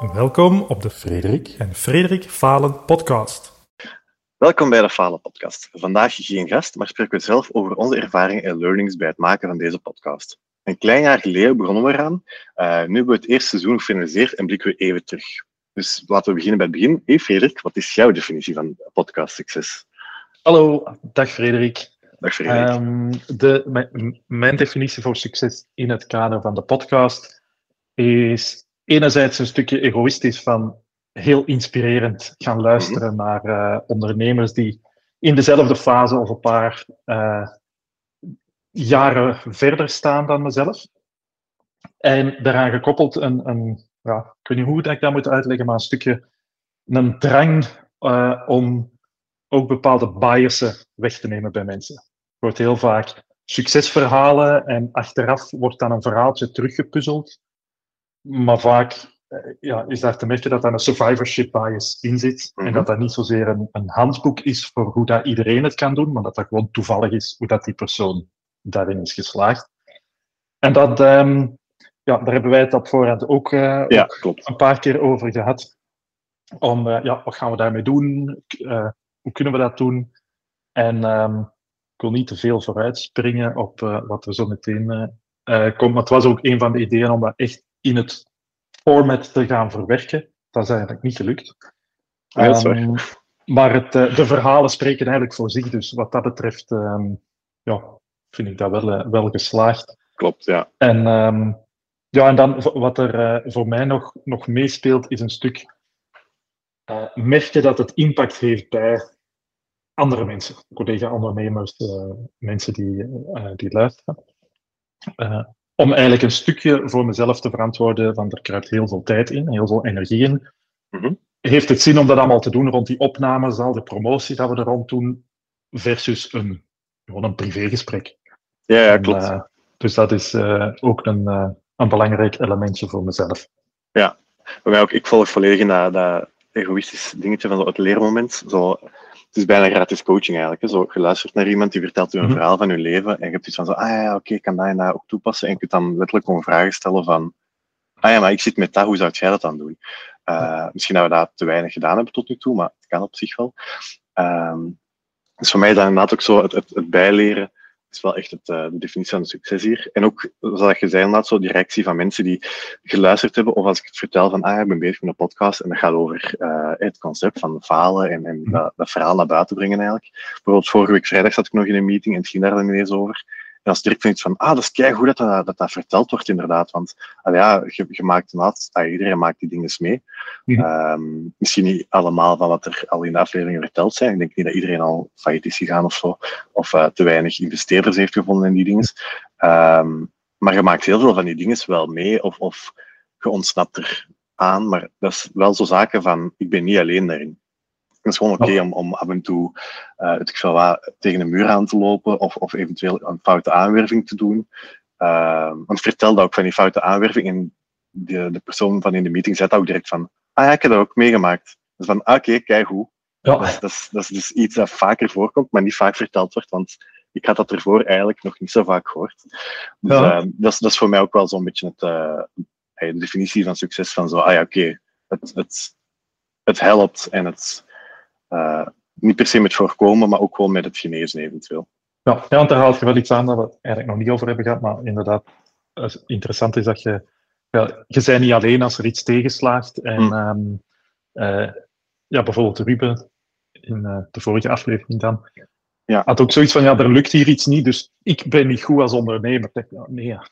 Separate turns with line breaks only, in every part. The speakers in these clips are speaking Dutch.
Welkom op de Frederik en Frederik Falen podcast.
Welkom bij de Falen podcast. Vandaag geen gast, maar spreken we zelf over onze ervaringen en learnings bij het maken van deze podcast. Een klein jaar geleden begonnen we eraan. Uh, nu hebben we het eerste seizoen gefinaliseerd en blikken we even terug. Dus laten we beginnen bij het begin. Hey Frederik, wat is jouw definitie van podcast succes?
Hallo, dag Frederik.
Dag Frederik.
Um, de, mijn, mijn definitie voor succes in het kader van de podcast is enerzijds een stukje egoïstisch van heel inspirerend gaan luisteren
Mhm.
naar uh, ondernemers die in dezelfde fase of een paar uh, jaren verder staan dan mezelf. En daaraan gekoppeld een, een ja, ik weet niet hoe ik dat moet uitleggen, maar een stukje een drang uh, om ook bepaalde biasen weg te nemen bij mensen. Er wordt heel vaak succesverhalen en achteraf wordt dan een verhaaltje teruggepuzzeld. Maar vaak ja, is daar te merken dat daar een survivorship bias in zit.
Mhm.
En dat dat niet zozeer een, een handboek is voor hoe dat iedereen het kan doen, maar dat dat gewoon toevallig is hoe dat die persoon daarin is geslaagd. En dat, um, ja, daar hebben wij het op voorhand ook, uh,
ja,
ook
klopt.
een paar keer over gehad. Om, uh, ja, wat gaan we daarmee doen? Uh, hoe kunnen we dat doen? En um, ik wil niet te veel vooruitspringen op wat er zo meteen komt. Maar het was ook een van de ideeën om dat echt in het format te gaan verwerken. Dat is eigenlijk niet gelukt.
Ja,
um, maar het, uh, de verhalen spreken eigenlijk voor zich. Dus wat dat betreft um, ja, vind ik dat wel, uh, wel geslaagd.
Klopt, ja.
En, um, ja, en dan wat er uh, voor mij nog, nog meespeelt, is een stuk uh, merken dat het impact heeft bij andere mensen, collega-ondernemers, uh, mensen die, die luisteren. Om eigenlijk een stukje voor mezelf te verantwoorden, van er kruipt heel veel tijd in, heel veel energie in.
Mm -hmm.
Heeft het zin om dat allemaal te doen rond die opnames, al de promotie dat we er rond doen, versus een, gewoon een privégesprek?
Ja, ja klopt.
En, uh, dus dat is uh, ook een, uh, een belangrijk elementje voor mezelf.
Ja, bij mij ook. Ik volg volledig in dat, dat egoïstisch dingetje van zo het leermoment. Zo, het is bijna gratis coaching eigenlijk. Hè. Zo, je luistert naar iemand die vertelt je een
Mhm.
verhaal van je leven en je hebt iets van zo, ah ja, oké, okay, ik kan dat en dat ook toepassen. En je kunt dan letterlijk gewoon vragen stellen van, ah ja, maar ik zit met dat, hoe zou jij dat dan doen? Uh, misschien dat we dat te weinig gedaan hebben tot nu toe, maar het kan op zich wel. Um, dus voor mij is dat inderdaad ook zo, het, het, het bijleren is wel echt het, uh, de definitie van succes hier. En ook, zoals je zei, inderdaad, zo die reactie van mensen die geluisterd hebben, of als ik het vertel van, ah, ik ben bezig met een podcast en dat gaat over uh, het concept van falen en, en dat, dat, verhaal naar buiten brengen eigenlijk. Bijvoorbeeld vorige week vrijdag zat ik nog in een meeting en het ging daar dan ineens over. En als direct iets van, ah, dat is kei goed dat dat, dat dat verteld wordt inderdaad, want ah, ja, je, je maakt inderdaad, ah, iedereen maakt die dingen mee.
Mhm.
Um, misschien niet allemaal van wat er al in de afleveringen verteld zijn. Ik denk niet dat iedereen al failliet is gegaan of zo, of uh, te weinig investeerders heeft gevonden in die dingen. Um, maar je maakt heel veel van die dingen wel mee, of, of je ontsnapt er aan, maar dat is wel zo zaken van, ik ben niet alleen daarin. Het is gewoon oké okay om, om af en toe uh, het geval wat, tegen een muur aan te lopen of, of eventueel een foute aanwerving te doen. Uh, want vertel dat ook van die foute aanwerving en de, de persoon van in de meeting zei ook direct van, ah ja, ik heb dat ook meegemaakt. Dus van, oké, okay, kijk hoe. Ja. Dat, is, dat, is, dat is dus iets dat vaker voorkomt, maar niet vaak verteld wordt, want ik had dat ervoor eigenlijk nog niet zo vaak gehoord. Dus ja. uh, dat, is, dat is voor mij ook wel zo'n beetje het, de definitie van succes van zo, ah ja, oké, okay, het, het, het helpt en het uh, niet per se met voorkomen, maar ook gewoon met het genezen eventueel.
Ja, ja want daar haalt je wel iets aan dat we het eigenlijk nog niet over hebben gehad, maar inderdaad, interessant is dat je, ja, je bent niet alleen als er iets tegenslaagt. En
Hmm.
um, uh, ja, bijvoorbeeld Ruben, in uh, de vorige aflevering dan,
ja.
had ook zoiets van, ja, er lukt hier iets niet, dus ik ben niet goed als ondernemer. Nee, ja.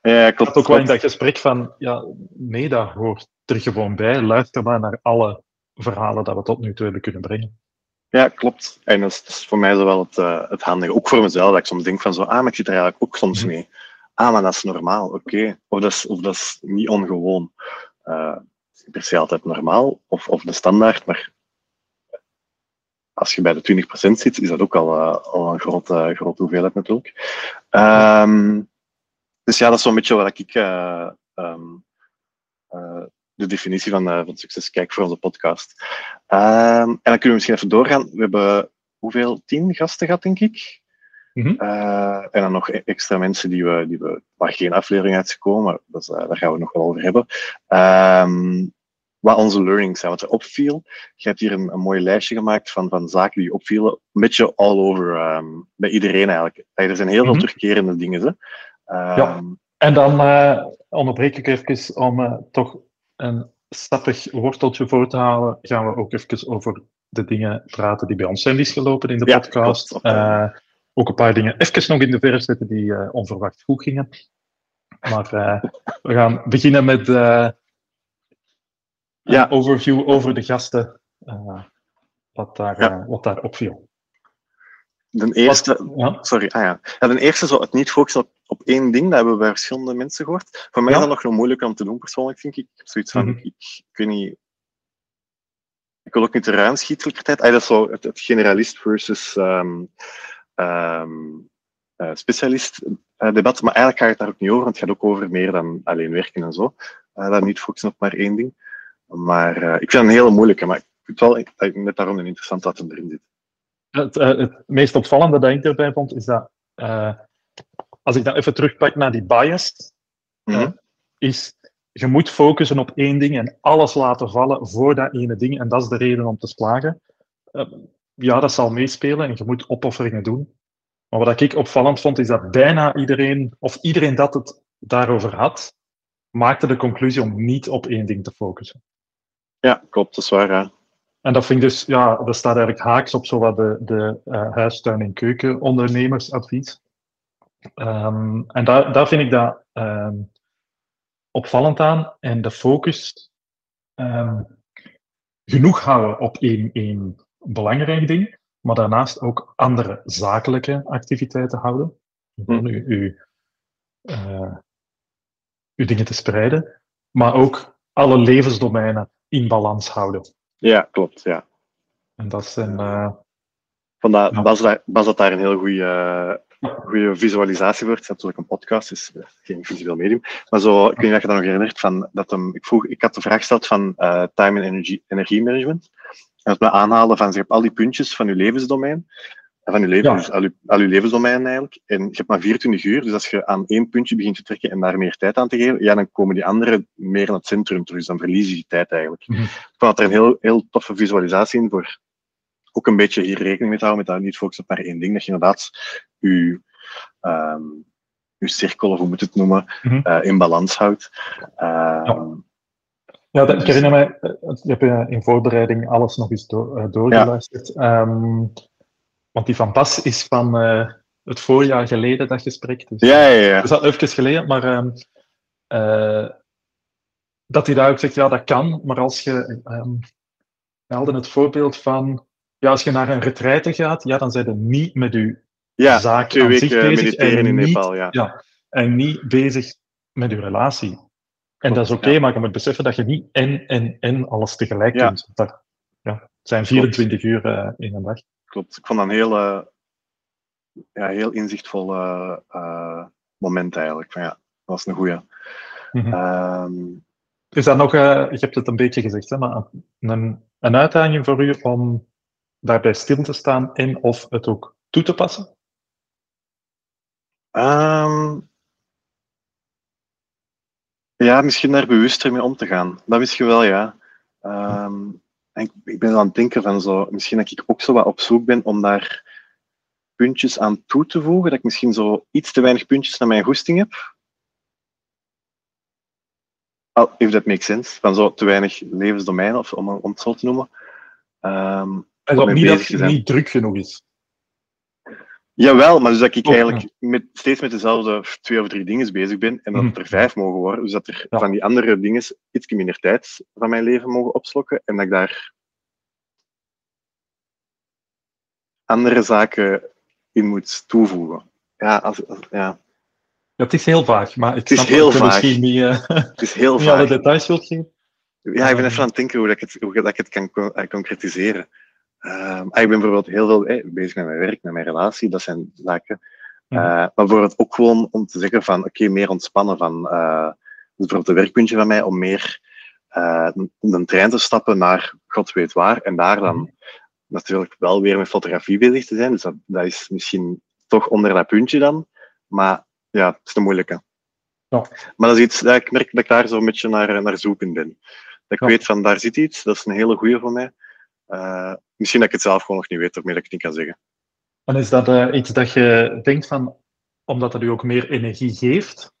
ja klopt.
had ook wel in dat gesprek van, ja, nee, dat hoort er gewoon bij. Luister maar naar alle verhalen dat we tot nu toe hebben kunnen brengen.
Ja, klopt. En dat is, dat is voor mij zo wel het, uh, het handige. Ook voor mezelf, dat ik soms denk van zo, ah, maar ik zit er eigenlijk ook soms
Mhm.
mee. Ah, maar dat is normaal, oké. Okay. Of, dat is, of dat is niet ongewoon. Uh, per se altijd normaal, of, of de standaard, maar als je bij de 20% zit, is dat ook al, uh, al een grote, grote hoeveelheid natuurlijk. Um, dus ja, dat is zo'n beetje wat ik uh, um, uh, de definitie van, uh, van succes kijk voor onze podcast. Um, en dan kunnen we misschien even doorgaan. We hebben hoeveel? Tien gasten gehad, denk ik.
Mm -hmm.
uh, en dan nog extra mensen die we, die we, waar geen aflevering uitgekomen, maar dat uh, daar gaan we nog wel over hebben. Um, wat onze learnings zijn, wat er opviel. Je hebt hier een, een mooi lijstje gemaakt van, van zaken die opvielen, een beetje all over, um, bij iedereen eigenlijk. Er zijn heel veel
Mhm.
terugkerende dingen. Hè.
Ja.
Ehm,
En dan eh, onderbreek ik even om eh, toch een sappig worteltje voor te halen. Gaan we ook even over de dingen praten die bij ons zijn gelopen in de
Ja,
podcast. Eh, ook een paar dingen even nog in de verf zetten die eh, onverwacht goed gingen. Maar eh, we gaan beginnen met eh,
Ja.
een overview over de gasten. wat, daar,
Ja.
wat daar opviel.
De eerste,
Ja.
sorry, ah ja. ja. De eerste zou het niet focussen op, op één ding, dat hebben we bij verschillende mensen gehoord. Voor mij
Ja.
is dat nog moeilijk om te doen, persoonlijk, vind ik. Zoiets van,
Mhm.
ik, ik, ik weet niet... Ik wil ook niet te ruim schieten tegelijkertijd. Ah, dat is zo het, het generalist versus ehm, ehm, eh, specialist eh, debat. Maar eigenlijk gaat het daar ook niet over, want het gaat ook over meer dan alleen werken en zo. Eh dat niet focussen op maar één ding. Maar ik vind het een hele moeilijke, maar ik vind het wel net daarom een interessant dat het erin zit.
Het, eh, het meest opvallende dat ik erbij vond, is dat eh, als ik dat even terugpak naar die bias,
Mhm.
eh, is je moet focussen op één ding en alles laten vallen voor dat ene ding. En dat is de reden om te slagen. Eh, ja, dat zal meespelen en je moet opofferingen doen. Maar wat ik opvallend vond, is dat bijna iedereen, of iedereen dat het daarover had, maakte de conclusie om niet op één ding te focussen.
Ja, klopt, dat is waar.
En dat vind ik dus, ja, dat staat eigenlijk haaks op zowat de, de eh, huistuin- en keukenondernemersadvies. Ehm, en daar, daar vind ik dat ehm, opvallend aan. En de focus ehm, genoeg houden op één, één belangrijk ding, maar daarnaast ook andere zakelijke activiteiten houden. Om uw, uw, eh, uw dingen te spreiden, maar ook alle levensdomeinen in balans houden.
Ja, klopt. Ja.
En dat zijn. eh,
Vandaar,
Ja.
Bas, had daar een heel goede, goede visualisatie voor. Het is natuurlijk een podcast, dus eh, geen visueel medium. Maar zo, ik weet niet of je dat nog herinnert, van dat hem, ik, vroeg, ik had de vraag gesteld van eh, time en energie, energiemanagement. En dat me aanhalen van, je hebt al die puntjes van je levensdomein, en van je leven,
Ja.
dus al je, al je levensdomein eigenlijk. En je hebt maar 24 uur, dus als je aan één puntje begint te trekken en daar meer tijd aan te geven, ja, dan komen die anderen meer naar het centrum terug. Dus dan verlies je die tijd eigenlijk.
Mhm.
Ik vond dat er een heel, heel toffe visualisatie in voor ook een beetje hier rekening mee te houden, met dat niet focussen op maar één ding, dat je inderdaad je, ehm je cirkel, of hoe moet je het noemen,
Mhm.
eh, in balans houdt. Ehm,
Ja, dat, ik herinner mij, eh, ik heb eh, in voorbereiding alles nog eens door, eh, doorgeluisterd. Ehm, want die van Bas is van eh, het voorjaar geleden, dat gesprek. Dus,
ja, ja, ja.
Dat is al even geleden, maar ehm, eh, dat hij daar ook zegt, ja, dat kan, maar als je, ehm we hadden het voorbeeld van, ja, als je naar een retraite gaat, ja, dan zijn je niet met je
ja
zaak aan zich bezig en
in
niet-
Nepal, ja.
Ja, en niet bezig met je relatie. En dat is oké,
ja.
maar je moet beseffen dat je niet en, en, en alles tegelijk
Ja.
kunt. Dat, ja, het zijn 24 uur eh, in een dag.
Klopt. Ik vond dat een heel, eh, ja, heel inzichtvol eh, eh, moment eigenlijk. Van, ja, dat was een goeie.
Mhm.
Ehm,
Is dat nog, eh, je hebt het een beetje gezegd, hè, maar een, een uitdaging voor u om daarbij stil te staan en of het ook toe te passen?
Ehm, ja, misschien daar bewuster mee om te gaan. Dat misschien wel, ja. Ehm, en ik, ik ben aan het denken van zo, misschien dat ik ook zo wat op zoek ben om daar puntjes aan toe te voegen, dat ik misschien zo iets te weinig puntjes naar mijn goesting heb. Oh, if that makes sense. Van zo te weinig levensdomeinen, of om, om het zo te noemen. Ehm,
En
Om
dat niet dat het niet druk genoeg is.
Jawel, maar dus dat ik eigenlijk met, steeds met dezelfde twee of drie dingen bezig ben en dat het
Mhm.
er vijf mogen worden. Dus dat er
Ja.
van die andere dingen iets minder tijd van mijn leven mogen opslokken en dat ik daar andere zaken in moet toevoegen. Ja, als, als- ja.
Ja, het is heel vaag, maar ik
is heel vaag.
misschien niet,
het is heel
niet alle details wilt geven.
Ja, ik ben even aan het denken hoe, dat ik, het, hoe dat ik het kan eh, concretiseren. Ehm, ah, ik ben bijvoorbeeld heel veel eh, bezig met mijn werk, met mijn relatie, dat zijn zaken.
Mhm.
Eh, maar bijvoorbeeld ook gewoon om te zeggen van, oké, meer ontspannen van, dus bijvoorbeeld een werkpuntje van mij, om meer om een trein te stappen naar god weet waar, en daar dan
Mhm.
natuurlijk wel weer met fotografie bezig te zijn. Dus dat, dat is misschien toch onder dat puntje dan, maar ja, het is een moeilijke.
Ja.
Maar dat is iets dat ik merk dat ik daar zo een beetje naar, naar zoeken ben. Dat ik weet van daar zit iets, dat is een hele goede voor mij. Uh, misschien dat ik het zelf gewoon nog niet weet, of meer dat ik het niet kan zeggen.
En is dat uh, iets dat je denkt van, omdat het u ook meer energie geeft?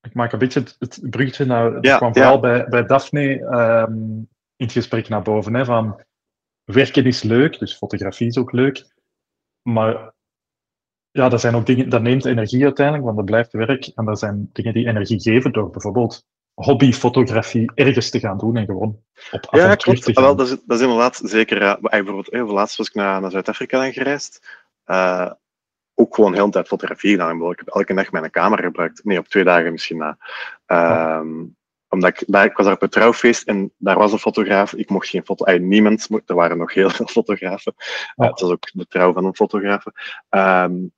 Ik maak een beetje het, het bruggetje naar, dat kwam vooral bij, bij Daphne um, in het gesprek naar boven, hè, van werken is leuk, dus fotografie is ook leuk, maar ja, dat zijn ook dingen, dat neemt energie uiteindelijk, want dat blijft werk. En dat zijn dingen die energie geven door bijvoorbeeld hobbyfotografie ergens te gaan doen en gewoon op avontuur ja, klopt. te ah, gaan.
Wel, dat, is, dat is inderdaad zeker. Uh, bijvoorbeeld, eh, laatst was ik naar, naar Zuid-Afrika gereisd. Uh, ook gewoon heel de tijd fotografie gedaan. Ik heb elke dag mijn camera gebruikt. Nee, op twee dagen misschien na. Uh, omdat ik, daar, ik was daar op een trouwfeest en daar was een fotograaf. Ik mocht geen foto... Ay, niemand, er waren nog heel veel fotografen. Uh, het was ook de trouw van een fotograaf. Um,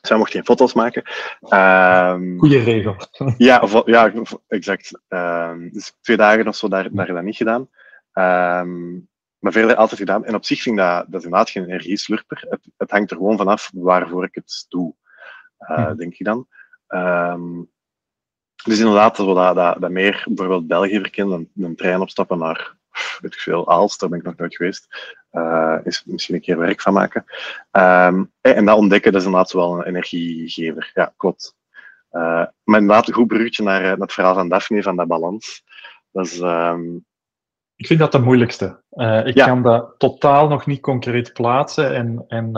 zij mocht geen foto's maken. Um,
Goeie regel.
ja, ja, exact. Um, dus twee dagen of zo daar, daar dat niet gedaan. Um, maar verder altijd gedaan. En op zich vind ik dat, dat is inderdaad geen energieslurper. Het, het hangt er gewoon vanaf waarvoor ik het doe, uh, denk je dan. dus inderdaad, dat, dat, dat meer bijvoorbeeld België verkennen, een trein opstappen naar weet ik veel, Aalst, daar ben ik nog nooit geweest. Uh, is misschien een keer werk van maken. Um, en dat ontdekken, dat is inderdaad wel een energiegever. Ja, klopt. Uh, maar inderdaad, een goed bruggetje naar, naar het verhaal van Daphne, van dat balans. Dat is, um...
Ik vind dat de moeilijkste. Uh, ik ja. kan dat totaal nog niet concreet plaatsen. En, en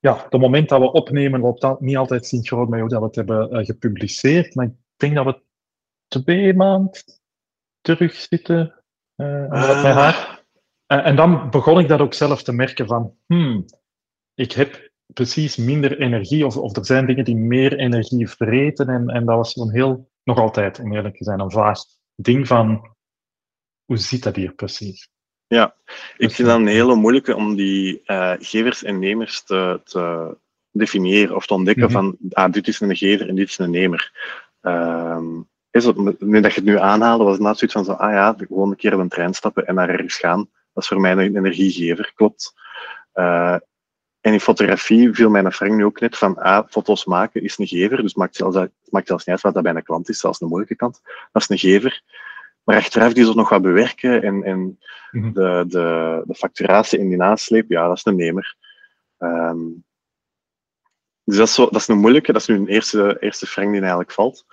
ja, het moment dat we opnemen loopt dat niet altijd synchroon met hoe dat we het hebben gepubliceerd. Maar ik denk dat we twee maanden terugzitten uh, haar. En, en, dan begon ik dat ook zelf te merken van, hmm, ik heb precies minder energie, of, of er zijn dingen die meer energie vreten. En, en dat was een heel, nog altijd, om eerlijk te zijn, een vaag ding van, hoe zit dat hier precies?
Ja, ik dus, vind dat een hele moeilijke om die uh, gevers en nemers te, te definiëren of te ontdekken mm -hmm. van, ah, dit is een gever en dit is een nemer. Um, is het, nu dat je het nu aanhaalde, was het net zoiets van zo, ah ja, gewoon een keer op een trein stappen en naar ergens gaan. Dat is voor mij een energiegever, klopt. Uh, en in fotografie viel mijn ervaring nu ook net van, ah, foto's maken is een gever, dus het maakt zelfs, maakt zelfs niet uit wat dat bij een klant is, zelfs een moeilijke kant. Dat is een gever. Maar achteraf die zo nog wat bewerken en, en mm -hmm. de, de, de facturatie in die nasleep, ja, dat is een nemer. Um, dus dat is, zo, dat is een moeilijke, dat is nu een eerste, eerste frang die eigenlijk valt.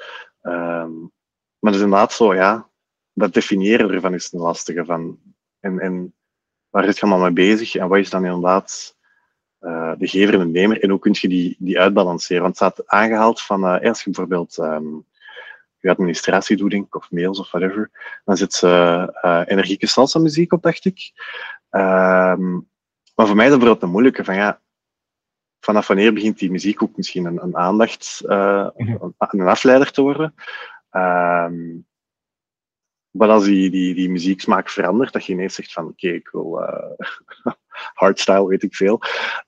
Um, maar het is inderdaad zo, ja, dat definiëren ervan is een lastige. Van, en, en waar zit je allemaal mee bezig en wat is dan inderdaad uh, de gever en de nemer en hoe kun je die, die uitbalanceren? Want het staat aangehaald van, als je bijvoorbeeld je administratie doet, of mails of whatever, dan zit uh, uh, energieke salsa muziek op, dacht ik. Um, maar voor mij is dat bijvoorbeeld een moeilijke van, ja, vanaf wanneer begint die muziek ook misschien een, een aandacht, uh, een, een, afleider te worden. Um, maar als die, die, die muzieksmaak verandert, dat je ineens zegt van oké, okay, ik wil uh, hardstyle, weet ik veel,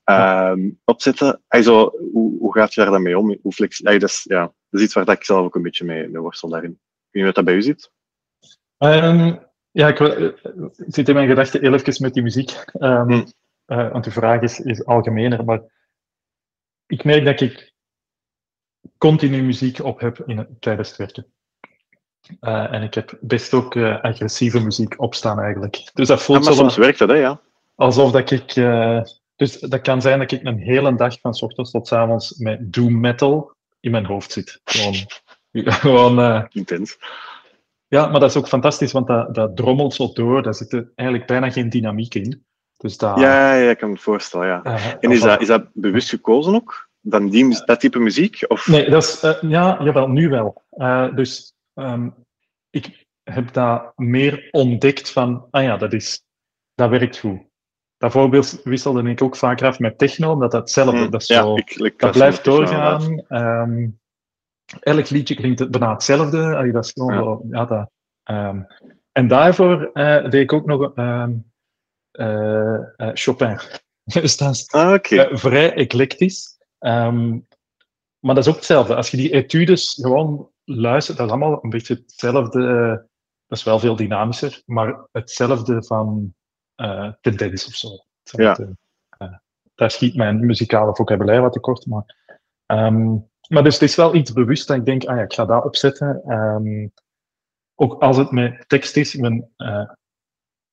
um, opzetten. Also, hoe, hoe gaat je daar dan mee om? Hoe flex dat, is, ja, dat is iets waar ik zelf ook een beetje mee, mee worstel daarin. Ik weet niet wat dat bij u zit.
Um, ja, ik, ik, zit in mijn gedachten heel even met die muziek. Um, hmm. uh, want de vraag is, is algemener, maar ik merk dat ik continu muziek op heb in, tijdens het werken. Uh, en ik heb best ook uh, agressieve muziek opstaan eigenlijk. Dus dat voelt
ja, maar soms werkt dat, hè, ja.
Alsof dat ik... Uh, dus dat kan zijn dat ik een hele dag van s ochtends tot s avonds met doom metal in mijn hoofd zit. Gewoon... gewoon
Intens.
Ja, maar dat is ook fantastisch, want dat, dat drommelt zo door. Daar zit er eigenlijk bijna geen dynamiek in. Dus dat,
ja, ja, ik kan me voorstellen, ja. Uh, en is dat, is dat bewust gekozen ook? Dan die, dat type muziek? Of?
Nee, dat is, uh, ja, jawel, nu wel. Uh, dus um, ik heb dat meer ontdekt van, ah ja, dat, is, dat werkt goed. Bijvoorbeeld wisselde ik ook vaker af met techno, omdat dat hetzelfde, hmm, dat, is zo, ja, ik, ik dat blijft doorgaan. Um, elk liedje klinkt bijna hetzelfde. Allee, dat is gewoon ja. Zo, ja, dat, um, en daarvoor deed ik ook nog Chopin. dus dat is ah, okay. uh, vrij eclectisch. Um, maar dat is ook hetzelfde. Als je die etudes gewoon luistert, dat is allemaal een beetje hetzelfde. Dat is wel veel dynamischer, maar hetzelfde van tendens of zo. Ja. daar schiet mijn muzikale vocabulaire wat tekort. Maar, um, maar dus het is wel iets bewust dat ik denk, ah ja, ik ga dat opzetten. Ehm, ook als het met tekst is, ik, ben, uh,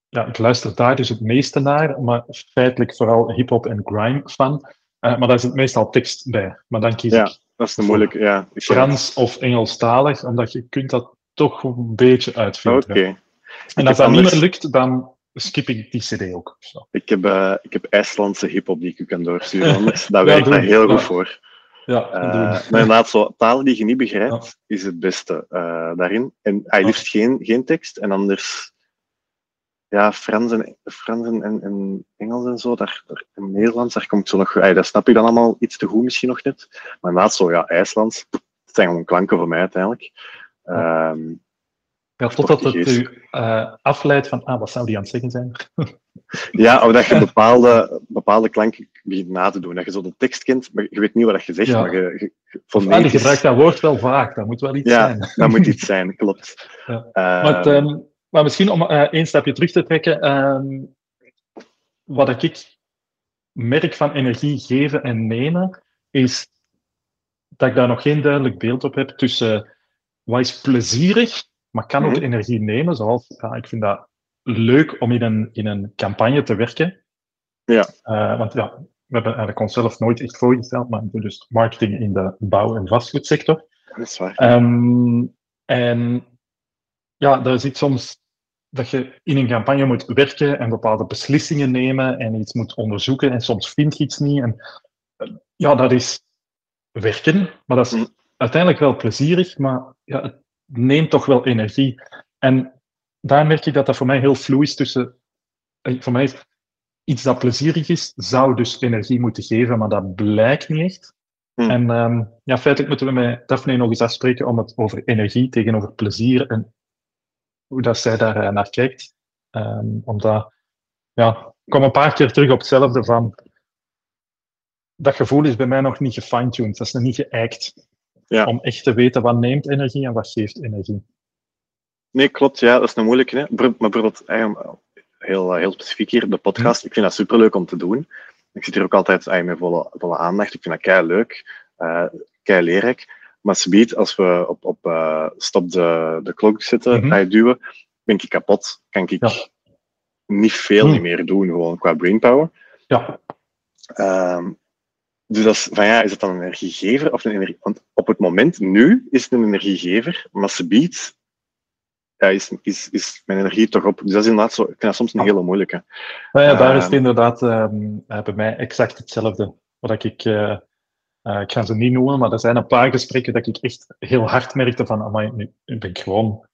ja, ik luister daar dus het meeste naar, maar feitelijk vooral hip-hop en grime fan. Uh, maar daar zit meestal tekst bij. Maar dan kies
ja,
ik
dat is de moeilijke. Ja,
Frans of Engelstalig, omdat je kunt dat toch een beetje uitfilteren.
Oké.
En als dat niet meer lukt, dan skip ik die CD ook. Zo.
Ik heb, uh, ik heb IJslandse hip-hop die ik u kan doorsturen, anders. Daar werkt dat heel goed voor.
Ja,
uh, maar inderdaad, zo, talen die je niet begrijpt, is het beste uh, daarin. En hij liefst geen, geen tekst. En anders, ja, Frans en, Frans en, en Engels en zo, daar, daar, en Nederlands, daar komt zo nog, ay, dat snap ik dan allemaal iets te goed misschien nog net. Maar inderdaad, zo, ja, IJslands, dat zijn gewoon klanken voor mij uiteindelijk. Um,
ja, totdat het u uh, afleidt van, ah, wat zou die aan het zeggen zijn?
ja, of dat je bepaalde, bepaalde klanken begint na te doen. Dat je zo de tekst kent, maar je weet niet wat je zegt. Ja. Maar je, je,
fonetisch... je gebruikt dat woord wel vaak, dat moet wel iets
ja,
zijn.
dat moet iets zijn, klopt.
Ja. Uh, maar, het, um, maar, misschien om uh, één stapje terug te trekken, um, wat ik merk van energie geven en nemen, is dat ik daar nog geen duidelijk beeld op heb tussen wat is plezierig maar kan ook
Mhm.
energie nemen. Zoals, ja, ik vind dat leuk om in een, in een campagne te werken.
Ja.
Eh, want ja, we hebben eigenlijk onszelf nooit echt voorgesteld, maar dus marketing in de bouw- en vastgoedsector.
Dat is waar.
Ehm, en ja, daar zit soms dat je in een campagne moet werken en bepaalde beslissingen nemen en iets moet onderzoeken en soms vind je iets niet. En, eh, ja, dat is werken, maar dat is
Mhm.
uiteindelijk wel plezierig, maar ja, het neemt toch wel energie. En daar merk ik dat dat voor mij heel vloe is tussen... eh, Voor mij is iets dat plezierig is, zou dus energie moeten geven, maar dat blijkt niet echt.
Hmm.
En ehm, ja, feitelijk moeten we met Daphne nog eens afspreken om het over energie tegenover plezier en hoe dat zij daar eh, naar kijkt. Ehm, omdat, ja, ik kom een paar keer terug op hetzelfde van dat gevoel is bij mij nog niet gefine-tuned. Dat is nog niet geëikt.
Ja.
Om echt te weten wat neemt energie en wat geeft energie.
Nee, klopt. Ja, dat is een moeilijke. Hè? Maar bijvoorbeeld, eigenlijk, heel, eh, heel specifiek hier, de podcast. Ik vind dat superleuk om te doen. Ik zit hier ook altijd eh, met volle, volle aandacht. Ik vind dat kei leuk, uh, kei leerrijk. Maar subiet, als we op, op uh, stop de, de klok zetten,
Mhm.
mm duwen, ben ik kapot. Kan ik
Ja.
niet veel niet meer doen, gewoon qua brainpower.
Ja,
Ehm, dus dat is van ja, is het dan een energiegever of een energie? Want op het moment nu is het een energiegever, maar subiet ja, is, is, is mijn energie toch op. Dus dat is inderdaad zo. Ik vind dat soms een hele moeilijke.
Nou ja, daar is het
Ehm.
inderdaad ehm, eh, bij mij exact hetzelfde. Wat ik, eh, eh, ik ga ze niet noemen, maar er zijn een paar gesprekken dat ik echt heel hard merkte van, amai, nu, nu ben ik gewoon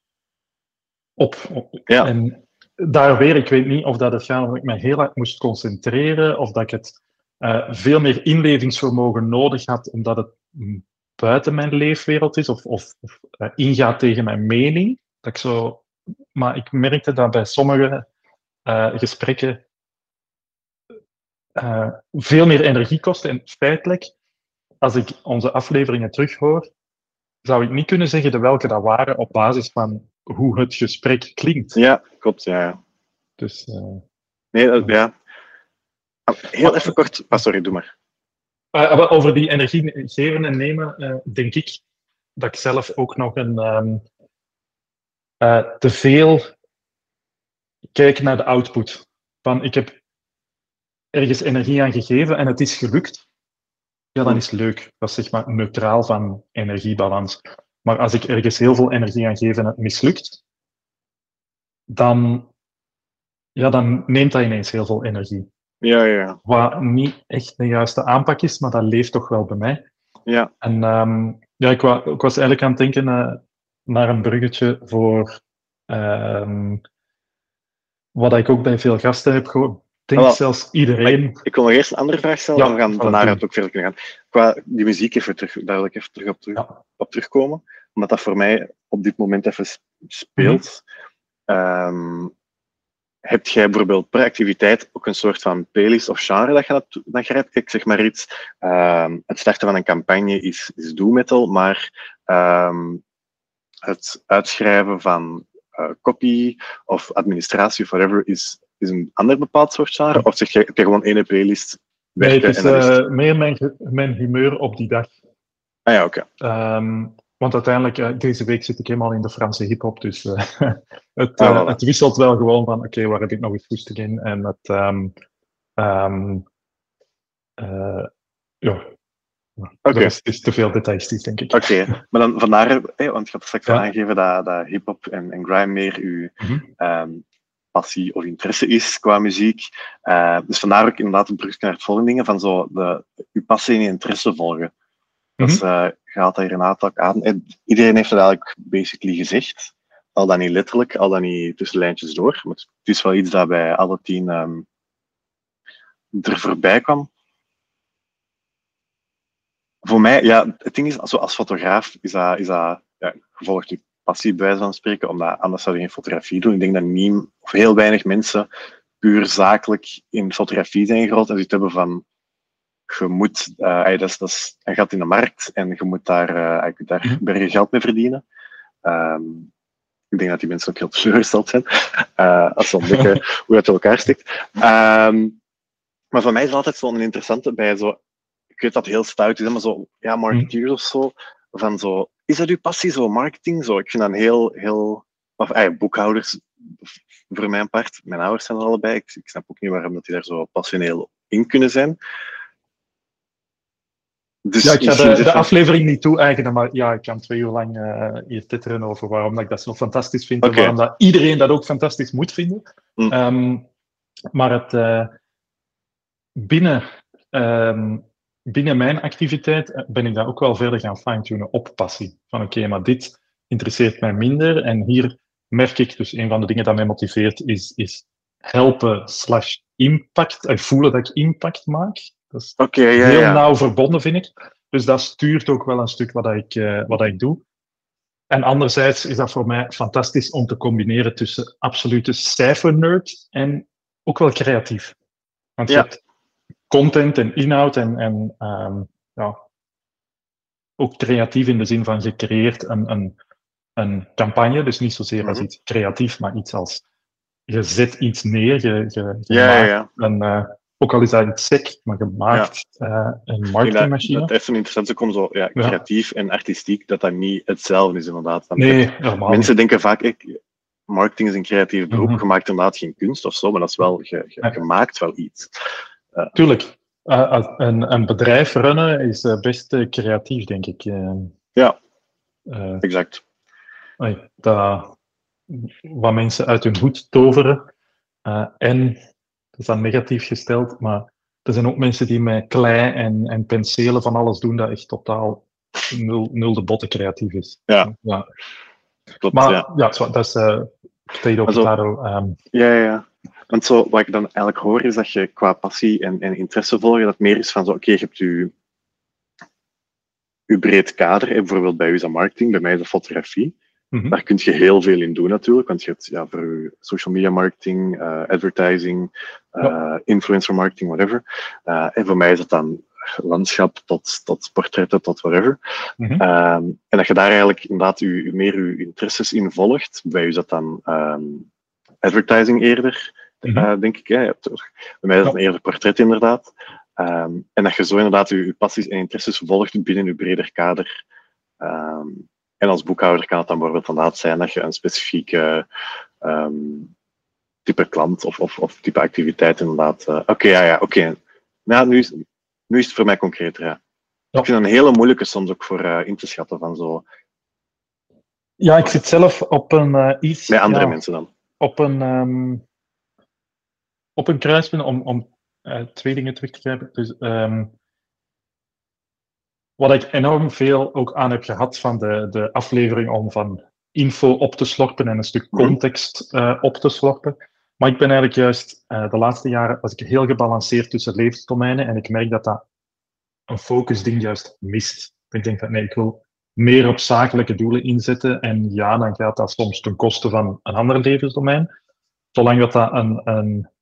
op. op.
Ja.
En daar weer, ik weet niet of dat het gaat, of ik me heel hard moest concentreren, of dat ik het eh, veel meer inlevingsvermogen nodig had, omdat het buiten mijn leefwereld is, of, of, of eh, ingaat tegen mijn mening. Dat ik zo, maar ik merkte dat bij sommige gesprekken veel meer energie kosten. En feitelijk, als ik onze afleveringen terughoor, zou ik niet kunnen zeggen de welke dat waren op basis van hoe het gesprek klinkt.
Ja, klopt. Ja, ja.
Dus, eh,
Nee, dat, ja. Ah, Heel even kort. Ah, sorry, doe maar.
eh, maar over die energie geven en nemen, eh, denk ik dat ik zelf ook nog een ehm, eh, te veel kijk naar de output. Van ik heb ergens energie aan gegeven en het is gelukt. Ja, dan is het leuk. Dat is zeg maar neutraal van energiebalans. Maar als ik ergens heel veel energie aan geef en het mislukt, dan, ja, dan neemt dat ineens heel veel energie.
Ja, ja.
Wat niet echt de juiste aanpak is, maar dat leeft toch wel bij mij.
Ja,
En ehm, ja, ik, wa- ik was eigenlijk aan het denken eh, naar een bruggetje voor ehm, wat ik ook bij veel gasten heb gehoord. Ik denk
Wel,
zelfs iedereen.
ik wil nog eerst een andere vraag stellen,
Ja,
dan gaan we het ook verder kunnen gaan. Qua die muziek even terug, daar wil ik even terug op, terug,
Ja.
op terugkomen. Omdat dat voor mij op dit moment even speelt. Ehm, heb jij bijvoorbeeld per activiteit ook een soort van playlist of genre dat je, dat, dat je hebt? Ik zeg maar iets. ehm, het starten van een campagne is, is doom metal, maar ehm, het uitschrijven van eh, copy of administratie of whatever is, is een ander bepaald soort genre? Of zeg je, heb je gewoon één playlist
Nee,
werken
het is eh, meer mijn, mijn humeur op die dag.
Ah ja, oké.
Ehm, want uiteindelijk, ehm, want uiteindelijk, uh, deze week zit ik helemaal in de Franse hip-hop, dus uh, het, uh, ah, voilà. het, wisselt wel gewoon van: oké, okay, waar heb ik nog eens goesting in? En het, um, ja,
Okay.
Dat is, te veel detailistisch, denk ik.
Oké, okay. maar dan vandaar, hey, want je had straks ja. aangegeven dat, dat hip-hop en, en grime meer uw mm -hmm. um, passie of interesse is qua muziek. Uh, dus vandaar ook inderdaad een brug naar het volgende dingen, van zo de, uw passie en je interesse volgen. Dat uh, je haalt daar inderdaad ook aan. En iedereen heeft het eigenlijk basically gezegd. Al dan niet letterlijk, al dan niet tussen lijntjes door. Maar het is wel iets dat bij alle tien um, er voorbij kwam voor mij, ja, het ding is, als, als fotograaf is dat, is dat ja, gevolgd je passie bij van spreken, omdat anders zou je geen fotografie doen. Ik denk dat niet, of heel weinig mensen puur zakelijk in fotografie zijn gerold en zoiets hebben van, je moet, uh, dat, is, dat is een gat in de markt en je moet daar, uh, daar bergen geld mee verdienen. Um, ik denk dat die mensen ook heel teleurgesteld zijn uh, als ze ontdekken hoe het in elkaar stikt. Um, maar voor mij is het altijd zo'n interessante bij zo ik weet dat heel stout is, maar zo, ja, marketeers of zo, van zo, is dat uw passie, zo, marketing? Zo, ik vind dat heel, heel, of eh, boekhouders, voor mijn part, mijn ouders zijn er allebei, ik, ik snap ook niet waarom dat die daar zo passioneel in kunnen zijn.
Dus ja, ik ga de, de aflevering niet toe-eigenen, maar ja, ik kan twee uur lang uh, hier titteren over waarom dat ik dat zo fantastisch vind okay. en waarom dat iedereen dat ook fantastisch moet vinden.
Mm.
Um, maar het uh, binnen um, binnen mijn activiteit eh, ben ik daar ook wel verder gaan fine-tunen op passie. Van oké, okay, maar dit interesseert mij minder. En hier merk ik, dus een van de dingen dat mij motiveert, is, is helpen slash impact. Uh, voelen dat ik impact maak. Dat is
okay, ja,
heel
ja.
nauw verbonden, vind ik. Dus dat stuurt ook wel een stuk wat ik, uh, wat ik doe. En anderzijds is dat voor mij fantastisch om te combineren tussen absolute cijfernerd en ook wel creatief. Want je
ja.
hebt content en inhoud en, en um, ja, ook creatief in de zin van je creëert een, een, een campagne, dus niet zozeer als
Mhm.
iets creatief, maar iets als je zet iets neer, je, je, je
Ja,
maakt
ja.
een, eh, ook al is dat iets sec, maar je maakt eh, een marketingmachine.
Dat, dat even interessant is om zo ja, creatief en artistiek, dat dat niet hetzelfde is inderdaad. Want
nee.
Mensen denken vaak, ik, marketing is een creatief beroep,
Mhm.
je maakt inderdaad geen kunst of zo, maar dat is wel, je maakt wel iets.
Tuurlijk. Eh, een, een bedrijf runnen is eh, best eh, creatief, denk ik.
Ja. Exact.
Dat, wat mensen uit hun hoed toveren. en, dat is dan negatief gesteld, maar er zijn ook mensen die met klei en, en penselen van alles doen dat echt totaal nul, nul de botte creatief is.
Ja.
ja.
Klopt,
Maar
ja.
dat is uh, potato. ehm,
Ja, ja, ja. Want zo, wat ik dan eigenlijk hoor, is dat je qua passie en, en interesse volgen, dat meer is van zo, oké, je hebt je, je breed kader. Bijvoorbeeld bij u is dat marketing, bij mij is dat fotografie.
mhm.
Daar kun je heel veel in doen natuurlijk, want je hebt ja, voor je social media marketing, eh, advertising, eh, influencer marketing, whatever. Eh, en voor mij is het dan landschap tot, tot portretten, tot whatever.
Mhm.
Ehm, en dat je daar eigenlijk inderdaad je meer je interesses in volgt. Bij u is dat dan ehm, advertising eerder,
Mhm.
eh, denk ik. Hè. Je hebt Bij mij is dat een eerder portret inderdaad. Ehm, en dat je zo inderdaad je, je passies en interesses volgt binnen je breder kader. Ehm, en als boekhouder kan het dan bijvoorbeeld inderdaad zijn dat je een specifieke ehm, type klant of, of, of type activiteit inderdaad. eh, oké, ja, ja, oké. Nou, nu, is, nu is het voor mij concreter. Ja.
Ja.
Ik vind dat een hele moeilijke soms ook voor eh, in te schatten van zo.
Ja, ik zit zelf op een iets.
Bij andere
ja,
mensen dan.
op een, op een kruispunt om, om eh, twee dingen terug te grijpen. Dus, ehm, wat ik enorm veel ook aan heb gehad van de, de aflevering om van info op te slorpen en een stuk context eh, op te slorpen. Maar ik ben eigenlijk juist eh, de laatste jaren was ik heel gebalanceerd tussen levensdomeinen en ik merk dat dat een focusding juist mist. Ik denk dat nee, ik wil meer op zakelijke doelen inzetten en ja, dan gaat dat soms ten koste van een ander levensdomein. Zolang dat dat een, een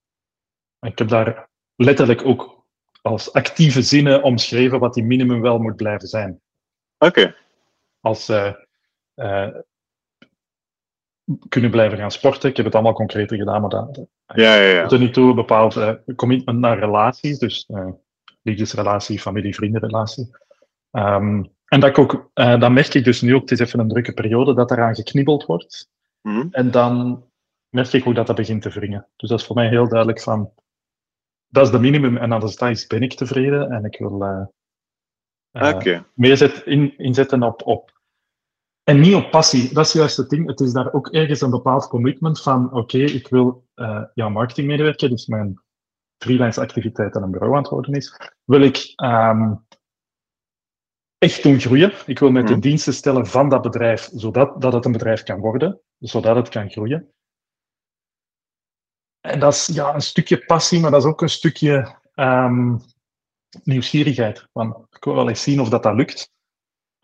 ik heb daar letterlijk ook als actieve zinnen omschreven wat die minimum wel moet blijven zijn.
Oké.
Als eh, kunnen blijven gaan sporten. Ik heb het allemaal concreter gedaan, maar dat,
Ja, ja, ja.
tot nu toe een bepaald eh, commitment naar relaties. Dus liefdesrelatie, familie-vriendenrelatie. Ehm, en dat, ik ook, uh, dat merk ik dus nu ook, het is even een drukke periode, dat eraan geknibbeld wordt.
Mhm.
En dan merk ik ook dat dat begint te wringen. Dus dat is voor mij heel duidelijk van, dat is de minimum en als dat is, ben ik tevreden en ik wil uh, uh,
Oké.
meer zet, in, inzetten op, op. En niet op passie, dat is juist het ding. Het is daar ook ergens een bepaald commitment van, oké, ik wil uh, ja, marketingmedewerker, dus mijn freelance activiteit aan een bureau aan het worden is, wil ik um, echt doen groeien. Ik wil met de
Mhm.
diensten stellen van dat bedrijf, zodat dat het een bedrijf kan worden, zodat het kan groeien. En dat is ja, een stukje passie, maar dat is ook een stukje um, nieuwsgierigheid. Van, ik wil wel eens zien of dat, dat lukt.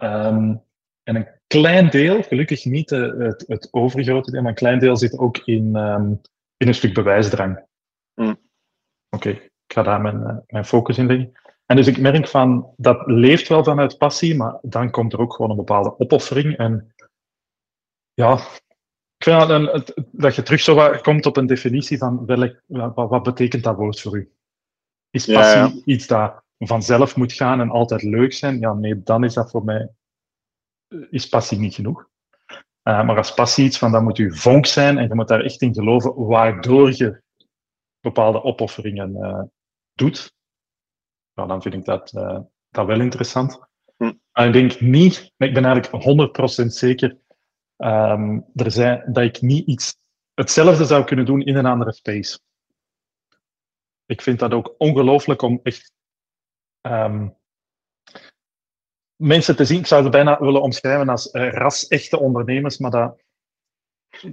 Um, en een klein deel, gelukkig niet uh, het, het overgrote deel, maar een klein deel zit ook in, um, in een stuk bewijsdrang.
Mm.
Oké, okay, ik ga daar mijn, uh, mijn focus in leggen. En dus ik merk van, dat leeft wel vanuit passie, maar dan komt er ook gewoon een bepaalde opoffering. En ja, ik vind dat, een, dat je terug zo komt op een definitie van welk, wat, wat betekent dat woord voor u? Is passie
Ja, ja.
iets dat vanzelf moet gaan en altijd leuk zijn? Ja, nee, dan is dat voor mij is passie niet genoeg. Uh, maar als passie iets van, dat moet u vonk zijn en je moet daar echt in geloven, waardoor je bepaalde opofferingen uh, doet. Nou, dan vind ik dat, uh, dat wel interessant.
Hm.
Maar ik denk niet, ik ben eigenlijk 100% zeker um, er zijn, dat ik niet iets hetzelfde zou kunnen doen in een andere space. Ik vind dat ook ongelooflijk om echt um, mensen te zien. Ik zou ze bijna willen omschrijven als uh, ras-echte ondernemers, maar dat.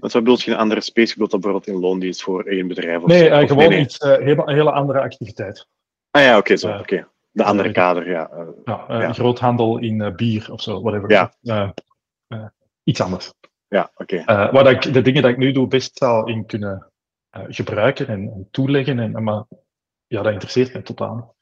Wat bedoel je een andere space? Bedoelt dat bijvoorbeeld in loondienst voor één bedrijf? Of
nee,
zo?
uh,
Of
gewoon
nee, nee.
iets, uh, hele, een hele andere activiteit.
Ah ja, oké, zo. Oké. Okay. De andere kader, ja.
Ja, ja. groothandel in bier of zo, whatever.
Ja.
Iets anders.
Ja, oké.
Okay. wat ik, de dingen die ik nu doe, best zou in kunnen gebruiken en, en toeleggen. En, maar ja, dat interesseert mij totaal.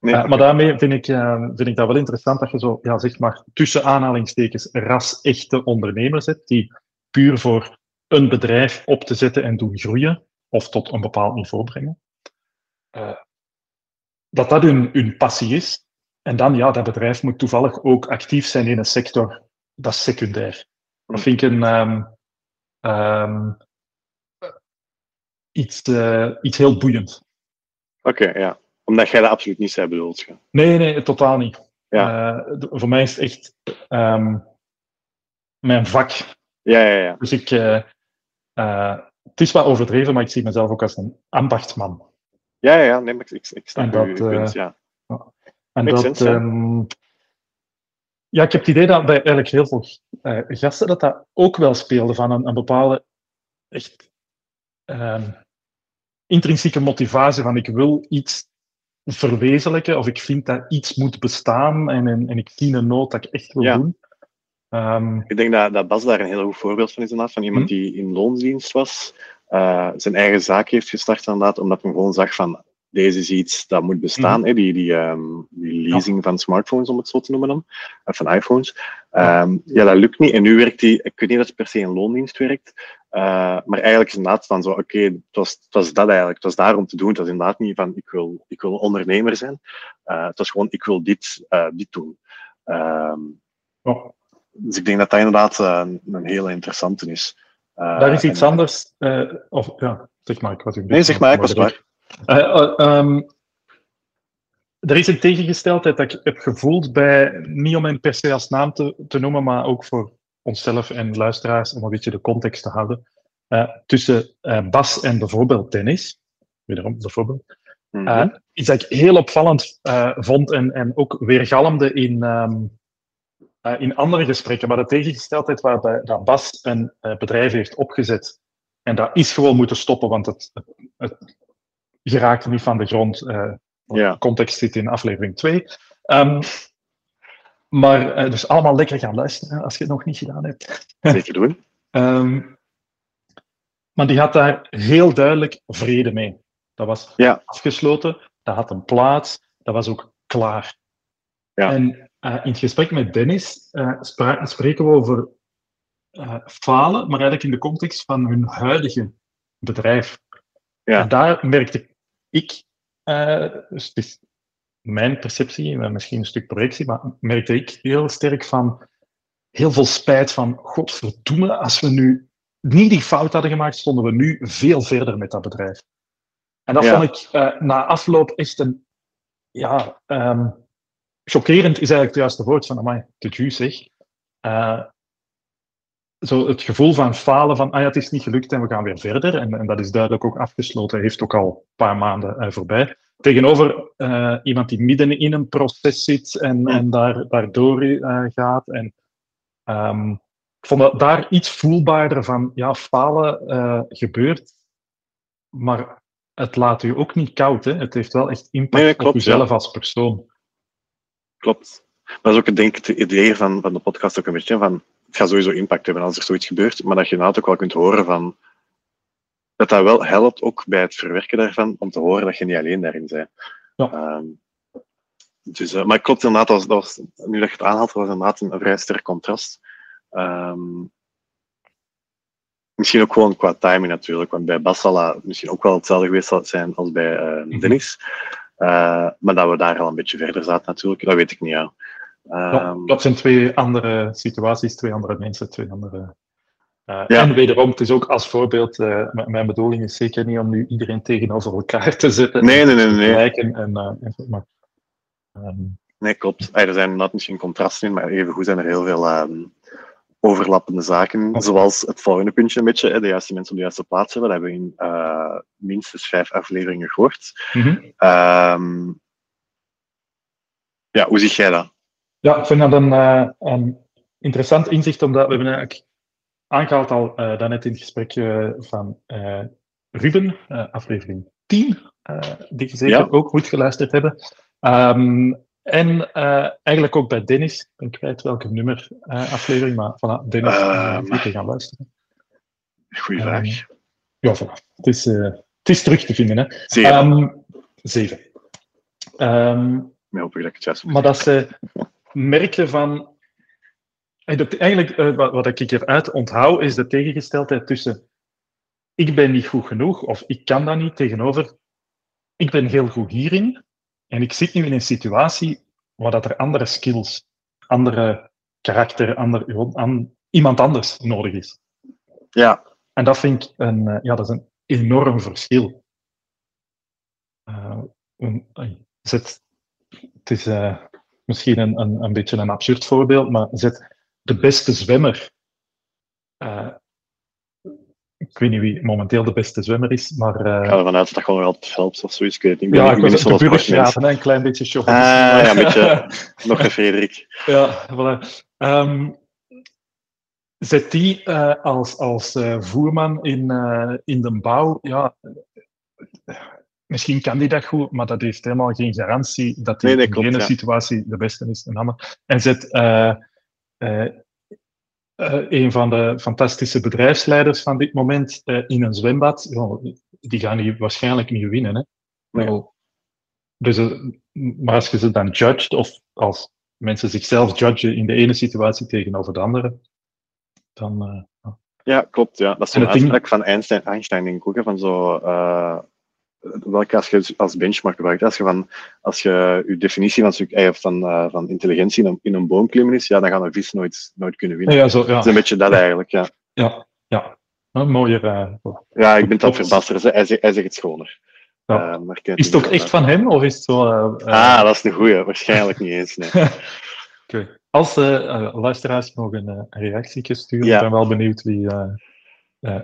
Nee,
uh, maar daarmee vind ik, uh, vind ik dat wel interessant dat je zo, ja, zeg maar, tussen aanhalingstekens ras-echte ondernemers hebt, die puur voor een bedrijf op te zetten en doen groeien, of tot een bepaald niveau brengen. Dat dat hun, hun passie is. En dan, ja, dat bedrijf moet toevallig ook actief zijn in een sector, dat is secundair. Dat vind ik een, um, um, iets, uh, iets heel boeiend.
Oké, okay, ja omdat jij dat absoluut niet zei bedoeld. Ja.
Nee, nee, totaal niet.
Ja.
Uh, voor mij is het echt um, mijn vak.
Ja, ja, ja.
Dus ik, uh, uh, het is wat overdreven, maar ik zie mezelf ook als een ambachtsman.
Ja, ja, ja. Nee, maar ik, ik snap
en dat,
uw punt, ja.
En
Makes
dat,
sense,
um, ja, ik heb het idee dat bij eigenlijk heel veel gasten dat dat ook wel speelde van een, een bepaalde echt um, intrinsieke motivatie van ik wil iets verwezenlijken, of ik vind dat iets moet bestaan en, en, en ik zie een nood dat ik echt wil
Ja.
doen. Um,
Ik denk dat, dat Bas daar een heel goed voorbeeld van is, inderdaad, van iemand
Hm.
die in loondienst was, uh, zijn eigen zaak heeft gestart, inderdaad, omdat hij gewoon zag van deze is iets dat moet bestaan,
Mhm.
hè, die, die, um, die leasing van smartphones, om het zo te noemen dan, of van iPhones.
Ja.
Um, ja, dat lukt niet. En nu werkt hij, ik weet niet dat het per se in loondienst werkt, uh, maar eigenlijk is het inderdaad van zo, oké, okay, het, was, het was dat eigenlijk, het was daarom te doen. Het was inderdaad niet van, ik wil, ik wil ondernemer zijn. Uh, het was gewoon, ik wil dit, uh, dit doen.
Oh,
dus ik denk dat dat inderdaad een hele interessante is.
Daar is iets
en-
anders. eh, of ja, zeg maar. Ik was
Nee, zeg maar, ik was waar.
Eh, eh, ehm, er is een tegengesteldheid dat ik heb gevoeld bij, niet om hen per se als naam te, te noemen, maar ook voor onszelf en luisteraars, om een beetje de context te houden, eh, tussen Bas en bijvoorbeeld Dennis, wederom bijvoorbeeld, uh, iets dat ik heel opvallend vond en, en ook weergalmde in, um, uh, in andere gesprekken, maar de tegengesteldheid waarbij dat Bas een bedrijf heeft opgezet en dat is gewoon moeten stoppen, want het, het, het geraakte niet van de grond.
Ja.
Context zit in aflevering 2. Um, maar dus allemaal lekker gaan luisteren als je het nog niet gedaan hebt.
Zeker doen.
Um, maar die had daar heel duidelijk vrede mee. Dat was afgesloten, dat had een plaats, dat was ook klaar.
Ja.
En uh, in het gesprek met Dennis uh, spreken we over uh, falen, maar eigenlijk in de context van hun huidige bedrijf.
Ja.
En daar merkte ik, dus het is mijn perceptie, misschien een stuk projectie, maar merkte ik heel sterk van heel veel spijt van, godverdomme, als we nu niet die fout hadden gemaakt, stonden we nu veel verder met dat bedrijf. En dat vond ik uh, na afloop echt een, ja, um, chockerend is eigenlijk het juiste woord van, amai, te juice zeg. Uh, zo het gevoel van falen, van ah ja, het is niet gelukt en we gaan weer verder. En, en dat is duidelijk ook afgesloten, heeft ook al een paar maanden uh, voorbij. Tegenover uh, iemand die midden in een proces zit en, en daar, daardoor uh, gaat. En, um, ik vond dat daar iets voelbaarder van, ja, falen gebeurt, maar het laat u ook niet koud. Hè? Het heeft wel echt impact nee, klopt, op uzelf ja. als persoon.
Klopt. Dat is ook denk ik, het idee van, van de podcast ook een beetje, van het gaat sowieso impact hebben als er zoiets gebeurt, maar dat je inderdaad ook wel kunt horen van dat dat wel helpt ook bij het verwerken daarvan, om te horen dat je niet alleen daarin bent. Ja. Um, dus, uh, maar klopt inderdaad, dat was, dat was, nu dat je het aanhaalt, was inderdaad een, een vrij sterk contrast. Um, misschien ook gewoon qua timing natuurlijk, want bij Basala misschien ook wel hetzelfde geweest zal zijn als bij uh, Dennis. Uh, maar dat we daar al een beetje verder zaten natuurlijk, dat weet ik niet. Ja.
Um, dat zijn twee andere situaties, twee andere mensen, twee andere. Uh, ja. En wederom, het is ook als voorbeeld, uh, mijn bedoeling is zeker niet om nu iedereen tegenover elkaar te zetten.
Nee, nee, nee. nee.
En, en, uh, maar,
um, nee, klopt. er zijn inderdaad misschien contrasten in, maar evengoed zijn er heel veel um, overlappende zaken. Okay. Zoals het volgende puntje een beetje, de juiste mensen op de juiste plaats hebben. Dat hebben we in minstens vijf afleveringen gehoord. Mm -hmm. ja, hoe zie jij dat?
Ja, ik vind dat een, uh, een interessant inzicht, omdat we hebben eigenlijk aangehaald al uh, daarnet in het gesprek uh, van Ruben, aflevering 10, die je zeker ja. ook goed geluisterd hebben. Um, en eigenlijk ook bij Dennis, ik ben kwijt welke nummer aflevering, maar voilà, Dennis, uh, moet je gaan luisteren.
Goeie vraag. Um,
ja, voilà. Het is, het is terug te vinden. Hè. Zeven. Um, zeven. Um,
hoop ik dat ik het juist
Maar dat ze merkte van. Eigenlijk, uh, wat, wat ik eruit onthoud, is de tegengesteldheid tussen ik ben niet goed genoeg of ik kan dat niet tegenover ik ben heel goed hierin en ik zit nu in een situatie waar dat er andere skills, andere karakter, ander, an, iemand anders nodig is.
Ja.
En dat vind ik een, uh, ja, dat is een enorm verschil. Uh, een, het, het is, uh, misschien een, een, een beetje een absurd voorbeeld, maar zet de beste zwemmer. Uh, ik weet niet wie momenteel de beste zwemmer is, maar... Uh,
ik ga ervan uit dat gewoon wel helpt of zoiets. Ik
weet niet. Ja, ik was de burggraven, een klein beetje shock.
Ah, ja, een beetje... nog een Frederik.
Ja, voilà. Um, zet die uh, als, als uh, voerman in, in de bouw, ja, misschien kan die dat goed, maar dat heeft helemaal geen garantie dat nee, in ene ja. situatie de beste is. En, en zet uh, uh, uh, een van de fantastische bedrijfsleiders van dit moment in een zwembad. Die gaan die waarschijnlijk niet winnen. Hè? Nee. Dus, maar als je ze dan judgt, of als mensen zichzelf judgen in de ene situatie tegenover de andere, dan.
ja, klopt. Ja. Dat is een uitspraak van Einstein, Einstein ik ook, van zo welke als je als benchmark gebruikt. Als je, van, als je je definitie van, stuk, van, uh, van intelligentie in een, in een boom klimmen is, ja, dan gaan een vis nooit, nooit kunnen winnen.
Ja, zo, ja.
Dat is een beetje dat eigenlijk, ja.
Ja, ja. Een mooier... Uh,
ja, ik ben het verbasterd. Hij, zegt, hij zegt het schoner.
Ja. Uh, is het ook echt van hem, of is het zo...
ah, dat is de goeie. Waarschijnlijk niet eens, nee.
okay. Als luisteraars nog een reactie sturen, ik ben wel benieuwd wie,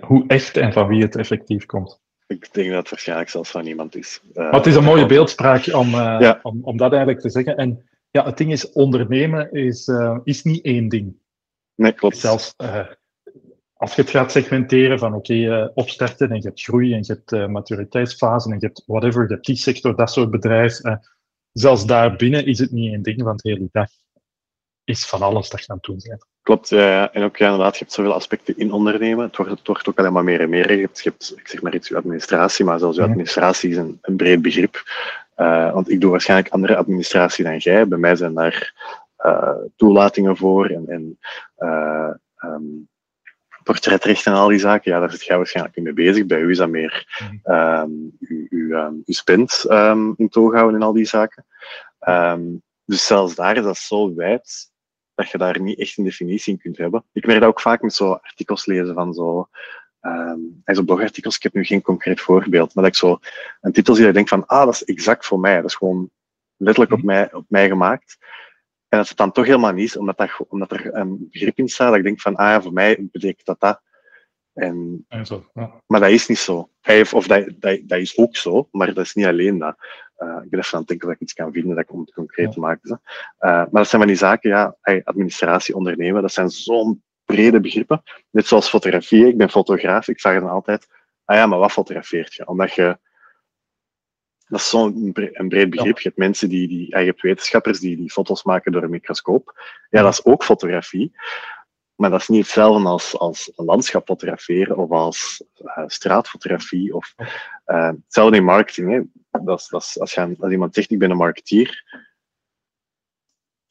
hoe echt en van wie het effectief komt.
Ik denk dat het waarschijnlijk zelfs van niemand is.
Uh, maar het is een mooie beeldspraak om, uh, ja. om, om dat eigenlijk te zeggen. En ja, het ding is, ondernemen is, uh, is niet één ding.
Nee, klopt.
Zelfs als je het gaat segmenteren van oké, okay, opstarten en je hebt groei en je hebt maturiteitsfasen en je hebt whatever, je hebt die sector, dat soort bedrijf. zelfs daarbinnen is het niet één ding, want de hele dag is van alles dat je aan het doen bent.
Klopt, ja, en ook ja, inderdaad, je hebt zoveel aspecten in ondernemen. Het wordt, het wordt ook alleen maar meer en meer. Je hebt, je hebt ik zeg maar iets, uw administratie, maar zelfs uw administratie is een, een breed begrip. Uh, want ik doe waarschijnlijk andere administratie dan jij. Bij mij zijn daar uh, toelatingen voor en, en uh, um, portretrecht en al die zaken. Ja, daar zit jij waarschijnlijk mee bezig. Bij u is dat meer um, uw, uw, um, uw spend in toog houden en al die zaken. Ehm, dus zelfs daar is dat zo wijd dat je daar niet echt een definitie in kunt hebben. Ik merk dat ook vaak met zo artikels lezen van zo, um, zo blogartikels, ik heb nu geen concreet voorbeeld, maar dat ik zo een titel zie dat ik denk van, ah, dat is exact voor mij. Dat is gewoon letterlijk op mij, op mij gemaakt. En dat het dan toch helemaal niet is, omdat, dat, omdat er een begrip in staat, dat ik denk van, ah ja, voor mij betekent dat dat. En,
En zo, ja.
maar dat is niet zo. Hij- Of dat, dat, dat is ook zo, maar dat is niet alleen dat. Eh, ik ben even aan het denken dat ik iets kan vinden dat ik om het concreet te maken. Eh, maar dat zijn van die zaken, ja, administratie, ondernemen, dat zijn zo'n brede begrippen. Net zoals fotografie. Ik ben fotograaf, ik vraag dan altijd, ah ja, maar wat fotografeert je? Omdat je, dat is zo'n breed begrip. Je hebt mensen die, die je hebt wetenschappers die, die foto's maken door een microscoop. Ja, dat is ook fotografie. Maar dat is niet hetzelfde als, als een landschap fotograferen of als eh, straatfotografie. Of, eh, hetzelfde in marketing. Hè. Dat is, dat is, als, je, als iemand zegt, ik ben een marketeer.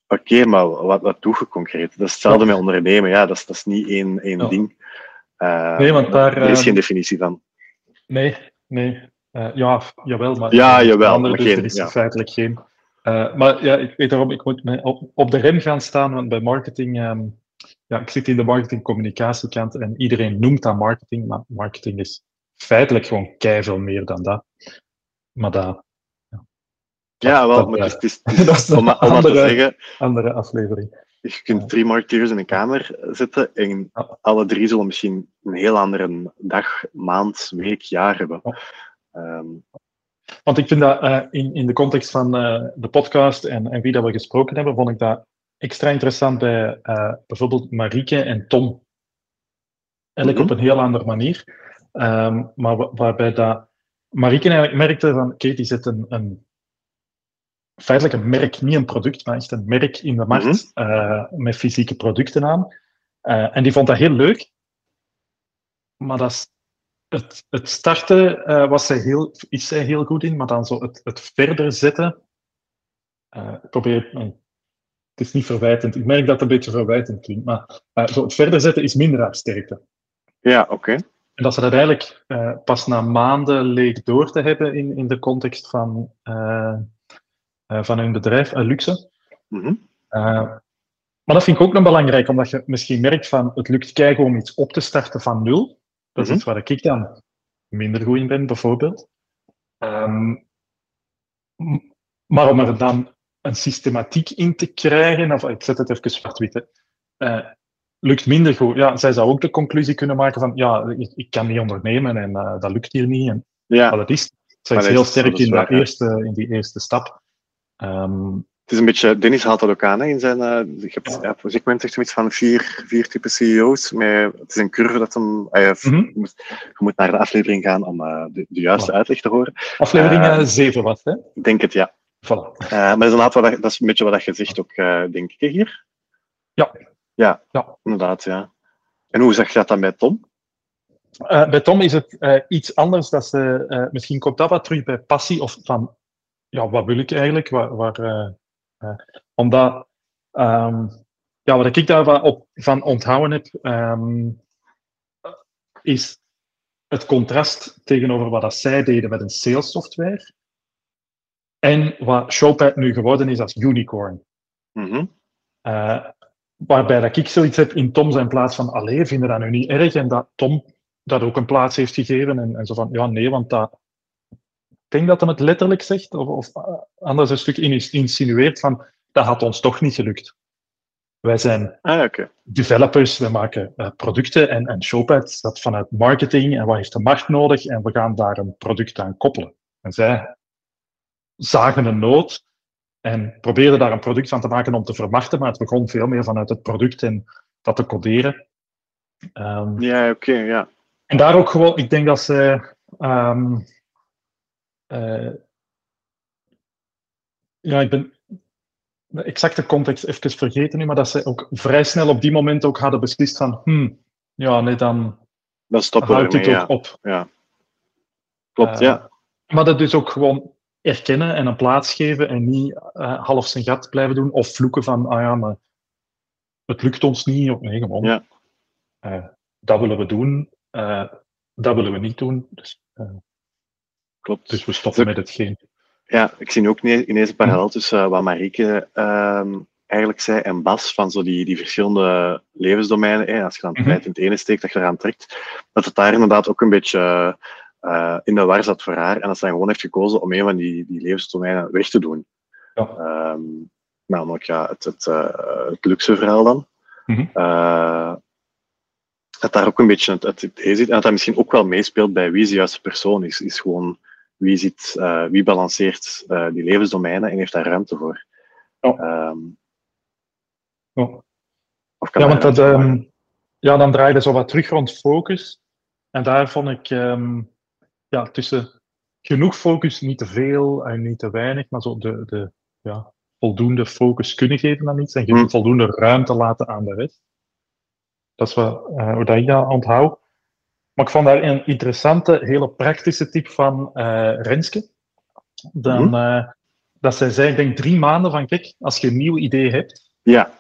Oké, maar wat, wat doe je concreet? Dat is hetzelfde met ondernemen. Ja, dat is, dat is niet één, één
Ja.
ding. Eh,
Nee, want daar,
er is geen definitie van.
Nee, nee. Ja, jawel, maar...
Ja, jawel,
andere,
maar
dus
geen-
er is
ja.
feitelijk geen... Maar ja, ik weet daarom, ik moet me op, op de rem gaan staan, want bij marketing... ehm, ja, ik zit in de marketing-communicatiekant en iedereen noemt dat marketing, maar marketing is feitelijk gewoon keiveel meer dan dat. Maar dat...
Ja, wel,
dat,
maar het is, het is,
dat is een
om, om maar te
andere-
zeggen,
Andere aflevering.
je kunt drie marketeers in een kamer zetten en
Ja.
alle drie zullen misschien een heel andere dag, maand, week, jaar hebben.
Ja.
Ehm,
Want ik vind dat eh, in, in de context van eh, de podcast en, en wie dat we gesproken hebben, vond ik dat extra interessant bij eh, bijvoorbeeld Marieke en Tom. Eigenlijk
Mhm.
op een heel andere manier. Ehm, maar wa- waarbij dat Marieke eigenlijk merkte van, oké, die zet een, een feitelijk een merk, niet een product, maar echt een merk in de markt eh, met fysieke producten aan. Eh, en die vond dat heel leuk. Maar dat is het, het starten was zij heel, is zij heel goed in, maar dan zo het, het verder zetten. ik probeer, het is niet verwijtend. Ik merk dat het een beetje verwijtend klinkt, maar zo het verder zetten is minder sterkte.
ja, oké.
En dat ze dat eigenlijk eh, pas na maanden leek door te hebben in, in de context van, eh, eh, van hun bedrijf, Luxe.
Mhm.
Maar dat vind ik ook nog belangrijk, omdat je misschien merkt van het lukt kijken om iets op te starten van nul. Dat is
Mhm.
iets waar ik dan minder goed in ben, bijvoorbeeld. Ehm, maar om er dan een systematiek in te krijgen, of ik zet het even zwart-wit, eh, lukt minder goed. Ja, zij zou ook de conclusie kunnen maken van ja, ik, ik kan niet ondernemen en eh, dat lukt hier niet. En,
Ja,
maar dat is, zij
Maar
is heel sterk in, dat
ja.
eerste, in die eerste stap. Ehm,
het is een beetje, Dennis haalt dat ook aan hè, in zijn, eh je hebt, ja, moment zegt iets van vier, vier typen CEO's, met, het is een curve dat hem, heeft-
Mhm.
je, moet, je moet naar de aflevering gaan om de, de juiste uitleg te horen.
aflevering
Eh,
7 was hè?
Ik denk het, ja.
Voilà.
Eh, maar dat is, inderdaad wat, dat is een beetje wat je zegt ook, eh, denk ik, hier.
Ja.
Ja,
Ja.
inderdaad, ja. En hoe zag je dat dan bij Tom?
Eh, bij Tom is het iets anders. Dat ze, misschien komt dat wat terug bij passie of van, ja, wat wil ik eigenlijk? Waar, waar, omdat, ehm, ja, wat ik daar wat op, van onthouden heb, ehm, is het contrast tegenover wat dat zij deden met een sales software en wat Showpad nu geworden is als unicorn.
Mhm.
Eh, waarbij dat ik zoiets heb in Tom zijn plaats van, allee, vinden dat nu niet erg? En dat Tom dat ook een plaats heeft gegeven. En, en zo van, ja, nee, want dat... Ik denk dat hij het letterlijk zegt, of, of eh, anders een stuk in- insinueert van, dat had ons toch niet gelukt. Wij zijn
Ah,
developers, we maken eh, producten en, en Showpad dat vanuit marketing en wat heeft de markt nodig en we gaan daar een product aan koppelen. En zij zagen een nood en probeerden daar een product van te maken om te vermarkten, maar het begon veel meer vanuit het product en dat te coderen. Ehm,
Ja, oké, ja.
en daar ook gewoon, ik denk dat ze. ehm, eh, ja, ik ben de exacte context even vergeten nu, maar dat ze ook vrij snel op die moment ook hadden beslist van, hmm, ja, nee, dan
Dan stoppen we
houdt dit ook
ja.
op.
ja. Klopt,
Eh,
ja.
Maar dat dus ook gewoon erkennen en een plaats geven en niet eh, half zijn gat blijven doen of vloeken van, ah ja, maar het lukt ons niet. Of, nee, gewoon.
Ja.
Eh, dat willen we doen, eh, dat willen we niet doen. Dus,
Klopt.
dus we stoppen met hetgeen.
Ja, ik zie ook ineens een parallel tussen wat Marieke ehm, eigenlijk zei en Bas, van zo die, die verschillende levensdomeinen. Hè, als je dan tijd mhm. in het ene steekt, dat je eraan trekt, dat het daar inderdaad ook een beetje uh, in de war zat voor haar. En dat ze dan gewoon heeft gekozen om een van die, die levensdomeinen weg te doen. Ja. Um, namelijk ja, het, het, uh, het luxe verhaal dan. Mm uh, dat daar ook een beetje het, het idee zit. En dat dat misschien ook wel meespeelt bij wie de juiste persoon is. Is gewoon wie, zit, wie balanceert die levensdomeinen en heeft daar ruimte voor.
Ja. Um, ja. ja, want dat, um, ja, dan draaide zo wat terug rond focus. En daar vond ik um, ja, tussen genoeg focus, niet te veel en niet te weinig, maar zo de, de ja, voldoende focus kunnen geven aan iets en mm. voldoende ruimte laten aan de rest. Dat is wat, uh, hoe dat ik dat onthoud. Maar ik vond daar een interessante, hele praktische tip van uh, Renske. Dan, mm. uh, dat zij zei, ik denk drie maanden van, kijk, als je een nieuw idee hebt,
ja.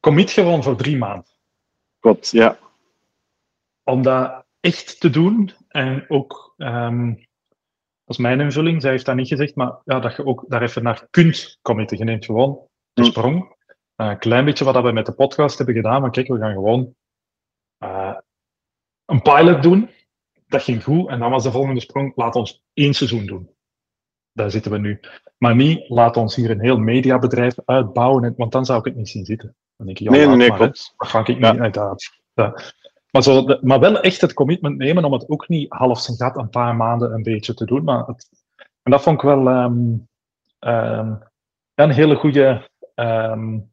commit gewoon voor drie maanden.
Klopt, ja.
Om dat echt te doen en ook um, dat is mijn invulling. Zij heeft dat niet gezegd, maar ja, dat je ook daar even naar kunt committen. Je neemt gewoon de hm. sprong. Uh, een klein beetje wat we met de podcast hebben gedaan. Maar kijk, we gaan gewoon uh, een pilot doen. Dat ging goed. En dan was de volgende sprong, laat ons één seizoen doen. Daar zitten we nu. Maar niet, laat ons hier een heel mediabedrijf uitbouwen. Want dan zou ik het niet zien zitten. Dan denk ik, ja,
nee, nee, nee, klopt.
Dat ga ik niet ja. uit. Dat, maar, zo, maar wel echt het commitment nemen om het ook niet half zijn gat een paar maanden een beetje te doen. Maar het, en dat vond ik wel um, um, een hele goede um,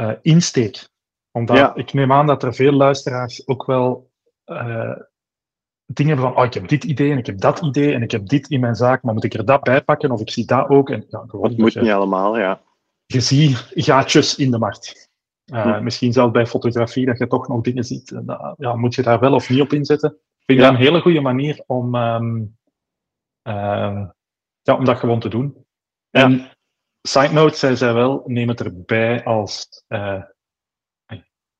uh, insteek. Omdat ja. ik neem aan dat er veel luisteraars ook wel uh, dingen van, oh, ik heb dit idee en ik heb dat idee en ik heb dit in mijn zaak, maar moet ik er dat bij pakken of ik zie dat ook? En, ja,
gewoon, dat moet je, niet allemaal, ja.
Je ziet gaatjes in de markt. Uh, Misschien zelfs bij fotografie, dat je toch nog dingen ziet. Ja, moet je daar wel of niet op inzetten? Ik vind ja. dat een hele goede manier om, um, uh, ja, om dat gewoon te doen. Ja. En side note, zei zij wel, neem het erbij als... Eh,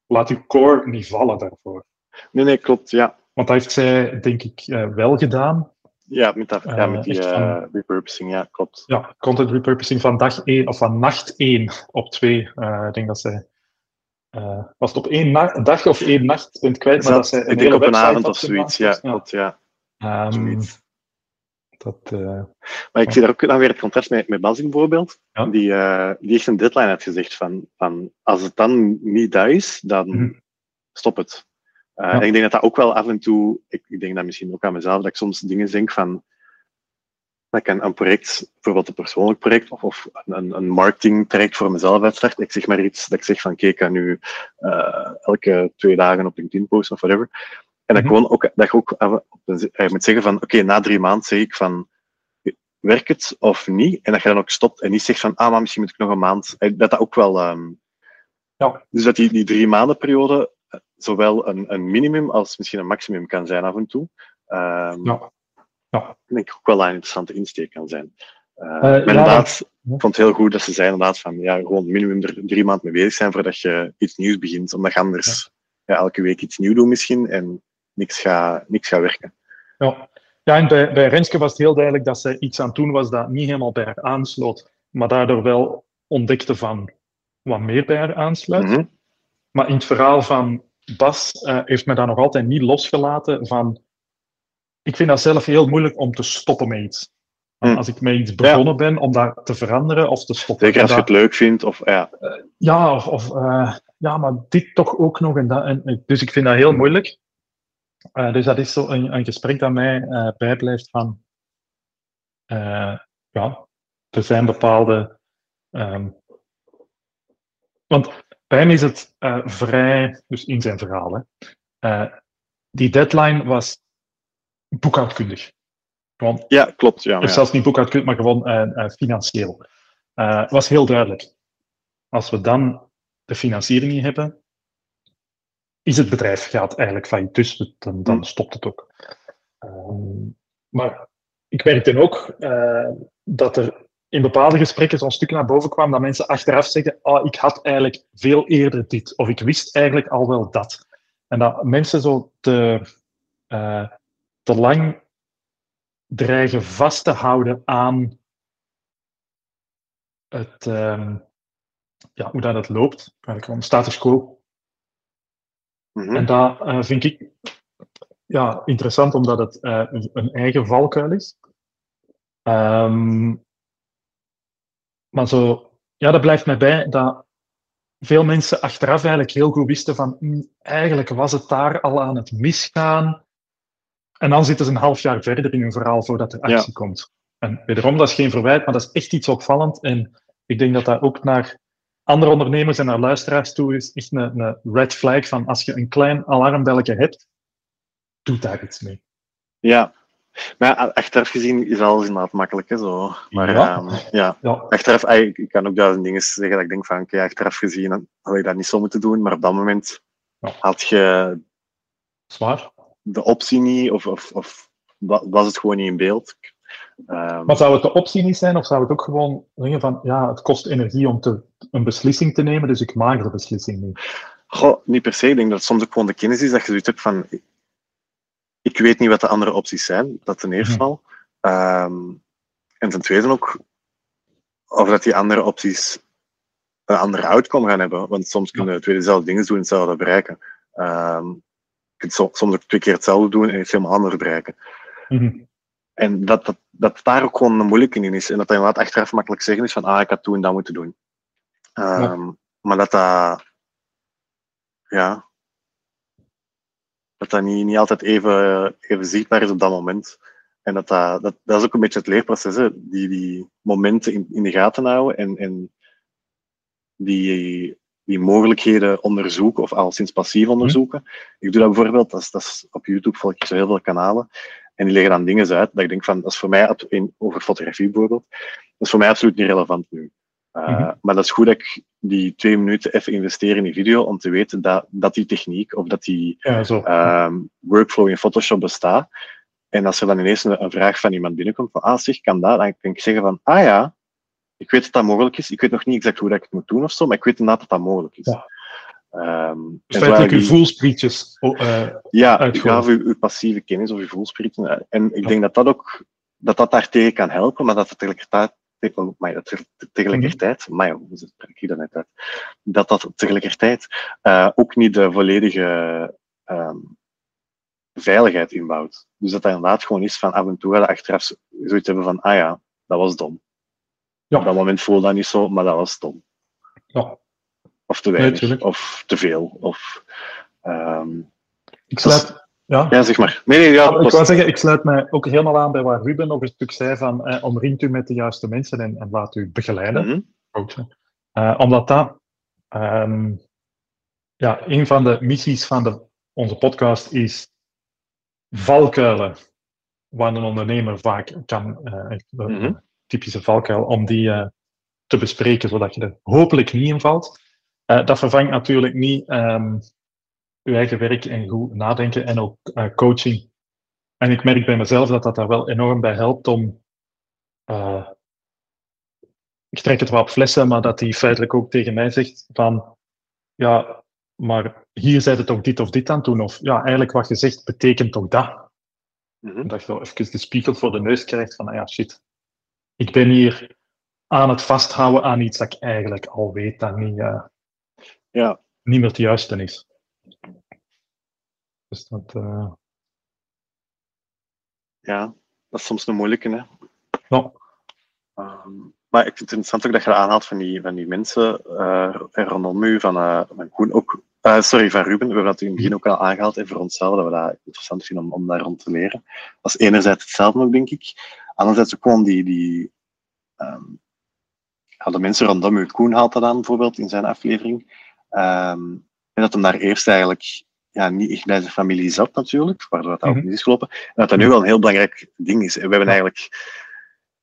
laat je core niet vallen daarvoor.
Nee, nee, klopt, ja.
Want dat heeft zij, denk ik, eh, wel gedaan.
Ja, met, dat, ja, met die van, repurposing, ja, klopt.
Ja, content repurposing van dag 1 of van nacht 1 op 2. ik denk dat zij uh, was het op één dag of één nacht bent kwijt, maar dat,
dat ik denk op een avond of zoiets, ja. Klopt, ja.
Um, dat, uh,
maar ik zie daar ook dan weer het contrast met, met Bas bijvoorbeeld. Ja? Die, uh, die heeft een deadline uitgezegd van, van als het dan niet dat is, dan mm stop het. Uh, ja. En ik denk dat dat ook wel af en toe, ik, ik denk dat misschien ook aan mezelf, dat ik soms dingen denk van, dat ik een, een project, bijvoorbeeld een persoonlijk project of, of een, een marketingtraject voor mezelf uitstart. Ik zeg maar iets dat ik zeg van, kijk, ik ga nu uh, elke twee dagen op LinkedIn posten of whatever. En dat, mm -hmm. ook, dat je ook je moet zeggen van, oké, okay, na drie maanden zeg ik van, werkt het of niet? En dat je dan ook stopt en niet zegt van, ah, maar misschien moet ik nog een maand. Dat dat ook wel... Um, ja. Dus dat die, die drie maanden periode zowel een, een minimum als misschien een maximum kan zijn af en toe. Um, ja ja. denk ik ook wel een interessante insteek kan zijn. Uh, uh, maar inderdaad, ik vond het heel goed dat ze zei inderdaad van ja, gewoon minimum er drie maanden mee bezig zijn voordat je iets nieuws begint. Omdat je anders ja. elke week iets nieuws doet misschien en niks gaat, niks gaat werken.
Ja, ja en bij, bij Renske was het heel duidelijk dat ze iets aan het doen was dat niet helemaal bij haar aansloot, maar daardoor wel ontdekte van wat meer bij haar aansluit. Mm -hmm. Maar in het verhaal van Bas uh, heeft me daar nog altijd niet losgelaten van ik vind dat zelf heel moeilijk om te stoppen met iets. Hm. Als ik met iets begonnen ben, om daar te veranderen of te stoppen.
Zeker als je het leuk vindt. Of, ja,
uh, ja, of, of uh, ja, maar dit toch ook nog. En dat, en, dus ik vind dat heel moeilijk. Uh, dus dat is zo een, een gesprek dat mij bijblijft van... ja, er zijn bepaalde... Um, want bij hem is het vrij... Dus in zijn verhaal, hè, die deadline was boekhoudkundig.
Want ja, klopt. Ja,
ja. zelfs niet boekhoudkundig, maar gewoon uh, uh, financieel. Uh, was heel duidelijk. Als we dan de financiering niet hebben, is het bedrijf gaat eigenlijk failliet. Dus dan, dan hm. stopt het ook. Ehm, maar ik merkte ook dat er in bepaalde gesprekken zo'n stuk naar boven kwam dat mensen achteraf zeggen: oh, ik had eigenlijk veel eerder dit, of ik wist eigenlijk al wel dat. En dat mensen zo te, te lang dreigen vast te houden aan het, ehm, ja, hoe dat het loopt, eigenlijk gewoon status quo.
Mhm.
En dat eh, vind ik ja, interessant, omdat het eh, een- een eigen valkuil is. Ehm, maar zo, ja, dat blijft mij bij dat veel mensen achteraf eigenlijk heel goed wisten van "Hm, eigenlijk was het daar al aan het misgaan. En dan zitten ze een half jaar verder in hun verhaal voordat er actie komt. En wederom, dat is geen verwijt, maar dat is echt iets opvallend. En ik denk dat dat ook naar andere ondernemers en naar luisteraars toe is echt een, een red flag van als je een klein alarmbelletje hebt, doe daar iets mee.
Ja. Maar ja, achteraf gezien is alles inderdaad makkelijk, hè, zo. Maar
Ja.
ja, ja
Ja,
achteraf, ik kan ook duizend dingen zeggen dat ik denk van, oké, achteraf gezien had ik dat niet zo moeten doen, maar op dat moment had je
zwaar.
De optie niet, of, of, of wa- was het gewoon niet in beeld. Ehm,
Maar zou het de optie niet zijn, of zou het ook gewoon zeggen van, ja, het kost energie om te, een beslissing te nemen, dus ik maak de beslissing niet.
Goh, niet per se. Ik denk dat het soms ook gewoon de kennis is dat je zoiets hebt van. Ik weet niet wat de andere opties zijn, dat ten eerste
Mhm.
al. Ehm, en ten tweede ook of dat die andere opties een andere outcome gaan hebben. Want soms kunnen twee dezelfde dingen doen en hetzelfde bereiken. Ehm, kunt so- soms ook twee keer hetzelfde doen en iets helemaal anders bereiken.
Mhm.
En dat, dat, dat daar ook gewoon een moeilijke in is. En dat dat inderdaad achteraf makkelijk zeggen is van, ah, ik had toen dat moeten doen. Ehm, Maar dat dat, ja, dat dat niet, niet altijd even, even zichtbaar is op dat moment. En dat, dat, dat, dat is ook een beetje het leerproces, hè? Die, die momenten in, in de gaten houden en, en die, die mogelijkheden onderzoeken, of al sinds passief onderzoeken. Ik doe dat bijvoorbeeld, dat is, dat is, op YouTube volg ik zo heel veel kanalen. En die leggen dan dingen uit dat ik denk van, dat is voor mij, in, over fotografie bijvoorbeeld, dat is voor mij absoluut niet relevant nu. Uh,
Mhm.
Maar dat is goed dat ik die twee minuten even investeer in die video om te weten dat, dat die techniek of dat die
Ja,
ehm, workflow in Photoshop bestaat. En als er dan ineens een, een vraag van iemand binnenkomt van, ah zeg, kan dat? Dan kan ik zeggen van, ah ja, ik weet dat dat mogelijk is. Ik weet nog niet exact hoe dat ik het moet doen of zo, maar ik weet inderdaad dat dat mogelijk is.
Ja.
En
Dus feitelijk uw voelsprietjes. oh, eh,
ja,
uitgooien.
gaf uw, uw passieve kennis of uw voelsprieten. En ik denk dat dat ook dat dat daar tegen kan helpen, maar dat het tegelijkertijd, maar dat te- tegelijkertijd, maar ja, hoe spreek ik dat net uit? Dat dat tegelijkertijd eh, ook niet de volledige ehm, veiligheid inbouwt. Dus dat dat inderdaad gewoon is van af en toe gaat achteraf zo- zoiets hebben van, ah ja, dat was dom.
Ja.
Op dat moment voelde dat niet zo, maar dat was dom.
ja.
Of te weinig, of te veel. Of, ehm,
Ik sluit, ja.
ja, zeg maar. Nee, nee, ja,
ik wou zeggen, ik sluit mij ook helemaal aan bij wat Ruben nog een stuk zei van eh, omringt u met de juiste mensen en, en laat u begeleiden. Eh, omdat dat ehm, ja, een van de missies van de, onze podcast is valkuilen waar een ondernemer vaak kan, eh, een
Mhm.
Typische valkuil, om die eh, te bespreken, zodat je er hopelijk niet in valt. Eh, dat vervangt natuurlijk niet ehm je eigen werk en goed nadenken en ook eh, coaching. En ik merk bij mezelf dat dat daar wel enorm bij helpt om ik trek het wel op flessen, maar dat hij feitelijk ook tegen mij zegt van, ja, maar hier zei het toch dit of dit aan het doen, of ja, eigenlijk wat je zegt betekent toch dat.
Mhm.
En dat je wel even de spiegel voor de neus krijgt van, ah ja, shit, ik ben hier aan het vasthouden aan iets dat ik eigenlijk al weet dat niet, eh,
Ja,
niet meer het juiste is. Dus dat, eh,
ja, dat is soms een moeilijke. Hè?
ja,
Ehm, maar ik vind het interessant ook dat je aanhaalt van die, van die mensen er rondom u, van, van Koen ook. Eh, sorry, van Ruben. We hebben dat in het begin ook al aangehaald. En voor onszelf, dat we dat interessant vinden om, om daar rond te leren. Dat is enerzijds hetzelfde ook, denk ik. Anderzijds ook gewoon die... die ja, de mensen rondom u. Koen haalt dat aan, bijvoorbeeld, in zijn aflevering. Ehm, en dat hem daar eerst eigenlijk ja, niet echt bij zijn familie zat, natuurlijk. Waardoor dat ook
Mhm.
niet is gelopen. En dat dat nu wel een heel belangrijk ding is. En we hebben eigenlijk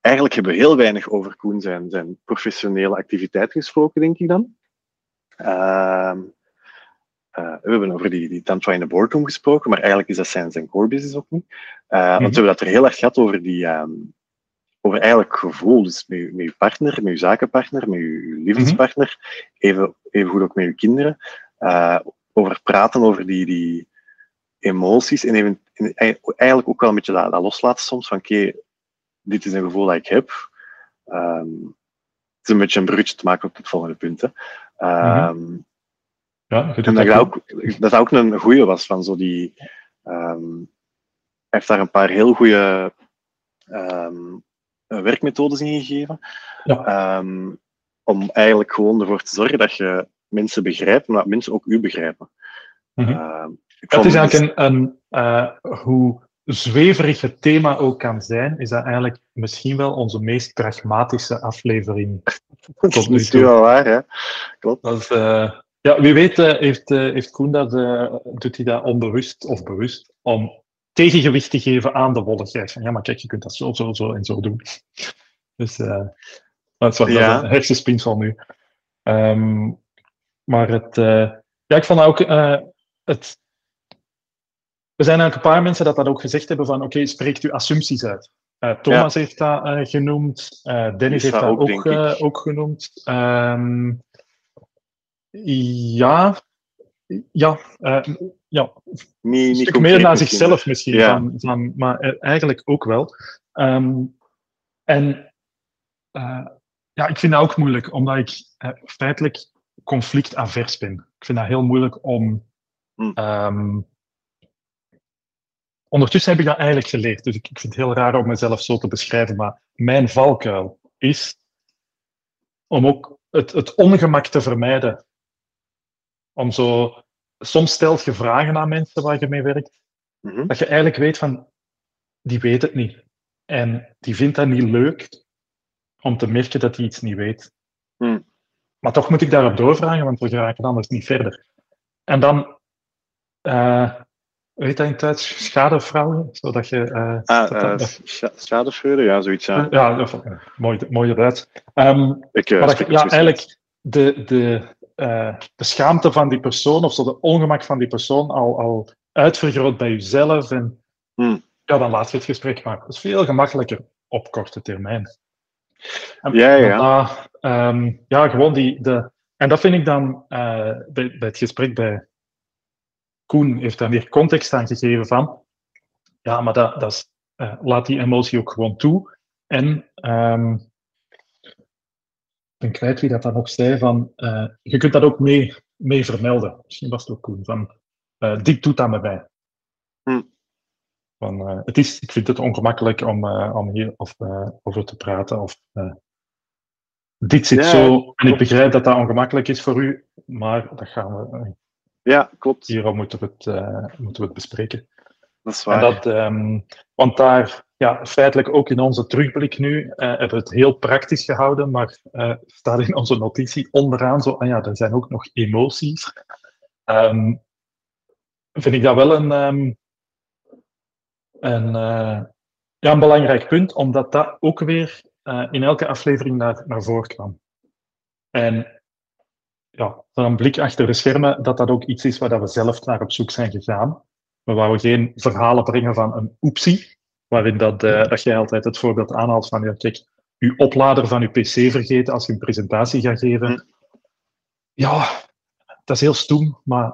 eigenlijk hebben we heel weinig over Koen zijn, zijn professionele activiteit gesproken, denk ik dan. Ehm, eh, we hebben over die, die Tantra in de boardroom gesproken, maar eigenlijk is dat zijn, zijn core business ook niet. Eh, Want we hebben dat er heel erg gehad over die, ehm, over eigenlijk gevoel, dus met, je- met je partner, met je zakenpartner, met je liefdespartner, even, even goed ook met je kinderen. Eh, over praten over die, die, emoties en, even, eigenlijk ook wel een beetje dat, dat loslaten soms van oké, dit is een gevoel dat ik heb. Ehm, het is een beetje een bruggetje te maken op het volgende punt. Hè.
Mhm. Ja,
en dat, dat, ook, dat ook een goede was van zo die. Um, hij heeft daar een paar heel goede um, werkmethodes in gegeven.
Ja.
om eigenlijk gewoon ervoor te zorgen dat je mensen begrijpt, maar dat mensen ook u begrijpen.
Mm het is eigenlijk een, een uh, hoe zweverig het thema ook kan zijn, is dat eigenlijk misschien wel onze meest pragmatische aflevering.
dat is wel waar, hè?
Klopt. Dat is, uh, ja, wie weet uh, heeft, heeft Koen dat, doet hij dat onbewust of bewust, om tegengewicht te geven aan de wolligheid. Van, ja, maar kijk, je kunt dat zo, zo, zo en zo doen. Dus dat is, wat, ja. dat is een hersenspinsel nu. Um, maar het, ja, ik vond ook het er zijn eigenlijk een paar mensen dat dat ook gezegd hebben van oké, spreekt uw assumpties uit. Thomas heeft dat genoemd, Dennis heeft dat ook, ook, ook genoemd. Um, ja, ja, ja.
Niet,
een stuk meer naar zichzelf misschien, ja. van, van, maar eigenlijk ook wel. Um, en ja, ik vind dat ook moeilijk, omdat ik feitelijk conflictavers ben. Ik vind dat heel moeilijk om hm. um, ondertussen heb ik dat eigenlijk geleerd. Dus ik, ik vind het heel raar om mezelf zo te beschrijven. Maar mijn valkuil is om ook het, het ongemak te vermijden. Om zo... Soms stelt je vragen aan mensen waar je mee werkt.
Mhm.
Dat je eigenlijk weet van... Die weet het niet. En die vindt dat niet leuk om te merken dat hij iets niet weet.
Mhm.
Maar toch moet ik daarop doorvragen, want we geraken anders niet verder. En dan... Uh, weet dat in het Duits? Schadefraude? Zodat je... Uh,
ah, uh, schadefraude, ja, zoiets. Ja,
ja mooi, mooie Duits. Um,
ik,
maar dat, ja, eigenlijk de, de, uh, de schaamte van die persoon, of zo de ongemak van die persoon, al, al uitvergroot bij jezelf. En
hmm.
ja, dan laat je het gesprek maar. Dat is veel gemakkelijker op korte termijn.
En, ja, ja.
um, ja, gewoon die... De, en dat vind ik dan bij, bij het gesprek bij Koen heeft daar meer context aan gegeven van, ja, maar dat, dat is, uh, laat die emotie ook gewoon toe. En um, ik ben kwijt wie dat dan nog zei, van, uh, je kunt dat ook mee, mee vermelden. Misschien was het ook Koen, van, uh, dit doet dat met mij.
Hm.
Van, het is, ik vind het ongemakkelijk om, om hier of, over te praten. Of, dit zit
ja,
zo, en ik begrijp dat dat ongemakkelijk is voor u, maar dat gaan we
ja, klopt.
Hierom moeten we het, moeten we het bespreken.
Dat is waar.
Dat, um, want daar, ja, feitelijk ook in onze terugblik nu, uh, hebben we het heel praktisch gehouden, maar uh, staat in onze notitie onderaan zo, ah ja, er zijn ook nog emoties. Um, vind ik dat wel een, um, een, ja, een belangrijk punt, omdat dat ook weer in elke aflevering naar, naar voren kwam. En ja, een blik achter de schermen, dat dat ook iets is waar we zelf naar op zoek zijn gegaan. We wouden geen verhalen brengen van een oepsie, waarin dat, uh, dat jij altijd het voorbeeld aanhaalt van, ja, kijk, je oplader van je pc vergeten als je een presentatie gaat geven. Ja, dat is heel stoem, maar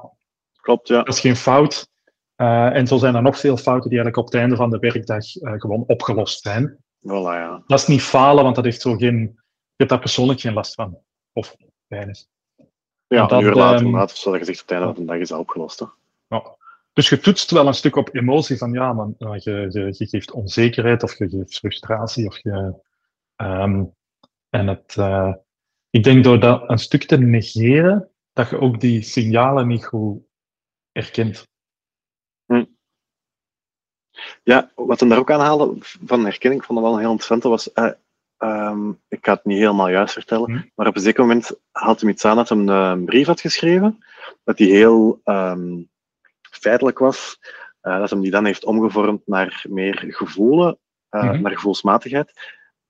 Klopt, ja.
dat is geen fout. Uh, en zo zijn er nog veel fouten die eigenlijk op het einde van de werkdag uh, gewoon opgelost zijn.
Voilà, ja.
Dat is niet falen, want dat heeft zo geen, je hebt daar persoonlijk geen last van. Of weinig.
Ja, dat, een uur later, um, later zoals gezegd, op het einde van de dag is dat opgelost. Hè?
Dus je toetst wel een stuk op emotie van ja, man, je, je, je geeft onzekerheid of je geeft frustratie. Of je, um, en het, uh, ik denk door dat een stuk te negeren, dat je ook die signalen niet goed herkent.
Hm. Ja, wat we daar ook aan haalde van herkenning, ik vond dat wel heel interessant, was uh, Um, ik ga het niet helemaal juist vertellen, hm. maar op een zeker moment had hij iets aan dat hij een brief had geschreven, dat die heel um, feitelijk was, uh, dat hij die dan heeft omgevormd naar meer gevoelen, uh, mm -hmm. naar gevoelsmatigheid.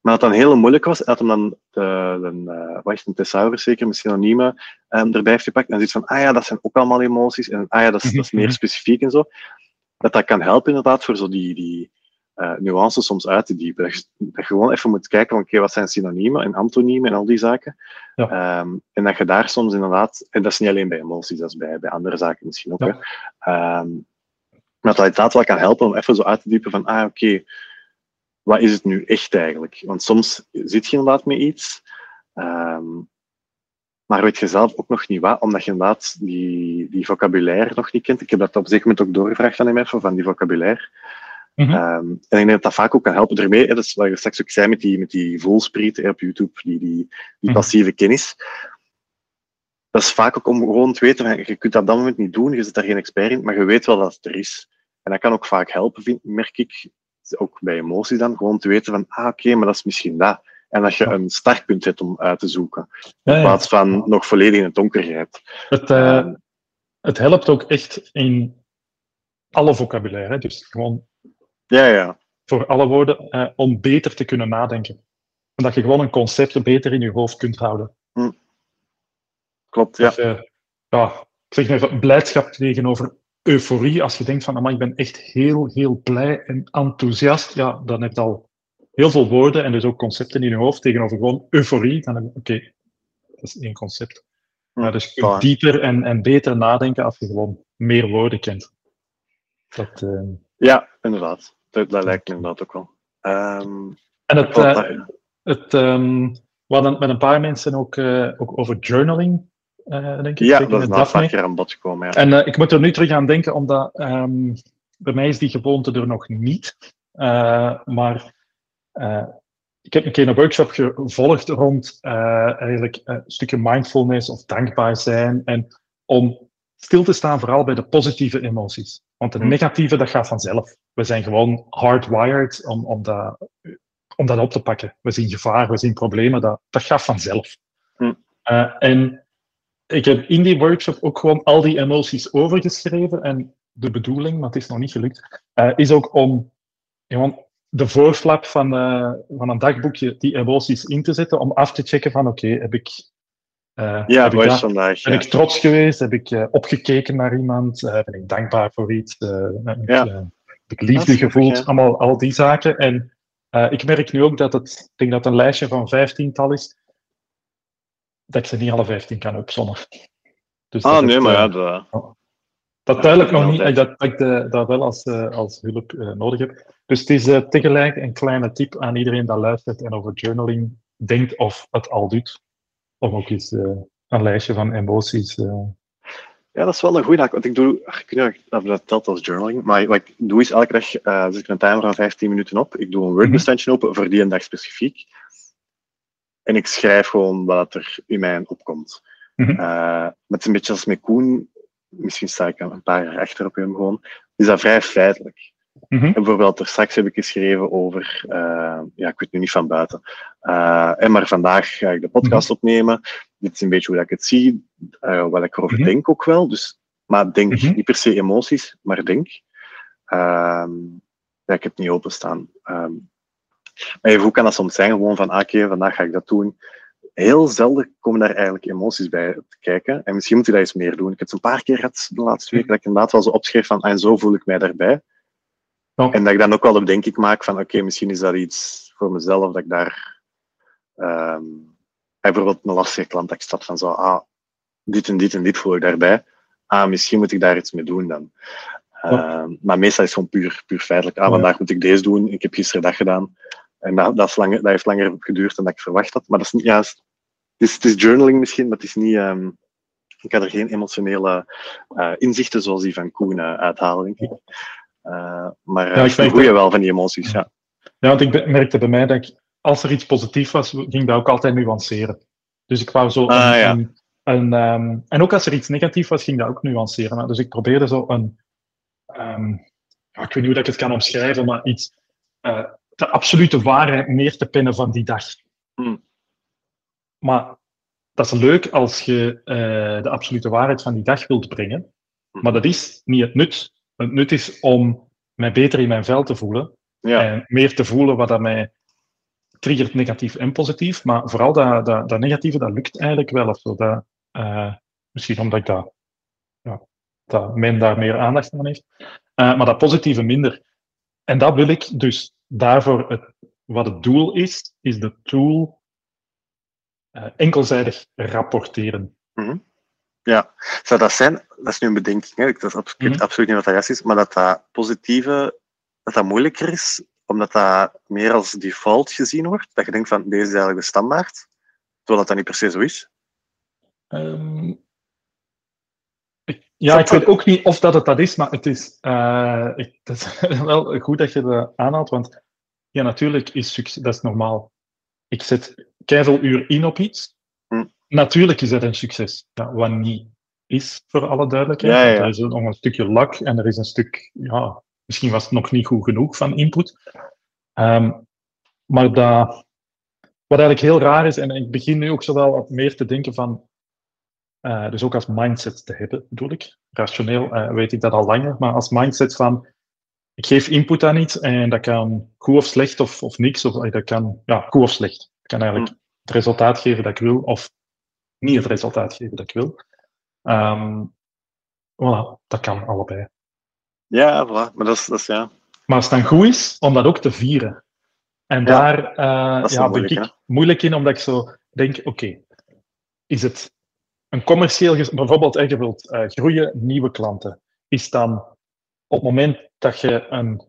Maar dat dan heel moeilijk was, dat hij dan de, de uh, wat is een thesaurus zeker, met synoniemen um, erbij heeft gepakt. En dan van, ah ja, dat zijn ook allemaal emoties. En ah ja, dat is, dat is meer specifiek en zo. Dat dat kan helpen inderdaad voor zo die, die, uh, nuances soms uit te diepen. Dat je, dat je gewoon even moet kijken van oké, wat zijn synoniemen en antoniemen en al die zaken.
Ja.
Um, en dat je daar soms inderdaad, en dat is niet alleen bij emoties, dat is bij, bij andere zaken misschien ook.
Ja.
Hè, um, dat dat inderdaad wel kan helpen om even zo uit te diepen van, ah oké, wat is het nu echt eigenlijk? Want soms zit je inderdaad met iets, ehm, maar weet je zelf ook nog niet wat, omdat je inderdaad die, die vocabulaire nog niet kent. Ik heb dat op een zeker moment ook doorgevraagd aan hem even, van die vocabulaire.
Mhm.
Ehm, en ik denk dat dat vaak ook kan helpen ermee. Hè, dat is wat je straks ook zei met die, met die voelspriet hè, op YouTube, die, die, die
Mhm.
passieve kennis. Dat is vaak ook om gewoon te weten, van, je kunt dat op dat moment niet doen, je zit daar geen expert in, maar je weet wel dat het er is. En dat kan ook vaak helpen, vind, merk ik, ook bij emoties dan, gewoon te weten van, ah oké, maar dat is misschien dat. En dat je een startpunt hebt om uit te zoeken, in plaats van nog volledig in het donker grijpt.
Het, eh,
Ehm,
het helpt ook echt in alle vocabulaire. Dus gewoon
ja, ja.
voor alle woorden, eh, om beter te kunnen nadenken. Omdat je gewoon een concept beter in je hoofd kunt houden.
Klopt, ja.
Dus, eh, ja, ik zeg maar even, blijdschap tegenover euforie. Als je denkt van, "Amai, ik ben echt heel, heel blij en enthousiast. Ja, dan heb je al heel veel woorden en dus ook concepten in je hoofd. Tegenover gewoon euforie. Dan heb je, oké, dat is één concept. Maar dus je kunt
Voilà.
dieper en, en beter nadenken als je gewoon meer woorden kent. Dat, eh,
Ja, inderdaad. Dat, dat lijkt me inderdaad ook wel. Ehm,
en het, eh, het, ehm, we hadden met een paar mensen ook, eh, ook over journaling, eh, denk ik.
ja, dat is na een paar keer aan bod gekomen. Ja.
En ik moet er nu terug aan denken, omdat ehm, bij mij is die gewoonte er nog niet. Maar ik heb een keer een workshop gevolgd rond eigenlijk een stukje mindfulness of dankbaar zijn. En om stil te staan vooral bij de positieve emoties. Want de
Hmm.
negatieve, dat gaat vanzelf. We zijn gewoon hardwired om, om, dat, om dat op te pakken. We zien gevaar, we zien problemen, dat, dat gaat vanzelf.
Hmm.
Eh, en ik heb in die workshop ook gewoon al die emoties overgeschreven. En de bedoeling, maar het is nog niet gelukt, eh, is ook om gewoon de voorflap van, eh, van een dagboekje die emoties in te zetten, om af te checken van oké, heb ik... eh,
Ja,
dat-
vandaag?
ben
Ja.
ik trots geweest? Heb ik eh, opgekeken naar iemand? Eh, ben ik dankbaar voor iets? Eh, heb, ik,
Ja.
liefde gevoeld?
ja.
Allemaal al die zaken. En eh, ik merk nu ook dat het, ik denk dat het een lijstje van vijftiental is, dat ik ze niet alle vijftien kan opzommen. Dus
Ah,
dat
nee,
het,
maar ja, dat,
dat duidelijk nog niet, dat, dat ik de, dat wel als, eh, als hulp eh, nodig heb. Dus het is eh, tegelijk een kleine tip aan iedereen dat luistert en over journaling denkt of het al doet. Om ook eens eh, een lijstje van emoties. eh,
ja, dat is wel een goede haak. Want ik doe, ik weet niet of dat telt als journaling, maar wat ik doe is elke dag eh zet ik een timer van 15 minuten op. Ik doe een Word-bestandje open voor die een dag specifiek. En ik schrijf gewoon wat er in mij opkomt.
Mhm.
Met een beetje als met Koen, misschien sta ik een paar jaar achter op hem gewoon, is dat vrij feitelijk.
Mhm.
En bijvoorbeeld, er straks heb ik geschreven over, eh, ja, ik weet nu niet van buiten. Eh, en maar vandaag ga ik de podcast opnemen. Dit is een beetje hoe dat ik het zie, eh, wat ik erover
Mhm.
denk ook wel. Dus, maar denk,
Mhm.
niet per se emoties, maar denk. Ehm, ja, ik heb het niet openstaan. Ehm maar even, hoe kan dat soms zijn? Gewoon van, ah, oké, vandaag ga ik dat doen. Heel zelden komen daar eigenlijk emoties bij te kijken. En misschien moet je dat eens meer doen. Ik heb het een paar keer gehad de laatste week, dat ik inderdaad wel zo opschreef van, ah, en zo voel ik mij daarbij.
Ja.
En dat ik dan ook wel op denk ik maak van, oké, misschien is dat iets voor mezelf, dat ik daar... ehm, bijvoorbeeld een lastige klant, dat ik stad van zo, ah, dit en dit en dit voel ik daarbij. Ah, misschien moet ik daar iets mee doen dan. Ehm, maar meestal is het gewoon puur, puur feitelijk. Ah, vandaag moet ik deze doen. Ik heb gisteren dat gedaan. En dat, dat, is langer, dat heeft langer geduurd dan dat ik verwacht had. Maar dat is niet, ja, het is, het is journaling misschien, maar het is niet... ehm, ik had er geen emotionele eh, inzichten zoals die van Koen eh, uithalen, denk ik. Eh, maar
Ja,
ja,
ik
ik
merk
goeie
dat-
wel van die emoties, ja.
Ja, want ik merkte bij mij dat ik, als er iets positief was, ging dat ook altijd nuanceren. Dus ik wou zo.
Ah,
een,
ja.
een, een, ehm, en ook als er iets negatief was, ging dat ook nuanceren. Dus ik probeerde zo een. ehm, ja, ik weet niet hoe dat ik het kan omschrijven, maar iets. eh, de absolute waarheid neer te pinnen van die dag.
Hmm.
Maar dat is leuk als je eh, de absolute waarheid van die dag wilt brengen. Maar dat is niet het nut. Het nut is om mij beter in mijn vel te voelen.
Ja,
En meer te voelen wat dat mij triggert, negatief en positief. Maar vooral dat, dat, dat negatieve, dat lukt eigenlijk wel. Of zo. Dat, eh, misschien omdat ik dat, ja, dat men daar meer aandacht aan heeft. Eh, maar dat positieve minder. En dat wil ik dus daarvoor, het, wat het doel is, is de tool eh, enkelzijdig rapporteren.
Mhm. Ja, zou dat zijn, dat is nu een bedenking, hè? dat is absoluut,
Mhm.
absoluut niet wat dat juist is, maar dat dat positieve, dat dat moeilijker is, omdat dat meer als default gezien wordt, dat je denkt van, deze is eigenlijk de standaard, terwijl dat dat niet per se zo is.
Ehm, ik- ja, ik weet ook niet of dat het dat is, maar het is, eh, ik, het is wel goed dat je dat aanhaalt, want ja, natuurlijk is succes, dat is normaal. Ik zet keiveel uur in op iets. Natuurlijk is dat een succes. Ja, wat niet is, voor alle duidelijkheid.
Ja, ja.
Er is nog een stukje lak en er is een stuk, ja, misschien was het nog niet goed genoeg van input. Ehm, maar dat, wat eigenlijk heel raar is, en ik begin nu ook zo wel wat meer te denken van, eh, dus ook als mindset te hebben, bedoel ik. Rationeel eh, weet ik dat al langer, maar als mindset van, ik geef input aan iets en dat kan goed of slecht of, of niks, of dat kan, ja, goed of slecht. Dat kan eigenlijk het resultaat geven dat ik wil, of niet het resultaat geven dat ik wil. Ehm voilà, dat kan allebei.
Ja, voilà. maar dat is, dat is ja.
Maar als het dan goed is, om dat ook te vieren. En
Ja,
daar
is
ja, ben
moeilijk,
ik moeilijk in, omdat ik zo denk, oké, is het een commercieel, bijvoorbeeld, hè, je wilt eh, groeien, nieuwe klanten. Is dan op het moment dat je een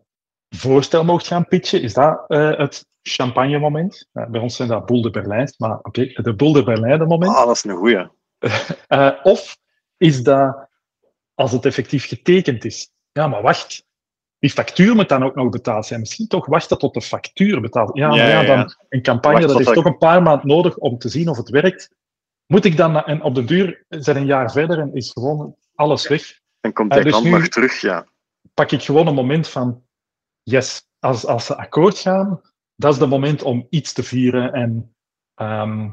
voorstel mocht gaan pitchen, is dat eh, het champagne moment? Eh, bij ons zijn dat Boel de Berlijn, maar oké, de Boel de Berlijn moment.
Ah, dat is een goeie.
Eh, of is dat als het effectief getekend is? Ja, maar wacht. Die factuur moet dan ook nog betaald zijn. Misschien toch wachten tot de factuur betaald Ja, maar
Ja,
ja,
ja,
dan een campagne,
Wacht
dat heeft toch een paar maanden nodig om te zien of het werkt. Moet ik dan, en op de duur, zijn een jaar verder en is gewoon alles weg.
En komt
Eh,
die
dus
terug, ja.
Pak ik gewoon een moment van, yes, als, als ze akkoord gaan, dat is het moment om iets te vieren. En, ehm,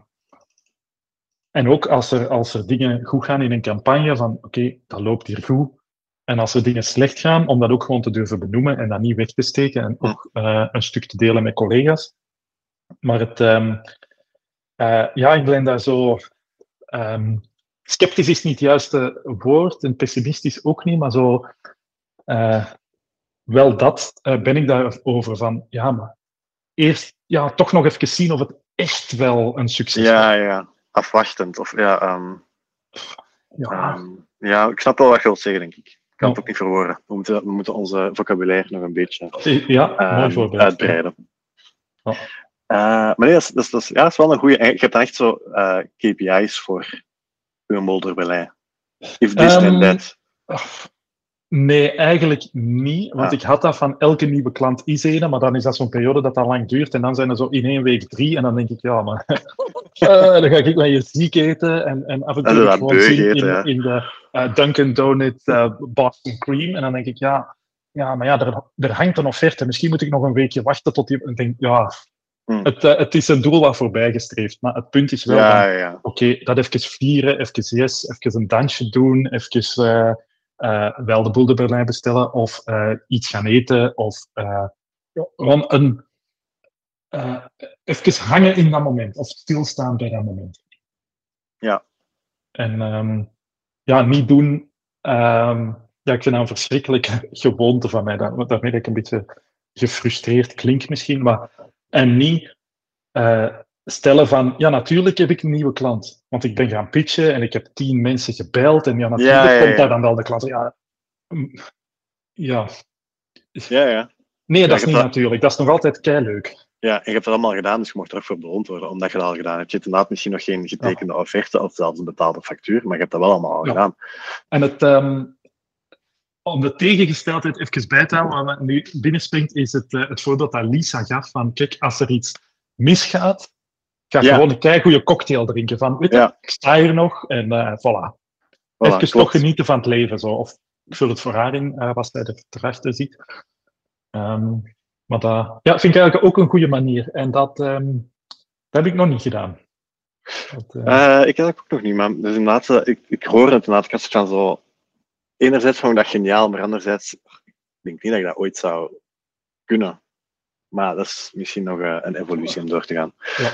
en ook als er, als er dingen goed gaan in een campagne, van oké, dat loopt hier goed. En als er dingen slecht gaan, om dat ook gewoon te durven benoemen en dat niet weg te steken en ook eh, een stuk te delen met collega's. Maar het, ehm, eh, ja, ik ben daar zo. ehm, sceptisch is niet het juiste woord en pessimistisch ook niet, maar zo. eh, wel dat eh, ben ik daarover van, ja, maar eerst ja, toch nog even zien of het echt wel een succes wordt.
Ja, ja. Afwachtend. Of, ja, ehm,
Ja,
ehm, ja, ik snap wel wat je wilt zeggen, denk ik. Ik kan het ook niet verwoorden. We moeten, we moeten onze vocabulaire nog een beetje
ja
ehm, uitbreiden.
Ja.
Eh, maar nee, dat is, dat is, dat is- ja, dat is wel een goede. Je hebt dan echt zo eh, KPI's voor uw molderbeleid. If this and that.
Ach, Nee, eigenlijk niet. Want
Ah.
ik had dat van elke nieuwe klant is ene, maar dan is dat zo'n periode dat al lang duurt. En dan zijn er zo in één week drie. En dan denk ik, ja, maar eh, dan ga ik met je ziek eten. En, en af en toe gewoon zien
eten,
in,
ja.
in de eh, Dunkin' Donut eh, Boston Cream. En dan denk ik, ja, ja maar ja, er, er hangt een offerte. Misschien moet ik nog een weekje wachten tot die... En ik denk, ja,
Hmm.
het, het is een doel wat voorbij gestreefd. Maar het punt is wel van,
Ja, ja.
oké, dat even vieren, even yes, even een dansje doen, even wel de boel de Berlijn bestellen of eh, iets gaan eten of eh, gewoon een, eh, even hangen in dat moment of stilstaan bij dat moment.
Ja.
En ehm, ja, niet doen. ehm, ja, ik vind dat een verschrikkelijke gewoonte van mij. Dat, daarmee dat ik een beetje gefrustreerd klink misschien, maar en niet eh, stellen van, ja, natuurlijk heb ik een nieuwe klant. Want ik ben gaan pitchen en ik heb tien mensen gebeld en ja, natuurlijk
Ja, ja,
komt daar dan wel de klant. Ja, ja.
Ja, ja.
nee, dat is niet
dat-
natuurlijk. Dat is nog altijd keileuk.
Ja, en je hebt het allemaal gedaan, dus je mocht er ook voor beloond worden, omdat je dat al gedaan hebt. Je hebt inderdaad misschien nog geen getekende offerte of zelfs een betaalde factuur, maar je hebt dat wel allemaal al gedaan.
En het, ehm, om de tegengesteldheid even bij te houden, wat me nu binnenspringt, is het, eh, het voorbeeld dat Lisa gaf van, kijk, als er iets misgaat, ga
Ja.
gewoon een keigoede cocktail drinken. Van, weet je,
Ja.
ik sta hier nog en eh voilà.
Voilà,
Even toch genieten van het leven. Zo. Of ik vul het voor haar in, eh, was zij er erachter ziet. Ehm, maar dat ja, vind ik eigenlijk ook een goede manier. En dat, ehm, dat heb ik nog niet gedaan. Dat, eh,
ik heb dat ook nog niet, maar dus inderdaad, ik, ik hoor het inderdaad, ik van zo... Enerzijds vond ik dat geniaal, maar anderzijds ik denk niet dat ik dat ooit zou kunnen. Maar dat is misschien nog een evolutie om door te gaan.
ja.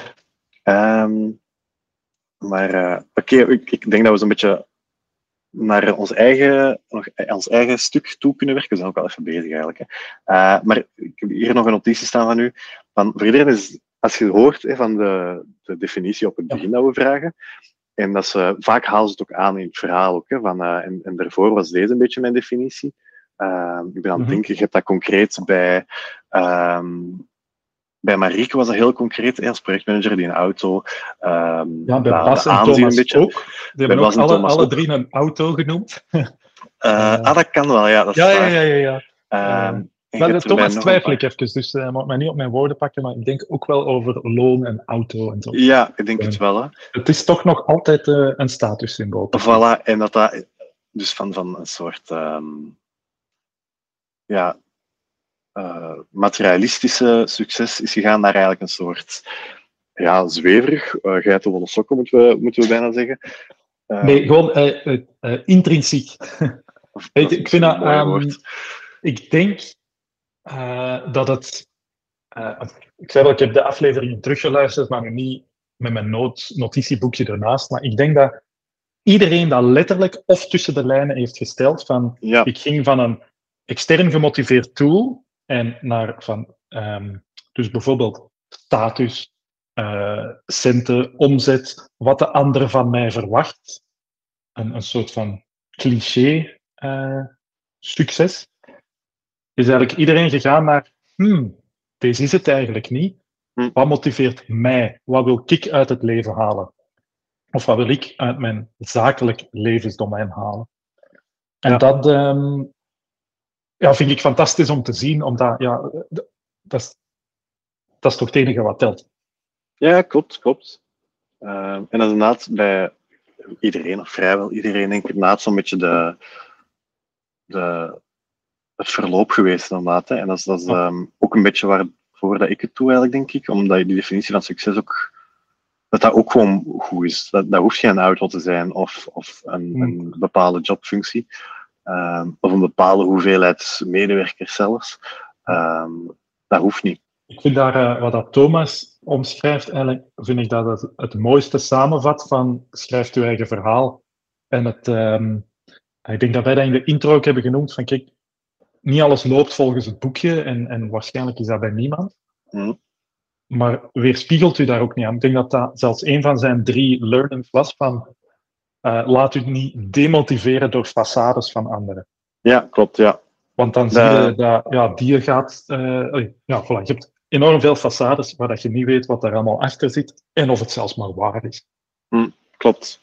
Ehm, maar eh, oké, ik, ik denk dat we zo'n beetje naar ons eigen, nog, eh, ons eigen stuk toe kunnen werken. We zijn ook al even bezig eigenlijk. Hè. Eh, maar ik heb hier nog een notitie staan van u. Van, voor iedereen is, als je hoort hè, van de, de definitie op het begin dat we vragen, En dat ze, vaak halen ze het ook aan in het verhaal. Ook, hè, van, uh, en, en daarvoor was deze een beetje mijn definitie. Uh, ik ben aan het
Mhm.
denken, je hebt dat concreet bij, ehm bij Marieke was dat heel concreet, als projectmanager die een auto
Ja,
ehm
bij Bas en Thomas
een beetje.
ook. Die hebben ook alle,
ook.
drie een auto genoemd.
Eh,
Eh,
ah, dat kan wel, ja. Dat is
Ja, ja, ja, ja. ja.
Je
Maar Thomas twijfel ik even, dus uh, moet mij niet op mijn woorden pakken, maar ik denk ook wel over loon en auto en zo.
Ja, ik denk het wel. Hè.
Het is toch nog altijd uh, een statussymbool.
Voilà, en dat dat dus van, van een soort ehm, ja, uh, materialistische succes is gegaan naar eigenlijk een soort ja, zweverig, uh, geitenwolle sokken moeten we, moeten we bijna zeggen.
Uh, nee, gewoon intrinsiek. Weet ik vind dat, um, ik denk dat het, ik zei wel, ik heb de aflevering teruggeluisterd, maar nu niet met mijn notitieboekje ernaast, maar ik denk dat iedereen dat letterlijk of tussen de lijnen heeft gesteld van,
ja.
ik ging van een extern gemotiveerd tool en naar van, um, dus bijvoorbeeld status, uh, centen, omzet, wat de ander van mij verwacht. Een, een soort van cliché uh, succes. Is eigenlijk iedereen gegaan naar, hmm, deze is het eigenlijk niet.
Hm.
Wat motiveert mij? Wat wil ik uit het leven halen? Of wat wil ik uit mijn zakelijk levensdomein halen? En
Ja.
dat um, ja, vind ik fantastisch om te zien, omdat ja, dat is, dat is toch het enige wat telt.
Ja, klopt, klopt. Uh, en dat is inderdaad bij iedereen, of vrijwel iedereen, denk ik, inderdaad zo'n beetje de, de, het verloop geweest, inderdaad. Hè. En dat is, dat is um, ook een beetje waarvoor dat ik het doe, eigenlijk, denk ik. Omdat die definitie van succes ook, dat dat ook gewoon goed is. Dat, dat hoeft geen auto te zijn of, of een,
Hmm.
een bepaalde jobfunctie. Um, of een bepaalde hoeveelheid medewerkers zelfs. Um, dat hoeft niet.
Ik vind daar, uh, wat dat Thomas omschrijft, eigenlijk vind ik dat het, het mooiste samenvat van schrijf je eigen verhaal. En het, um, ik denk dat wij dat in de intro ook hebben genoemd, van kijk, niet alles loopt volgens het boekje en, en waarschijnlijk is dat bij niemand.
Mm.
Maar weerspiegelt u daar ook niet aan. Ik denk dat dat zelfs een van zijn drie learnings was van uh, laat u niet demotiveren door façades van anderen.
Ja, klopt, ja.
Want dan zie je dat ja, die gaat... Uh, ja, voilà, je hebt enorm veel façades waar dat je niet weet wat er allemaal achter zit en of het zelfs maar waar is.
Mm, klopt.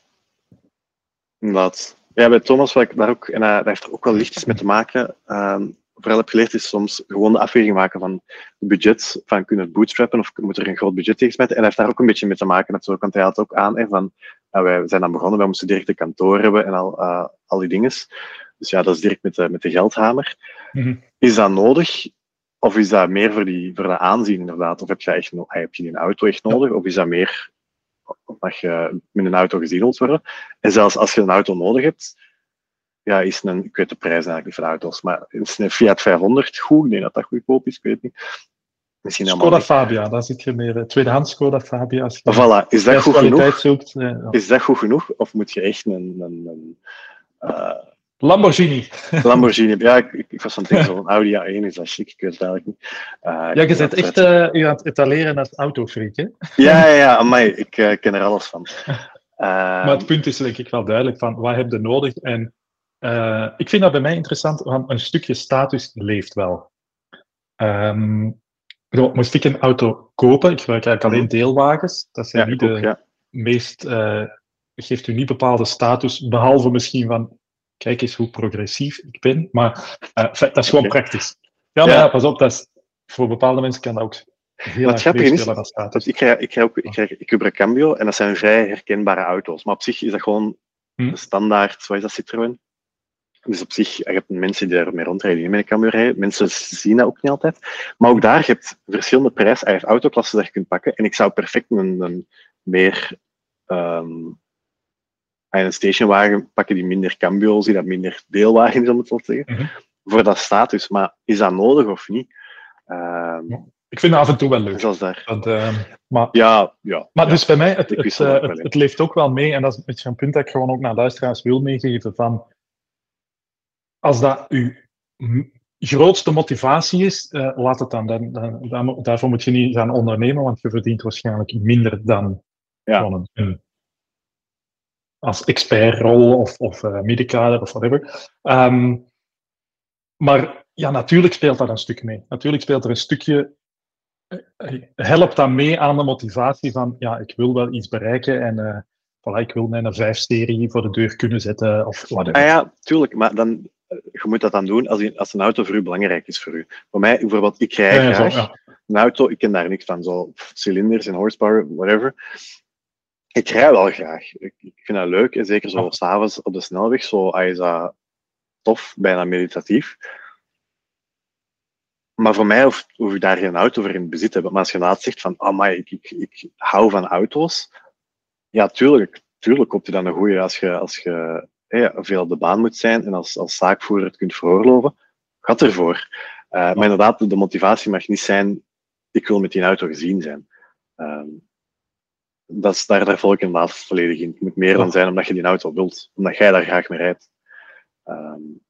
Inderdaad. Ja, bij Thomas, wat ik daar ook, en hij heeft er ook wel lichtjes mee te maken, um, vooral heb geleerd, is soms gewoon de afweging maken van het budget, van kunnen het bootstrappen of moet er een groot budget tegen smijten. En hij heeft daar ook een beetje mee te maken natuurlijk, want hij had ook aan, hè, van, nou, wij zijn dan begonnen, wij moesten direct een kantoor hebben en al, uh, al die dingen. Dus ja, dat is direct met de, met de geldhamer.
Mm -hmm.
Is dat nodig? Of is dat meer voor, die, voor dat aanzien inderdaad? Of heb je, echt, heb je een auto echt nodig? Of is dat meer dat je met een auto gezien wilt worden? En zelfs als je een auto nodig hebt, ja, is een, ik weet de prijs eigenlijk niet van auto's, maar is een Fiat 500 goed? Ik denk dat dat goedkoop is, ik weet niet.
Misschien Skoda Fabia, daar zit je meer. Tweedehands Skoda Fabia. Als je
voilà, is dat goed genoeg?
Zoekt, ja.
Is dat goed genoeg? Of moet je echt een, een, een uh,
Lamborghini.
Lamborghini. Ja, ik, ik was aan het denken, zo'n Audi A1 is dat chic, ik weet het eigenlijk niet.
Uh, ja, je bent echt uh, je aan het etaleren als autofreak, hè?
Ja, ja, ja, amai, ik ken er alles van.
maar het punt is denk ik wel duidelijk van, wat heb je nodig? En uh, ik vind dat bij mij interessant, want een stukje status leeft wel. Um, moest ik een auto kopen, ik gebruik eigenlijk alleen deelwagens. Dat zijn
ja,
niet de
ook, ja.
meest, uh, geeft u niet bepaalde status, behalve misschien van, kijk eens hoe progressief ik ben. Maar uh, dat is gewoon okay. praktisch. Ja, maar ja. pas op, dat is, voor bepaalde mensen kan dat ook heel erg als status.
Ik, krijg, ik, krijg ook, ik, krijg, ik gebruik Cambio en dat zijn vrij herkenbare auto's. Maar op zich is dat gewoon
hm?
de standaard, zoals dat Citroën. Dus op zich, je hebt mensen die daarmee rondrijden, die een Cambio rijden. Mensen zien dat ook niet altijd. Maar ook daar, je hebt verschillende prijs, autoklassen dat je kunt pakken. En ik zou perfect een, een meer... Um, een stationwagen pakken die minder cambio, die dat minder deelwagen is, om het zo te zeggen.
Mm -hmm.
Voor dat status. Maar is dat nodig of niet?
Ja. Ik vind het af en toe wel leuk.
Zoals daar.
Dat, uh, maar,
ja, ja.
Maar
ja.
dus bij mij, het, het,
het,
uh, het, het, leeft ook wel mee. En dat is een beetje een punt dat ik gewoon ook naar luisteraars wil meegeven. Van, als dat uw grootste motivatie is, uh, laat het dan. Dan, dan, dan. Daarvoor moet je niet gaan ondernemen, want je verdient waarschijnlijk minder dan
ja.
een, als expertrol of, of uh, middenkader of whatever. Um, maar ja, natuurlijk speelt dat een stuk mee. Natuurlijk speelt er een stukje. Helpt dat mee aan de motivatie van ja, ik wil wel iets bereiken en uh, voilà, ik wil mijn vijf-serie voor de deur kunnen zetten of whatever.
Ah ja, tuurlijk, maar dan, je moet dat dan doen als, als een auto voor u belangrijk is voor u. Voor mij, bijvoorbeeld, ik rij ja, graag. Ja. Een auto, ik ken daar niks van, zo cilinders en horsepower, whatever. Ik rij wel graag. Ik, ik vind dat leuk, en zeker zo s'avonds op de snelweg, zo is dat tof, bijna meditatief. Maar voor mij hoef, hoef ik daar geen auto voor in bezit te hebben. Maar als je laat zegt van, ah, maar ik, ik, ik hou van auto's. Ja, tuurlijk, tuurlijk komt je dan een goede als je, als je hey, veel op de baan moet zijn en als, als zaakvoerder het kunt veroorloven. Gaat ervoor. Uh, maar inderdaad, de motivatie mag niet zijn, ik wil met die auto gezien zijn. Uh, dat is, daar, daar volg ik inderdaad volledig in. Het moet meer dan zijn omdat je die auto wilt, omdat jij daar graag mee rijdt. Um,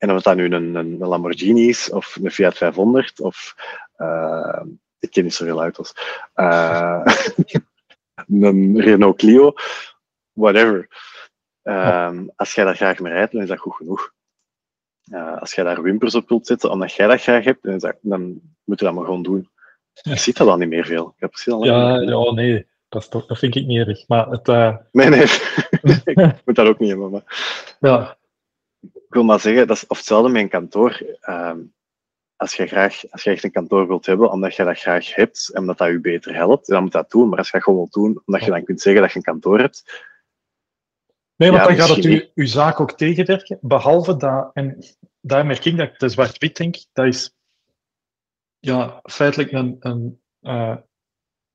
en of het dan nu een, een, Lamborghini is, of een Fiat 500, of uh, ik ken niet zoveel auto's, uh, een Renault Clio, whatever. Um, als jij daar graag mee rijdt, dan is dat goed genoeg. Uh, als jij daar wimpers op wilt zetten, omdat jij dat graag hebt, dan, dat, dan moet je dat maar gewoon doen. Ja. Ik zie dat dan niet meer veel. Ik heb
al ja, ja, nee, dat, is toch, dat vind ik niet erg. Maar het, uh...
Nee, nee, ik moet dat ook niet hebben. Maar...
Ja,
ik wil maar zeggen, dat is of hetzelfde met een kantoor. Ehm, als je, graag, als je echt een kantoor wilt hebben, omdat je dat graag hebt en omdat dat je beter helpt, dan moet dat doen. Maar als je dat gewoon wilt doen, omdat je dan kunt zeggen dat je een kantoor hebt.
Nee, want dan gaat het u, uw zaak ook tegenwerken. Behalve dat, en daar merk ik dat ik de zwart-wit denk, dat is ja, feitelijk een, een uh,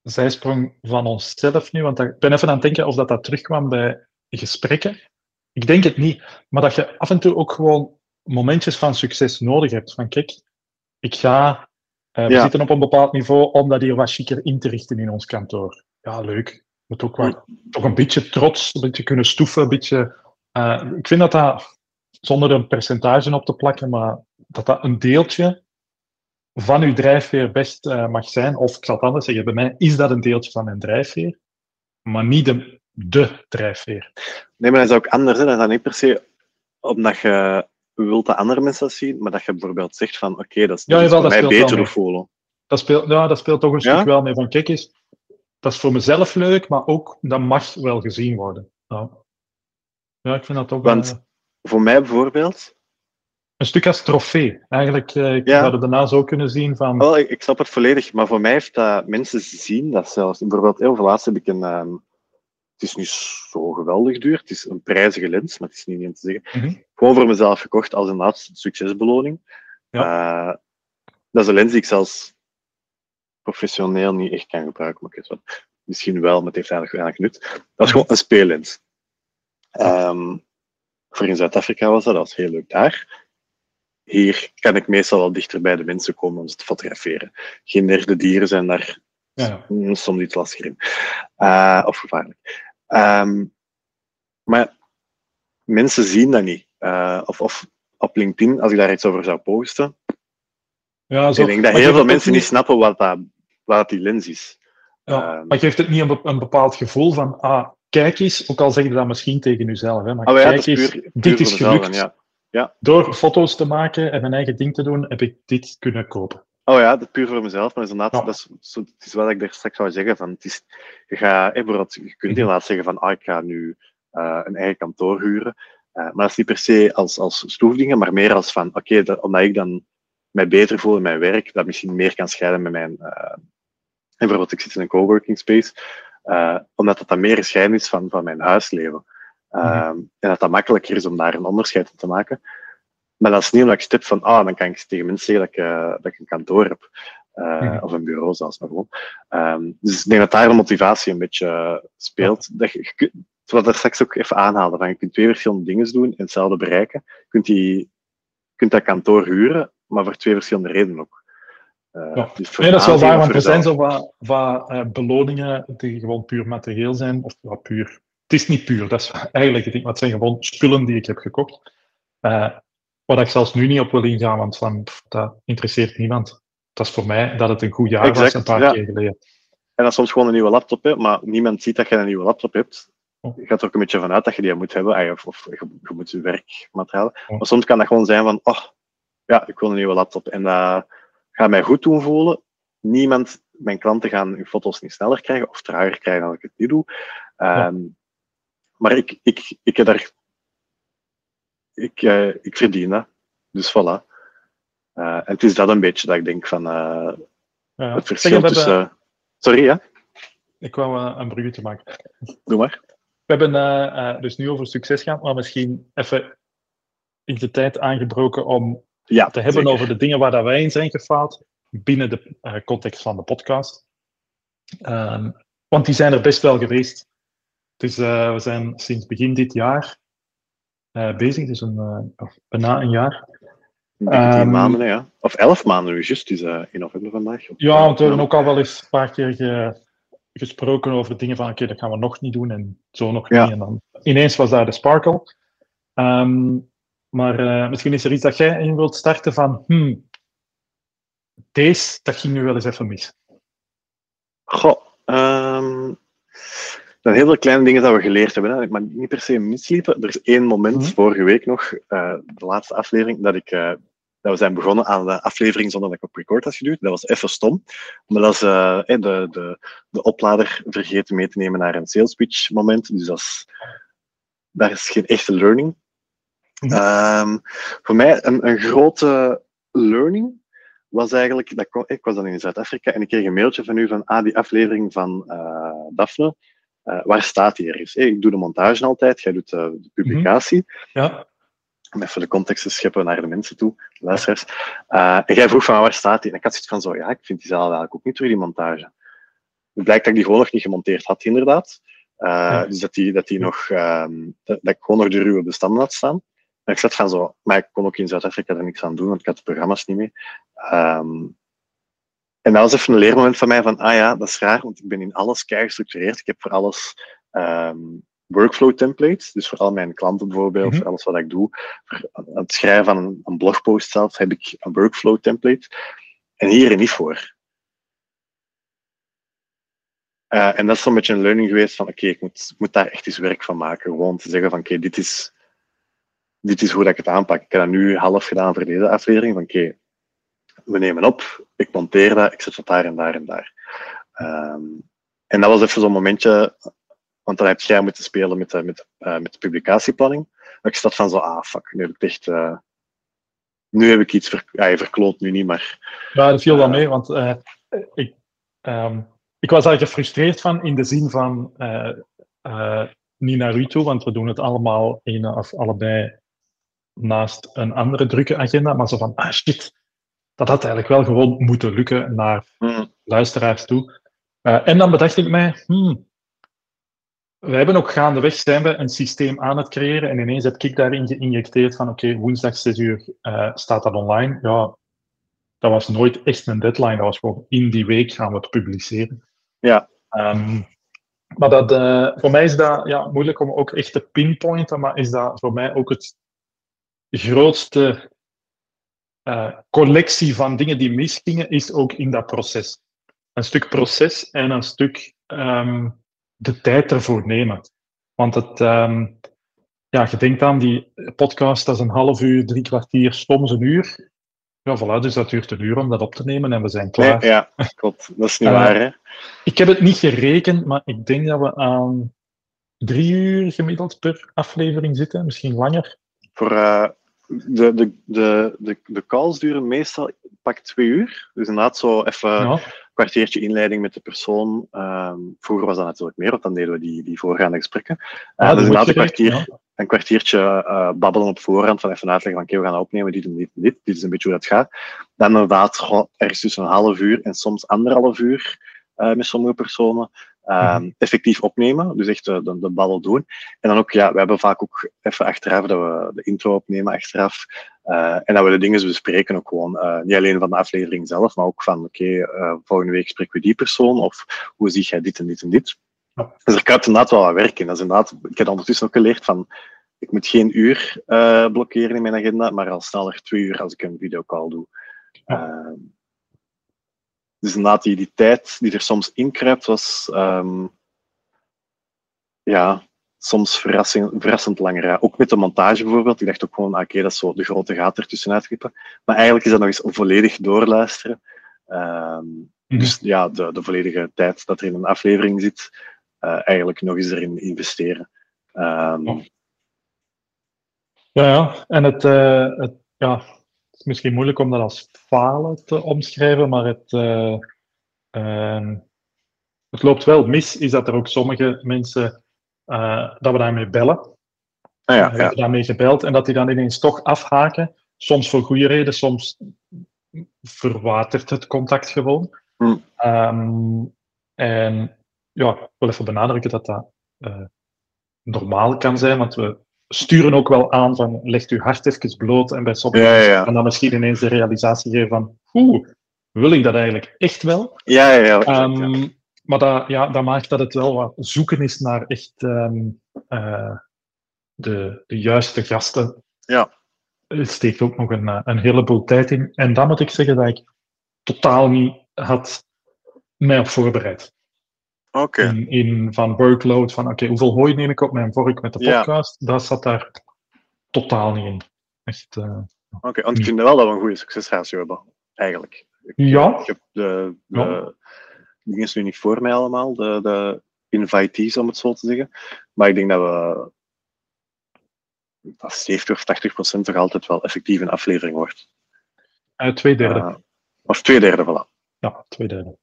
zijsprong van onszelf nu. Want ik ben even aan het denken of dat, dat terugkwam bij gesprekken. Ik denk het niet, maar dat je af en toe ook gewoon momentjes van succes nodig hebt. Van kijk, ik ga, uh, we zitten op een bepaald niveau om dat hier wat chiquer in te richten in ons kantoor. Ja, leuk. Moet ook wel toch een beetje trots, een beetje kunnen stoeven, een beetje... Uh, ik vind dat dat, zonder een percentage op te plakken, maar dat dat een deeltje van uw drijfveer best uh, mag zijn. Of ik zal het anders zeggen, bij mij is dat een deeltje van mijn drijfveer, maar niet de de drijfveer.
Nee, maar dat is ook anders. Hè. Dat is dan niet per se omdat je wilt dat andere mensen dat zien, maar dat je bijvoorbeeld zegt van oké, dat is, ja, voor mij beter voelen.
Dat speelt, ja, dat speelt toch een stuk wel mee van kijk eens, dat is voor mezelf leuk, maar ook dat mag wel gezien worden. Ja, ja ik vind dat ook...
Want uh, voor mij bijvoorbeeld...
Een stuk als trofee. Eigenlijk, uh, ik ja. het daarna zo kunnen zien van...
Wel, ik, ik snap het volledig, maar voor mij heeft dat mensen zien dat zelfs... Bijvoorbeeld, heel veel laatst heb ik een... Um, het is niet zo geweldig duur. Het is een prijzige lens, maar het is niet niet te zeggen. Mm -hmm. Gewoon voor mezelf gekocht als een laatste succesbeloning. Ja. Uh, dat is een lens die ik zelfs professioneel niet echt kan gebruiken. Maar wat, misschien wel, maar het heeft eigenlijk weinig nut. Dat is gewoon een speellens. Um, voor in Zuid-Afrika was dat, dat was heel leuk daar. Hier kan ik meestal wel dichter bij de mensen komen om ze te fotograferen. Geen derde dieren zijn daar ja. soms iets lastiger in. Uh, of gevaarlijk. Um, maar mensen zien dat niet. Uh, of, of op LinkedIn, als ik daar iets over zou posten. Ja, zo, ik denk dat heel veel mensen niet snappen wat, dat, wat die lens is.
Ja, um, maar geeft het niet een, een, bepaald gevoel van, ah, kijk eens, ook al zeg je dat misschien tegen jezelf, hè, maar
oh,
ja, kijk
eens,
puur, dit is gelukt. ja. Ja. Door foto's te maken en mijn eigen ding te doen, heb ik dit kunnen kopen.
Oh ja, dat puur voor mezelf, maar inderdaad, dat is, zo, het is wat ik daar straks zou zeggen. Van, het is, je, gaat, je kunt mhm. inderdaad zeggen van, ah, ik ga nu uh, een eigen kantoor huren. Uh, maar dat is niet per se als, als stoefdingen, maar meer als van, oké, okay, omdat ik dan mij beter voel in mijn werk, dat misschien meer kan scheiden met mijn... Uh, bijvoorbeeld, ik zit in een coworking space, omdat dat dan meer scheiden is van, van mijn huisleven. Mm En dat dat makkelijker is om daar een onderscheid in te maken. Maar dat is niet omdat ik stip van, ah, dan kan ik tegen mensen zeggen dat ik, uh, dat ik een kantoor heb. Uh, mm. Of een bureau zelfs maar gewoon. Um, dus ik denk dat daar de motivatie een beetje speelt. Dat je, je, wat er straks ook even aanhaalde, van je kunt twee verschillende dingen doen en hetzelfde bereiken. Je kunt, die, je kunt dat kantoor huren, maar voor twee verschillende redenen ook.
Ja. dus nee, dat is wel waar, want er zijn zo wat, wat uh, beloningen die gewoon puur materieel zijn. Of wat puur. Het is niet puur, dat is eigenlijk het ding. Maar het zijn gewoon spullen die ik heb gekocht. Uh, Waar ik zelfs nu niet op wil ingaan, want van, dat interesseert niemand. Dat is voor mij dat het een goed jaar exact, was, een paar keer geleden.
En dat is soms gewoon een nieuwe laptop, hè, maar niemand ziet dat je een nieuwe laptop hebt. je gaat er ook een beetje vanuit dat je die moet hebben, of, of je, je, moet je werkmateriaal.
Oh.
Maar soms kan dat gewoon zijn van, oh, ja, ik wil een nieuwe laptop. En dat gaat mij goed doen voelen. Niemand, mijn klanten gaan hun foto's niet sneller krijgen of trager krijgen dan ik het nu doe. Um, Maar ik, ik, ik heb daar... Ik, uh, ik verdien dat. Dus voilà. Uh, en het is dat een beetje dat ik denk van... Uh, ja. Het verschil tussen... Sorry, ja?
Ik wou een bruggetje maken.
Doe maar.
We hebben dus nu over succes gehad, maar misschien even in de tijd aangebroken om
ja,
te hebben
zeker.
over de dingen waar dat wij in zijn gefaald binnen de uh, context van de podcast. Um, want die zijn er best wel geweest. Dus we zijn sinds begin dit jaar bezig, dus een, bijna een jaar.
Tien um, maanden, ja. Of elf maanden nu, juist. Is in november vandaag.
Ja, want we hebben ook al wel eens een paar keer ge, gesproken over dingen van, oké, okay, dat gaan we nog niet doen en zo nog
ja.
niet. En dan ineens was daar de sparkle. Um, maar uh, misschien is er iets dat jij in wilt starten van, hmm, deze, dat ging nu wel eens even mis.
Goh, um, er zijn heel veel kleine dingen dat we geleerd hebben, hè. maar niet per se misliepen. Er is één moment, mm-hmm. vorige week nog, uh, de laatste aflevering, dat ik... Uh, dat we zijn begonnen aan de aflevering zonder dat ik op record had geduwd. Dat was even stom. Maar dat is uh, de, de, de oplader vergeten mee te nemen naar een sales pitch moment. Dus dat is, daar is geen echte learning. Um, voor mij een, een grote learning was eigenlijk, dat ik, ik was dan in Zuid-Afrika en ik kreeg een mailtje van u van, ah, die aflevering van uh, Daphne, uh, waar staat die ergens? Hey, ik doe de montage altijd, jij doet uh, de publicatie.
Mm-hmm. Ja
om even de context te scheppen naar de mensen toe, de luisteraars. Uh, en jij vroeg van waar staat die? En ik had zoiets van zo, ja, ik vind die zaal eigenlijk ook niet door die montage. Het blijkt dat ik die gewoon nog niet gemonteerd had, inderdaad. Ja. Dus dat die, dat die nog, um, dat, dat, ik gewoon nog de ruwe bestanden had staan. En ik zat van zo, maar ik kon ook in Zuid-Afrika er niks aan doen, want ik had de programma's niet mee. Um, en dat was even een leermoment van mij van, ah ja, dat is raar, want ik ben in alles kei gestructureerd. Ik heb voor alles um, workflow templates. Dus voor al mijn klanten bijvoorbeeld, mm-hmm. voor alles wat ik doe. Voor het schrijven van een, een blogpost zelf heb ik een workflow template. En hier er niet voor. Uh, en dat is zo'n beetje een learning geweest van oké, okay, ik moet, moet daar echt eens werk van maken. Gewoon te zeggen van oké, okay, dit, is, dit is hoe dat ik het aanpak. Ik heb dat nu half gedaan voor deze aflevering. Van oké, okay, we nemen op, ik monteer dat, ik zet het daar en daar en daar. Um, en dat was even zo'n momentje want dan heb jij moeten spelen met de, met, uh, met de publicatieplanning. Maar ik zat van zo, ah fuck, nu heb ik echt... Uh, nu heb ik iets ver, ja, verkloot, nu niet, maar...
Ja, dat viel wel mee, want ik, um, ik was daar gefrustreerd van in de zin van niet naar u toe, want we doen het allemaal een of allebei naast een andere drukke agenda, maar zo van, ah shit, dat had eigenlijk wel gewoon moeten lukken naar
mm.
luisteraars toe. en dan bedacht ik mij, hmm, we hebben ook gaandeweg zijn we een systeem aan het creëren en ineens heb ik daarin geïnjecteerd van oké, okay, woensdag 6 uur uh, staat dat online. Ja, dat was nooit echt een deadline, dat was gewoon in die week gaan we het publiceren.
Ja.
Um, maar dat, uh, voor mij is dat ja, moeilijk om ook echt te pinpointen, maar is dat voor mij ook het grootste uh, collectie van dingen die misgingen, is ook in dat proces. Een stuk proces en een stuk um, de tijd ervoor nemen. Want het, um, ja, je denkt aan die podcast, dat is een half uur, drie kwartier, soms een uur. Ja, voilà, dus dat duurt een uur om dat op te nemen en we zijn klaar.
Nee, ja, klopt. Dat is niet uh, waar, hè?
Ik heb het niet gerekend, maar ik denk dat we aan drie uur gemiddeld per aflevering zitten, misschien langer.
Voor uh, de, de, de, de, de calls duren meestal pak twee uur. Dus inderdaad zo even... Ja kwartiertje inleiding met de persoon. Um, vroeger was dat natuurlijk meer, want dan deden we die, die voorgaande gesprekken. Uh,
ah,
dus inderdaad een, kwartier,
ja.
een kwartiertje uh, babbelen op voorhand, van even uitleggen van oké, okay, we gaan dat opnemen, dit en dit en dit. Dit is een beetje hoe dat gaat. Dan inderdaad ergens tussen een half uur en soms anderhalf uur uh, met sommige personen. Um, mm-hmm. effectief opnemen, dus echt de, de, de babbel doen. En dan ook, ja, we hebben vaak ook even achteraf dat we de intro opnemen achteraf. Uh, en dat we de dingen bespreken ook gewoon. Uh, niet alleen van de aflevering zelf, maar ook van, oké, okay, uh, volgende week spreken we die persoon, of hoe zie jij dit en dit en dit.
Ja.
Dus er kruipt inderdaad wel wat werk in. Dat is inderdaad, ik heb ondertussen ook geleerd van, ik moet geen uur blokkeren in mijn agenda, maar al sneller twee uur als ik een videocall doe.
Ja.
Dus inderdaad, die, die tijd die er soms inkruipt, was, um, ja, soms verrassend, verrassend langer. Ook met de montage bijvoorbeeld. Ik dacht ook gewoon, ah, oké, dat is zo de grote gaat ertussenuit knippen. Maar eigenlijk is dat nog eens volledig doorluisteren. Ehm,
Mhm.
Dus ja, de, de volledige tijd dat er in een aflevering zit, eh, eigenlijk nog eens erin investeren. Ehm,
Ja. Ja, ja. en het, eh, het, ja, is misschien moeilijk om dat als falen te omschrijven, maar het, eh, ehm, het loopt wel mis, is dat er ook sommige mensen, eh, dat we daarmee bellen.
ah ja, ja.
daarmee gebeld en dat die dan ineens toch afhaken. Soms voor goede reden, soms verwatert het contact gewoon.
Hmm.
Ehm, en ja, ik wil even benadrukken dat dat eh, normaal kan zijn, want we sturen ook wel aan van legt uw hart even bloot en bij sommige
Ja, ja,
mensen
ja.
kan dan misschien ineens de realisatie geven van oeh, wil ik dat eigenlijk echt wel?
Ja, ja, ja.
Ehm, Maar dat, ja, dat maakt dat het wel wat zoeken is naar echt ehm, eh, de, de juiste gasten.
Ja.
Het steekt ook nog een, een heleboel tijd in. En dan moet ik zeggen dat ik totaal niet had mij op voorbereid.
Oké.
In, in van workload, van oké, hoeveel hooi neem ik op mijn vork met de
Ja.
podcast? Dat zat daar totaal niet in. Echt, eh,
Oké, want ik vind wel dat we een goede succesratio hebben, eigenlijk. Ik,
Ja.
Ik heb de, de
Ja.
dingen nu niet voor mij allemaal, de, de invitees, om het zo te zeggen. Maar ik denk dat we dat 70 of 80 procent toch altijd wel effectief een aflevering wordt.
eh, twee derde.
Eh, of twee derde, voilà.
Ja, twee derde.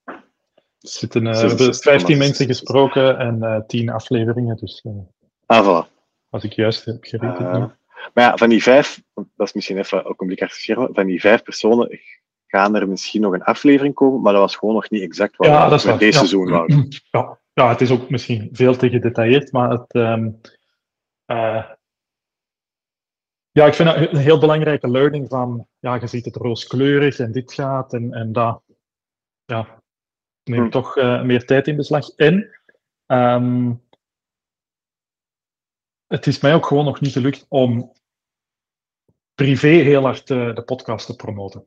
Er zitten, eh, we
66,6.
hebben 15 mensen gesproken en eh 10 afleveringen, dus eh,
Ah, voilà.
als ik juist heb gerekend. Nu.
maar ja, van die vijf, dat is misschien even ook een blik achter schermen, van die vijf personen gaan er misschien nog een aflevering komen, maar dat was gewoon nog niet exact wat
Ja,
we met
waar,
deze
ja.
seizoen wouden.
Ja, ja, het is ook misschien veel te gedetailleerd, maar het, ehm, eh, ja, ik vind dat een heel belangrijke learning van, ja, je ziet het rooskleurig en dit gaat en, en dat, ja, neemt
Hm.
toch eh, meer tijd in beslag. En ehm, het is mij ook gewoon nog niet gelukt om privé heel hard eh, de podcast te promoten.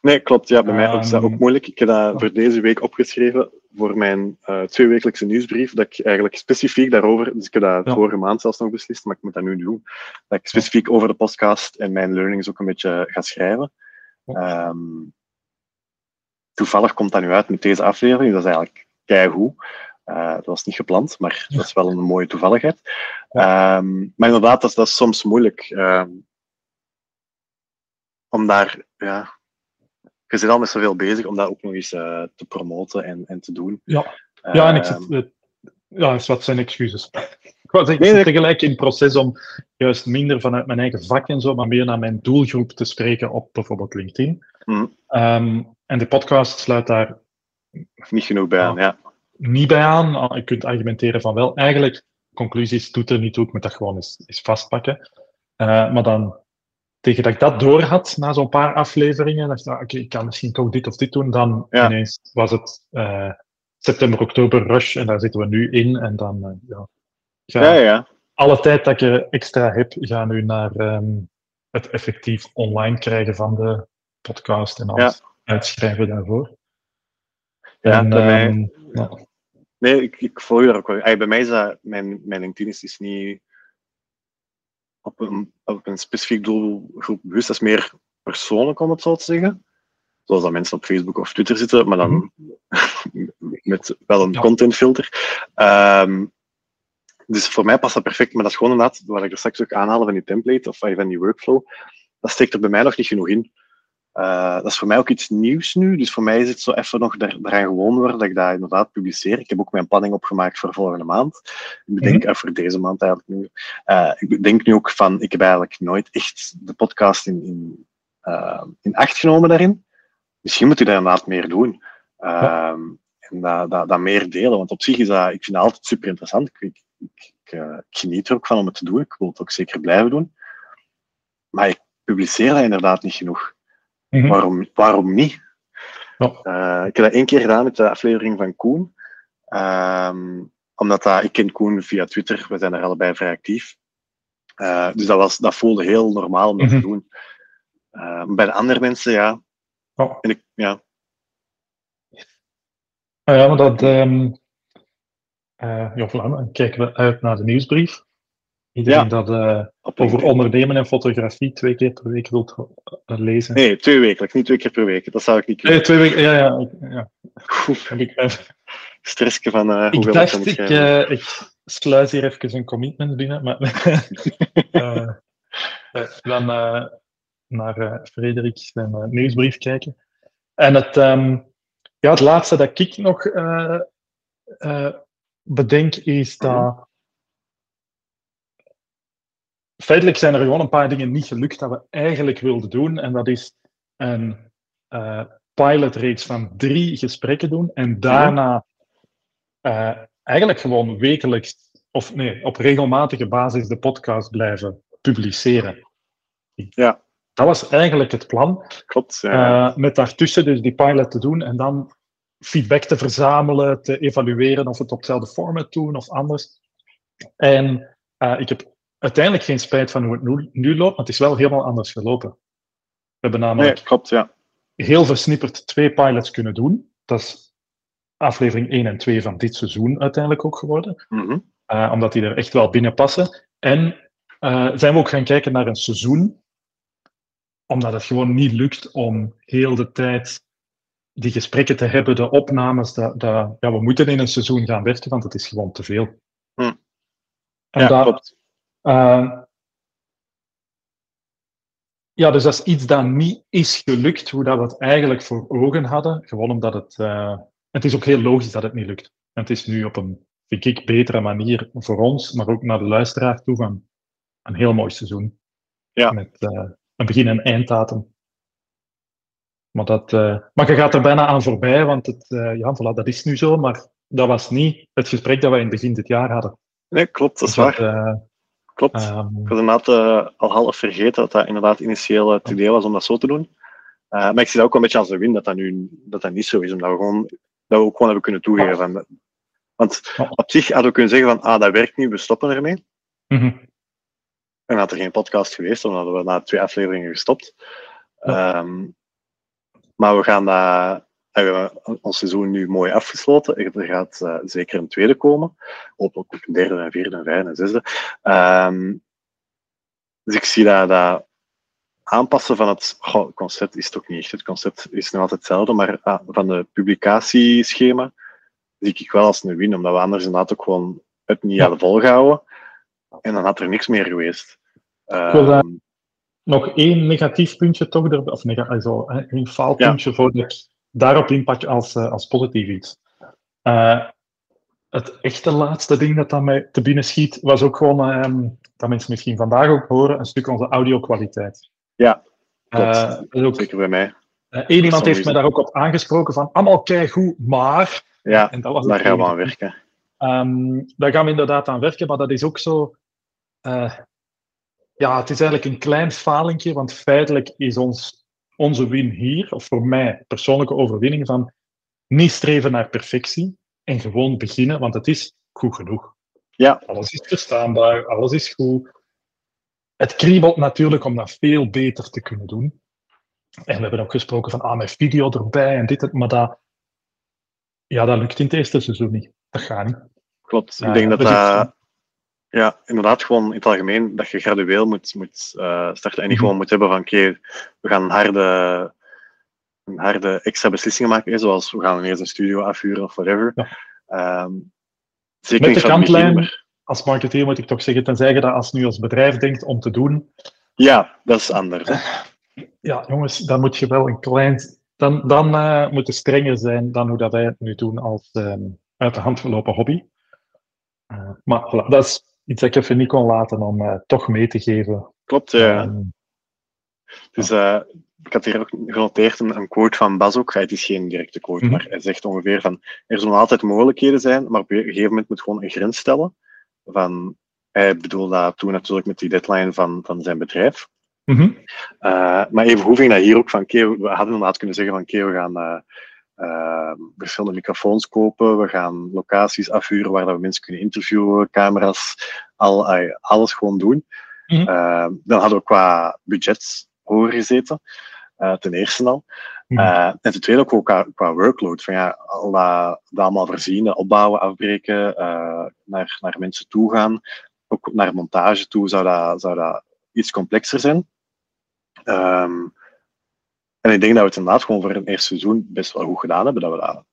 Nee, klopt. Ja, bij mij is dat
Ehm,
ook moeilijk. Ik heb dat voor deze week opgeschreven voor mijn eh tweewekelijkse nieuwsbrief, dat ik eigenlijk specifiek daarover, dus ik heb dat
Ja.
vorige maand zelfs nog beslist, maar ik moet dat nu doen, dat ik specifiek over de podcast en mijn learnings ook een beetje ga schrijven.
Ja.
Ehm, toevallig komt dat nu uit met deze aflevering, dat is eigenlijk keigoed. Eh dat was niet gepland, maar dat is wel een mooie toevalligheid. Ehm, maar inderdaad, dat is, dat is soms moeilijk. ehm, om daar, ja, je zit al met zoveel bezig om dat ook nog eens eh, te promoten en, en te doen.
Ja. Ja, en ik
Ehm,
zit, eh, ja, is wat zijn excuses. Ik ik
Nee,
tegelijk in het proces om juist minder vanuit mijn eigen vak en zo, maar meer naar mijn doelgroep te spreken op bijvoorbeeld LinkedIn. Ehm, en de podcast sluit daar
niet genoeg bij aan, ja.
niet bij aan. Ah, Je kunt argumenteren van wel, eigenlijk, conclusies doet er niet toe, ik moet dat gewoon eens, eens vastpakken. Eh, maar dan, tegen dat ik dat door had, na zo'n paar afleveringen, dacht ik, ah, oké, ik kan misschien toch dit of dit doen, dan
Ja.
ineens was het eh, september, oktober rush, en daar zitten we nu in, en dan, eh, ja, ga-
Ja, ja.
alle tijd dat er extra heb, ga nu naar ehm, het effectief online krijgen van de podcast en alles uitschrijven daarvoor.
Ja,
en,
bij mij-
ehm, ja.
Nee, ik, ik volg je daar ook wel. Ay, bij mij is dat, mijn, mijn LinkedIn is, is niet op een, op een specifiek doelgroep bewust. Dat is meer persoonlijk, om het zo te zeggen. Zoals dat mensen op Facebook of Twitter zitten, maar dan met wel een
Ja.
contentfilter. Ehm, dus voor mij past dat perfect, maar dat is gewoon inderdaad, wat ik er straks ook aanhalen van die template of van die workflow, dat steekt er bij mij nog niet genoeg in. Eh, dat is voor mij ook iets nieuws nu, dus voor mij is het zo even nog daar, daaraan gewoon worden dat ik dat inderdaad publiceer. Ik heb ook mijn planning opgemaakt voor volgende maand. Ik bedenk, eh, voor deze maand eigenlijk nu. Eh, ik denk nu ook van, ik heb eigenlijk nooit echt de podcast in, in, in acht genomen daarin. Misschien moet ik daar inderdaad meer doen. Ehm, En dat, dat, dat meer delen, want op zich is dat, ik vind dat altijd super interessant. Ik, ik, ik, ik geniet er ook van om het te doen. Ik wil het ook zeker blijven doen. Maar ik publiceer dat inderdaad niet genoeg.
Mhm.
Waarom, waarom niet? Eh, ik heb dat één keer gedaan met de aflevering van Koen. Ehm, omdat dat, ik ken Koen via Twitter, we zijn er allebei vrij actief. Eh, dus dat, was, dat voelde heel normaal om dat
Mhm.
te doen. Eh, bij de andere mensen, ja.
Ja.
En ik, ja.
Ah ja, maar dat, ehm, ja, voilà, dan kijken we uit naar de nieuwsbrief. Iedereen
Ja.
dat eh, over ondernemen en fotografie twee keer per week wilt eh, lezen.
Nee, twee wekelijks, niet twee keer per week. Dat zou ik niet
Nee,
kunnen.
twee weken, ja, ja. ja.
Oef,
ik, eh,
stressje van eh
ik dacht, ik, ik sluis hier even een commitment binnen, maar dan naar Frederik zijn nieuwsbrief kijken. En het, ehm, ja, het laatste dat ik nog bedenk is dat. Feitelijk zijn er gewoon een paar dingen niet gelukt dat we eigenlijk wilden doen. En dat is een eh pilot reeks van drie gesprekken doen. En daarna eh, eigenlijk gewoon wekelijks, of nee, op regelmatige basis de podcast blijven publiceren.
Ja.
Dat was eigenlijk het plan.
Klopt. Ja.
Eh, met daartussen dus die pilot te doen en dan feedback te verzamelen, te evalueren of we het op hetzelfde format doen of anders. En ik heb uiteindelijk geen spijt van hoe het nu, nu loopt, maar het is wel helemaal anders gelopen. We hebben namelijk
nee, klopt, ja.
heel versnipperd twee pilots kunnen doen. Dat is aflevering 1 en 2 van dit seizoen uiteindelijk ook geworden.
Mhm.
Eh, omdat die er echt wel binnen passen. En eh, zijn we ook gaan kijken naar een seizoen, omdat het gewoon niet lukt om heel de tijd die gesprekken te hebben, de opnames. Dat, dat, ja, we moeten in een seizoen gaan werken, want het is gewoon te veel.
Hm.
En
ja, klopt.
Eh, ja, dus dat is iets dat niet is gelukt hoe dat we het eigenlijk voor ogen hadden. Gewoon omdat het. eh, het is ook heel logisch dat het niet lukt. En het is nu op een, vind ik, betere manier voor ons, maar ook naar de luisteraar toe van een heel mooi seizoen.
Ja.
Met eh, een begin- en einddatum. Maar, dat, maar je gaat er bijna aan voorbij, want het, ja, voilà, dat is nu zo, maar dat was niet het gesprek dat we in het begin dit jaar hadden.
Nee, klopt, dat is
Dus
waar.
eh,
Klopt.
ehm,
Ik was inderdaad eh, al half vergeten dat dat inderdaad initieel het idee was om dat zo te doen. Eh, maar ik zie dat ook een beetje als een win dat dat nu dat dat niet zo is, omdat we, gewoon, dat we ook gewoon hebben kunnen toegeven. Van, want op zich hadden we kunnen zeggen van, ah, dat werkt niet, we stoppen ermee.
mhm.
En had er geen podcast geweest, dan hadden we na twee afleveringen gestopt. Ehm, maar we gaan dat, en we hebben ons seizoen nu mooi afgesloten. Er gaat eh, zeker een tweede komen. Hopelijk ook een derde en vierde en vijfde en zesde. Ehm, dus ik zie dat, dat aanpassen van het goh, concept is toch niet echt. Het concept is nog altijd hetzelfde, maar ah, van de publicatieschema zie ik wel als een win, omdat we anders inderdaad ook gewoon het niet hadden volgehouden. En dan had er niks meer geweest.
wil
Ehm,
Nog één negatief puntje toch er, of nega, also, hè, één faalpuntje voordat ik daarop inpak als, eh, als positief iets. Eh, het echte laatste ding dat aan mij te binnen schiet, was ook gewoon, ehm, dat mensen misschien vandaag ook horen, een stuk onze audio-kwaliteit.
Ja, klopt.
Eh, dat is ook,
Zeker bij mij.
één iemand heeft me daar ook op aangesproken van, allemaal keigoed, maar...
Ja,
En dat was
daar gaan we aan werken.
Ehm, daar gaan we inderdaad aan werken, maar dat is ook zo. ja, het is eigenlijk een klein falingje, want feitelijk is ons, onze win hier, of voor mij persoonlijke overwinning, van niet streven naar perfectie en gewoon beginnen, want het is goed genoeg.
Ja.
Alles is verstaanbaar, alles is goed. Het kriebelt natuurlijk om dat veel beter te kunnen doen. En we hebben ook gesproken van ah, met video erbij en dit, maar dat, ja, dat lukt in het eerste seizoen niet. Dat gaat niet.
Klopt. Ik denk dat dat, ja, inderdaad gewoon in het algemeen, dat je gradueel moet, moet eh, starten en niet
Mhm.
gewoon moet hebben van, oké, we gaan een harde, een harde extra beslissingen maken, zoals we gaan eerst een studio afhuren of whatever.
Ja.
Ehm, zeker
Met de kantlijn, als marketeer moet ik toch zeggen, tenzij je dat als nu als bedrijf denkt om te doen,
Ja, dat is anders. Hè.
ja jongens, dan moet je wel een klein... Dan, dan eh, moet het strenger zijn dan hoe dat wij het nu doen als ehm, uit de hand gelopen hobby. Eh, maar voilà, dat is iets dat ik even niet kon laten om eh, toch mee te geven.
Klopt, ja. Dus eh, ik had hier ook genoteerd een, een quote van Bas ook. Het is geen directe quote,
Mhm.
maar hij zegt ongeveer van er zullen altijd mogelijkheden zijn, maar op een gegeven moment moet gewoon een grens stellen. Van, hij bedoelde dat toen natuurlijk met die deadline van, van zijn bedrijf.
mhm.
Eh, maar even hoe ging dat hier ook van, oké, we hadden inderdaad kunnen zeggen van, oké, we gaan eh, eh, verschillende microfoons kopen, we gaan locaties afhuren waar dat we mensen kunnen interviewen, camera's, al, eh, alles gewoon doen.
Mhm.
Eh, dan hadden we qua budget hoger gezeten, eh, ten eerste al. Mhm. Uh, en ten tweede ook qua, qua workload. Van ja, al dat, dat allemaal voorzien, opbouwen, afbreken, uh, naar, naar mensen toe gaan, ook naar montage toe, zou dat, zou dat iets complexer zijn. Um, en ik denk dat we het inderdaad gewoon voor een eerste seizoen best wel goed gedaan hebben. Dat, we dat,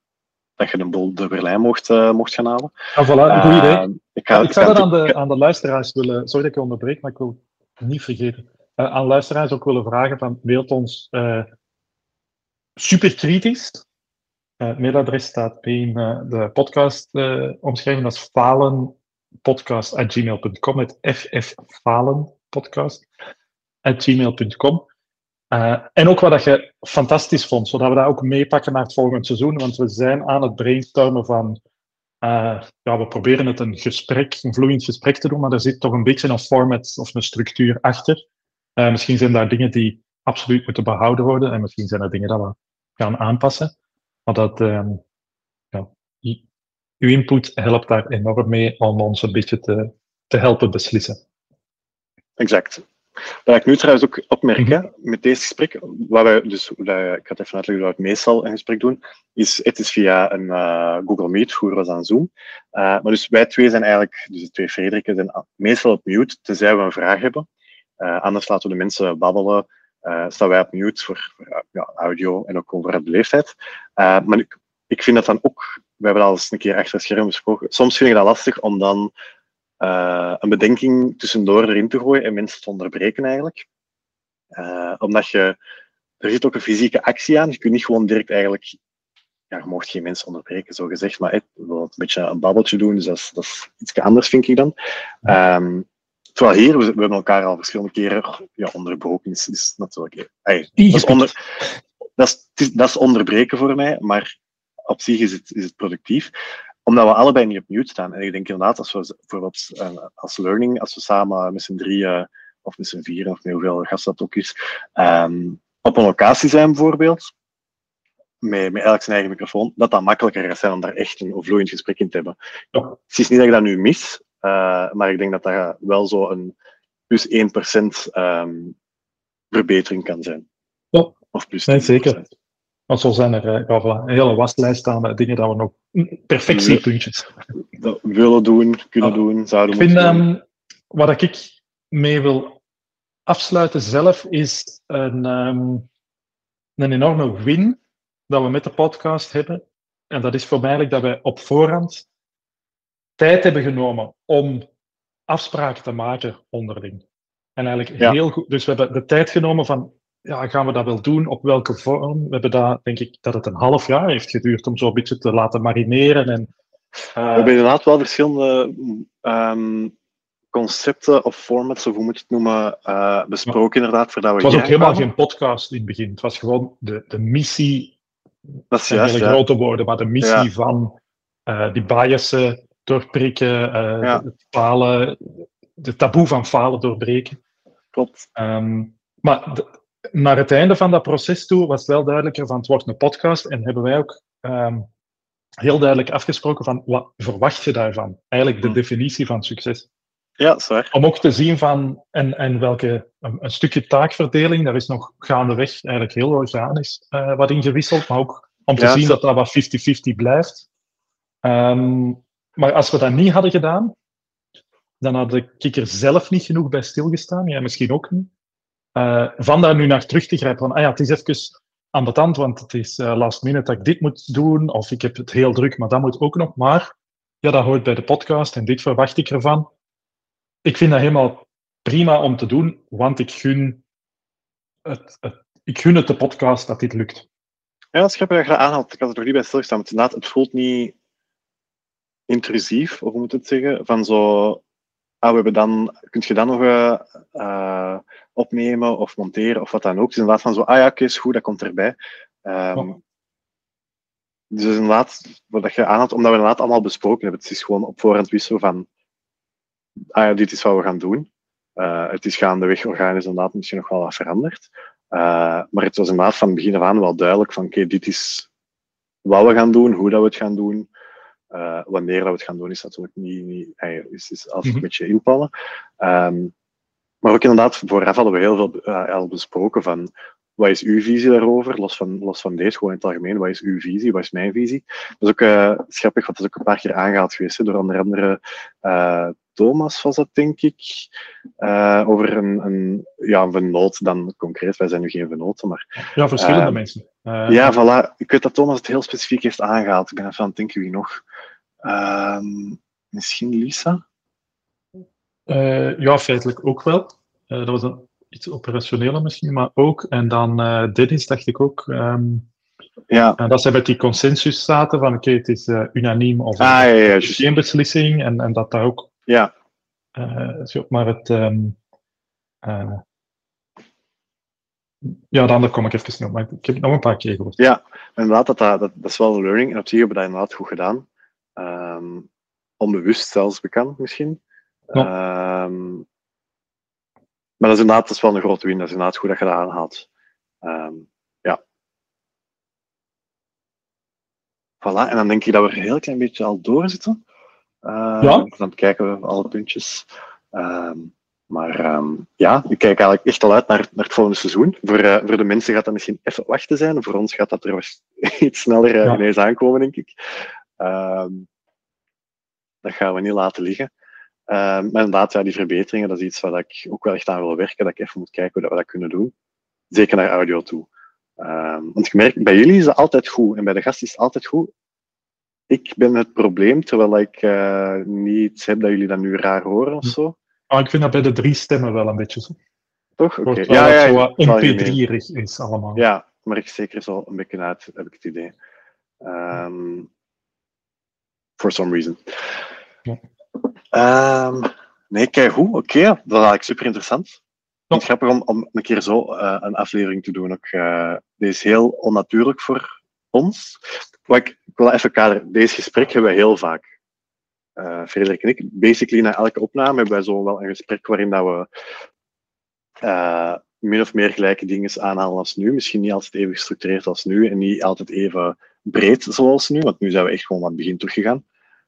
dat je de bol de Berlijn mocht, uh, mocht gaan halen.
Ah, voilà, een goed idee. Ik, ga, ik, zou dat aan de, aan de luisteraars willen... Sorry dat ik onderbreek, maar ik wil niet vergeten. Uh, aan luisteraars ook willen vragen van, wilt ons uh, super kritisch. Uh, het mailadres staat in de podcast omschrijving. Dat is falenpodcast.gmail.com. Het fffalenpodcast.gmail.com. Uh, en ook wat dat je fantastisch vond, zodat we dat ook meepakken naar het volgende seizoen. Want we zijn aan het brainstormen van. Uh, ja, we proberen het een gesprek, een vloeiend gesprek te doen, maar er zit toch een beetje een format of een structuur achter. Uh, misschien zijn daar dingen die absoluut moeten behouden worden en misschien zijn er dingen dat we gaan aanpassen. Maar dat, um, ja, uw input helpt daar enorm mee om ons een beetje te, te helpen beslissen.
Exact. Wat ik nu trouwens ook opmerken mhm. met deze gesprek, wat wij, dus, ik ga het even uitleggen hoe we meestal een gesprek doen, is het is via een uh, Google Meet, vroeger was aan Zoom. Uh, maar dus wij twee zijn eigenlijk, dus de twee Frederiken, zijn meestal op mute, tenzij we een vraag hebben. Uh, anders laten we de mensen babbelen, staan wij op mute voor, voor ja, audio en ook over de leeftijd. maar ik, ik vind dat dan ook, we hebben al eens een keer achter het scherm besproken, soms vind ik dat lastig om dan uh, een bedenking tussendoor erin te gooien en mensen te onderbreken eigenlijk. Uh, omdat je, er zit ook een fysieke actie aan. Je kunt niet gewoon direct eigenlijk, ja, je mocht geen mensen onderbreken, zo gezegd, maar hey, een beetje een babbeltje doen, dus dat is, dat is iets anders, vind ik dan. Um, terwijl hier, we, we, hebben elkaar al verschillende keren ja, onderbroken, is, is natuurlijk... Dat, is onder, dat, is, dat is onderbreken voor mij, maar op zich is het, is het productief omdat we allebei niet op mute staan. En ik denk inderdaad, als we bijvoorbeeld uh, als learning, als we samen met z'n drieën of met z'n vieren, of met hoeveel gasten dat ook is, um, op een locatie zijn bijvoorbeeld, met, met eigenlijk zijn eigen microfoon, dat dat makkelijker gaat zijn om daar echt een vloeiend gesprek in te hebben. Het is niet dat ik dat nu mis, uh, maar ik denk dat dat wel zo een plus 1% um, ehm, verbetering kan zijn.
Ja, of plus nee, zeker. Want zo zijn er uh, een hele waslijst aan dingen dat we nog perfectiepuntjes.
Dat willen doen, kunnen doen, zouden
moeten doen. Um, wat ik mee wil afsluiten zelf is een, um, een enorme win dat we met de podcast hebben. En dat is voor mij eigenlijk dat wij op voorhand tijd hebben genomen om afspraken te maken onderling. En eigenlijk heel goed. Dus we hebben de tijd genomen van ja, gaan we dat wel doen? Op welke vorm? We hebben dat, denk ik, dat het een half jaar heeft geduurd om zo een beetje te laten marineren. En,
uh... We hebben inderdaad wel verschillende um, concepten of formats, of hoe moet je het noemen, uh, besproken inderdaad. Voordat we
het was ook helemaal geen podcast in het begin. Het was gewoon de, de missie,
dat is juist,
ja. grote woorden, maar de missie van uh, die biasen doorprikken, het falen, de taboe van falen doorbreken.
Klopt.
Um, maar naar het einde van dat proces toe was het wel duidelijker van het wordt een podcast en hebben wij ook um, heel duidelijk afgesproken van wat verwacht je daarvan? Eigenlijk de hmm. definitie van succes.
Ja, zwaar.
Om ook te zien van en, en welke een, een, stukje taakverdeling, daar is nog gaandeweg eigenlijk heel organisch uh, wat ingewisseld, maar ook om te zien dat dat wat 50-50 blijft. Um, maar als we dat niet hadden gedaan, dan had ik er zelf niet genoeg bij stilgestaan, jij misschien ook niet. Uh, van daar nu naar terug te grijpen van, ah ja, het is even aan de tand, want het is uh, last minute dat ik dit moet doen, of ik heb het heel druk, maar dat moet ook nog. Maar ja, dat hoort bij de podcast en dit verwacht ik ervan. Ik vind dat helemaal prima om te doen, want ik gun het, het ik gun het de podcast dat dit lukt.
Ja, dat grappig dat je. Ik had er nog niet bij stilgestaan, inderdaad, het voelt niet intrusief, of hoe moet het zeggen, van zo, ah, we hebben dan, kun je dan nog uh, opnemen of monteren of wat dan ook. Dus inderdaad van zo, ah ja, oké, is goed, dat komt erbij. Um, Dus inderdaad, wat je aanhaalt, omdat we inderdaad allemaal besproken hebben. Het is gewoon op voorhand wisselen van, ah ja, dit is wat we gaan doen. Uh, het is gaandeweg organisch inderdaad misschien nog wel wat veranderd. Maar het was inderdaad van begin af aan wel duidelijk van, oké, dit is wat we gaan doen, hoe dat we het gaan doen. Uh, wanneer dat we het gaan doen, is natuurlijk niet, niet is, is altijd mm -hmm. een beetje invallen. Um, maar ook inderdaad, vooraf hadden we heel veel uh, al besproken van wat is uw visie daarover? Los van, los van deze, gewoon in het algemeen, wat is uw visie? Wat is mijn visie? Dat is ook uh, grappig, want dat is ook een paar keer aangehaald geweest, hè, door onder andere uh, Thomas was dat, denk ik, uh, over een, een, ja, een vennoot dan concreet. Wij zijn nu geen vennoten, maar...
Ja, verschillende mensen.
ja, voilà. Ik weet dat Thomas het heel specifiek heeft aangehaald. Ik ben even aan het denken wie nog. Ehm, misschien Lisa?
ja, feitelijk ook wel. dat was een iets operationeler misschien, maar ook. En dan uh, Dennis dacht ik ook. Um, ja. En dat ze met die consensus zaten van oké, okay, het is unaniem of
ah, ja, ja,
geen beslissing. En, en dat daar ook.
Ja.
Uh, maar het. Um, ja, dan kom ik even snel. Maar ik heb het nog een paar keer gehoord.
Ja, inderdaad, dat, dat, dat is wel een learning. En op zich hebben we dat inderdaad goed gedaan. Um, onbewust zelfs bekend misschien. Ja. Um, maar dat is inderdaad dat is wel een grote win. Dat is inderdaad goed dat je dat aanhaalt. Um, ja. Voilà, en dan denk ik dat we er een heel klein beetje al doorzitten. Uh, ja. Dan kijken we alle puntjes. Um, maar um, ja, ik kijk eigenlijk echt al uit naar, naar het volgende seizoen. Voor, uh, voor de mensen gaat dat misschien even wachten zijn. Voor ons gaat dat er iets sneller uh, ja. ineens aankomen, denk ik. Um, dat gaan we niet laten liggen. Uh, maar inderdaad, ja, die verbeteringen, dat is iets waar ik ook wel echt aan wil werken, dat ik even moet kijken hoe we dat kunnen doen. Zeker naar audio toe. Um, want ik merk, bij jullie is het altijd goed en bij de gast is het altijd goed. Ik ben het probleem, terwijl ik uh, niet heb dat jullie dat nu raar horen of zo.
Oh, ik vind dat bij de drie stemmen wel een beetje zo.
Toch? Oké. Okay.
Ja, ja, ja, zo MP3 is allemaal.
Ja, maar ik zeker zo een beetje uit, heb ik het idee. Um, for some reason. Ja. Um, nee, kijk hoe. Oké, okay. dat is eigenlijk super interessant. Het is grappig om, om een keer zo uh, een aflevering te doen. Ook, uh, dit is heel onnatuurlijk voor ons. Wat ik, ik wil even kaderen. Deze gesprek hebben we heel vaak. Uh, Frederik en ik. Basically, na elke opname hebben wij zo wel een gesprek waarin dat we min of meer gelijke dingen aanhalen als nu. Misschien niet altijd even gestructureerd als nu en niet altijd even breed zoals nu, want nu zijn we echt gewoon aan het begin teruggegaan.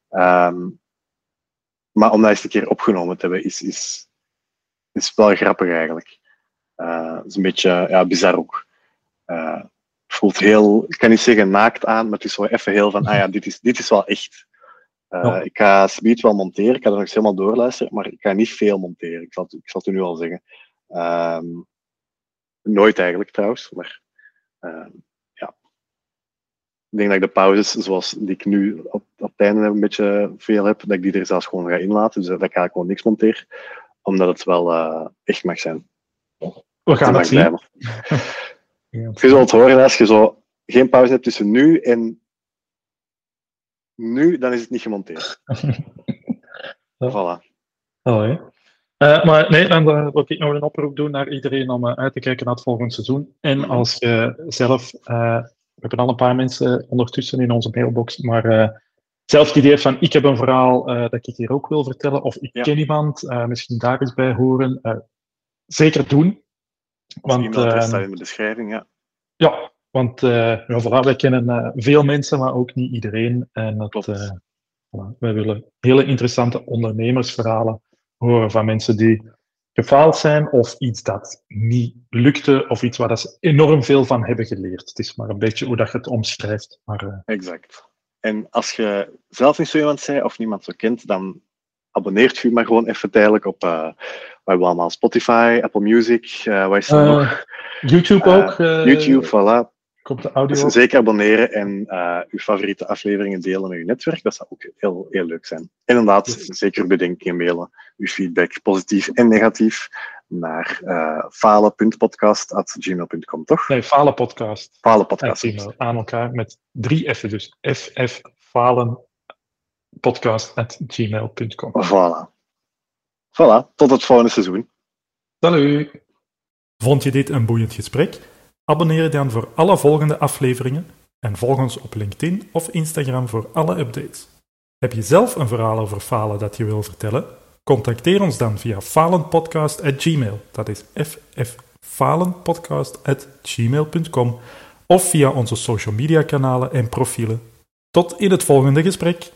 Um, maar om dat eens een keer opgenomen te hebben, is, is, is wel grappig eigenlijk. Uh, is een beetje ja, bizar ook. Uh, voelt heel, ik kan niet zeggen naakt aan, maar het is zo even heel van, ah ja, dit is, dit is wel echt. Uh, ja. Ik ga Speed wel monteren, ik ga er nog eens helemaal doorluisteren, maar ik ga niet veel monteren, ik zal, ik zal het u nu al zeggen. Um, nooit eigenlijk trouwens, maar uh, ik denk dat ik de pauzes, zoals die ik nu op, op het einde een beetje veel heb, dat ik die er zelfs gewoon ga inlaten. Dus dat ik eigenlijk gewoon niks monteer. Omdat het wel uh, echt mag zijn.
We gaan het zien.
Je zult horen als je zo geen pauze hebt tussen nu en nu, dan is het niet gemonteerd. ja. Voilà.
Uh, maar nee, dan uh, wil ik nog een oproep doen naar iedereen om uh, uit te kijken naar het volgende seizoen. En mhm. als je zelf hebben al een paar mensen ondertussen in onze mailbox, maar uh, zelf het idee van ik heb een verhaal uh, dat ik hier ook wil vertellen, of ik ja. ken iemand, uh, misschien daar eens bij horen. zeker doen.
Want, dat staat in de beschrijving, ja.
Ja, want ja, voilà, wij kennen veel mensen, maar ook niet iedereen. En dat, voilà, wij willen hele interessante ondernemersverhalen horen van mensen die gefaald zijn of iets dat niet lukte of iets waar dat ze enorm veel van hebben geleerd. Het is maar een beetje hoe dat je het omschrijft. Maar, uh...
Exact. En als je zelf niet zo iemand bent of niemand zo kent, dan abonneert je maar gewoon even tijdelijk op uh, wat we allemaal Spotify, Apple Music, uh, wat is nog?
YouTube ook.
YouTube, voilà.
Komt de audio.
Dus zeker abonneren en uh, uw favoriete afleveringen delen met uw netwerk. Dat zou ook heel, heel leuk zijn. En inderdaad, yes. zeker bedenkingen mailen. Uw feedback, positief en negatief, naar uh, falen.podcast.gmail.com, toch?
Nee, falenpodcast.
Falenpodcast.
Aan elkaar met drie F's, dus ff falenpodcast.gmail.com.
Voilà. Voilà, tot het volgende seizoen.
Salut! Vond je dit een boeiend gesprek? Abonneer je dan voor alle volgende afleveringen en volg ons op LinkedIn of Instagram voor alle updates. Heb je zelf een verhaal over falen dat je wil vertellen? Contacteer ons dan via falenpodcast.gmail. Dat is fffalenpodcast.gmail.com of via onze social media kanalen en profielen. Tot in het volgende gesprek.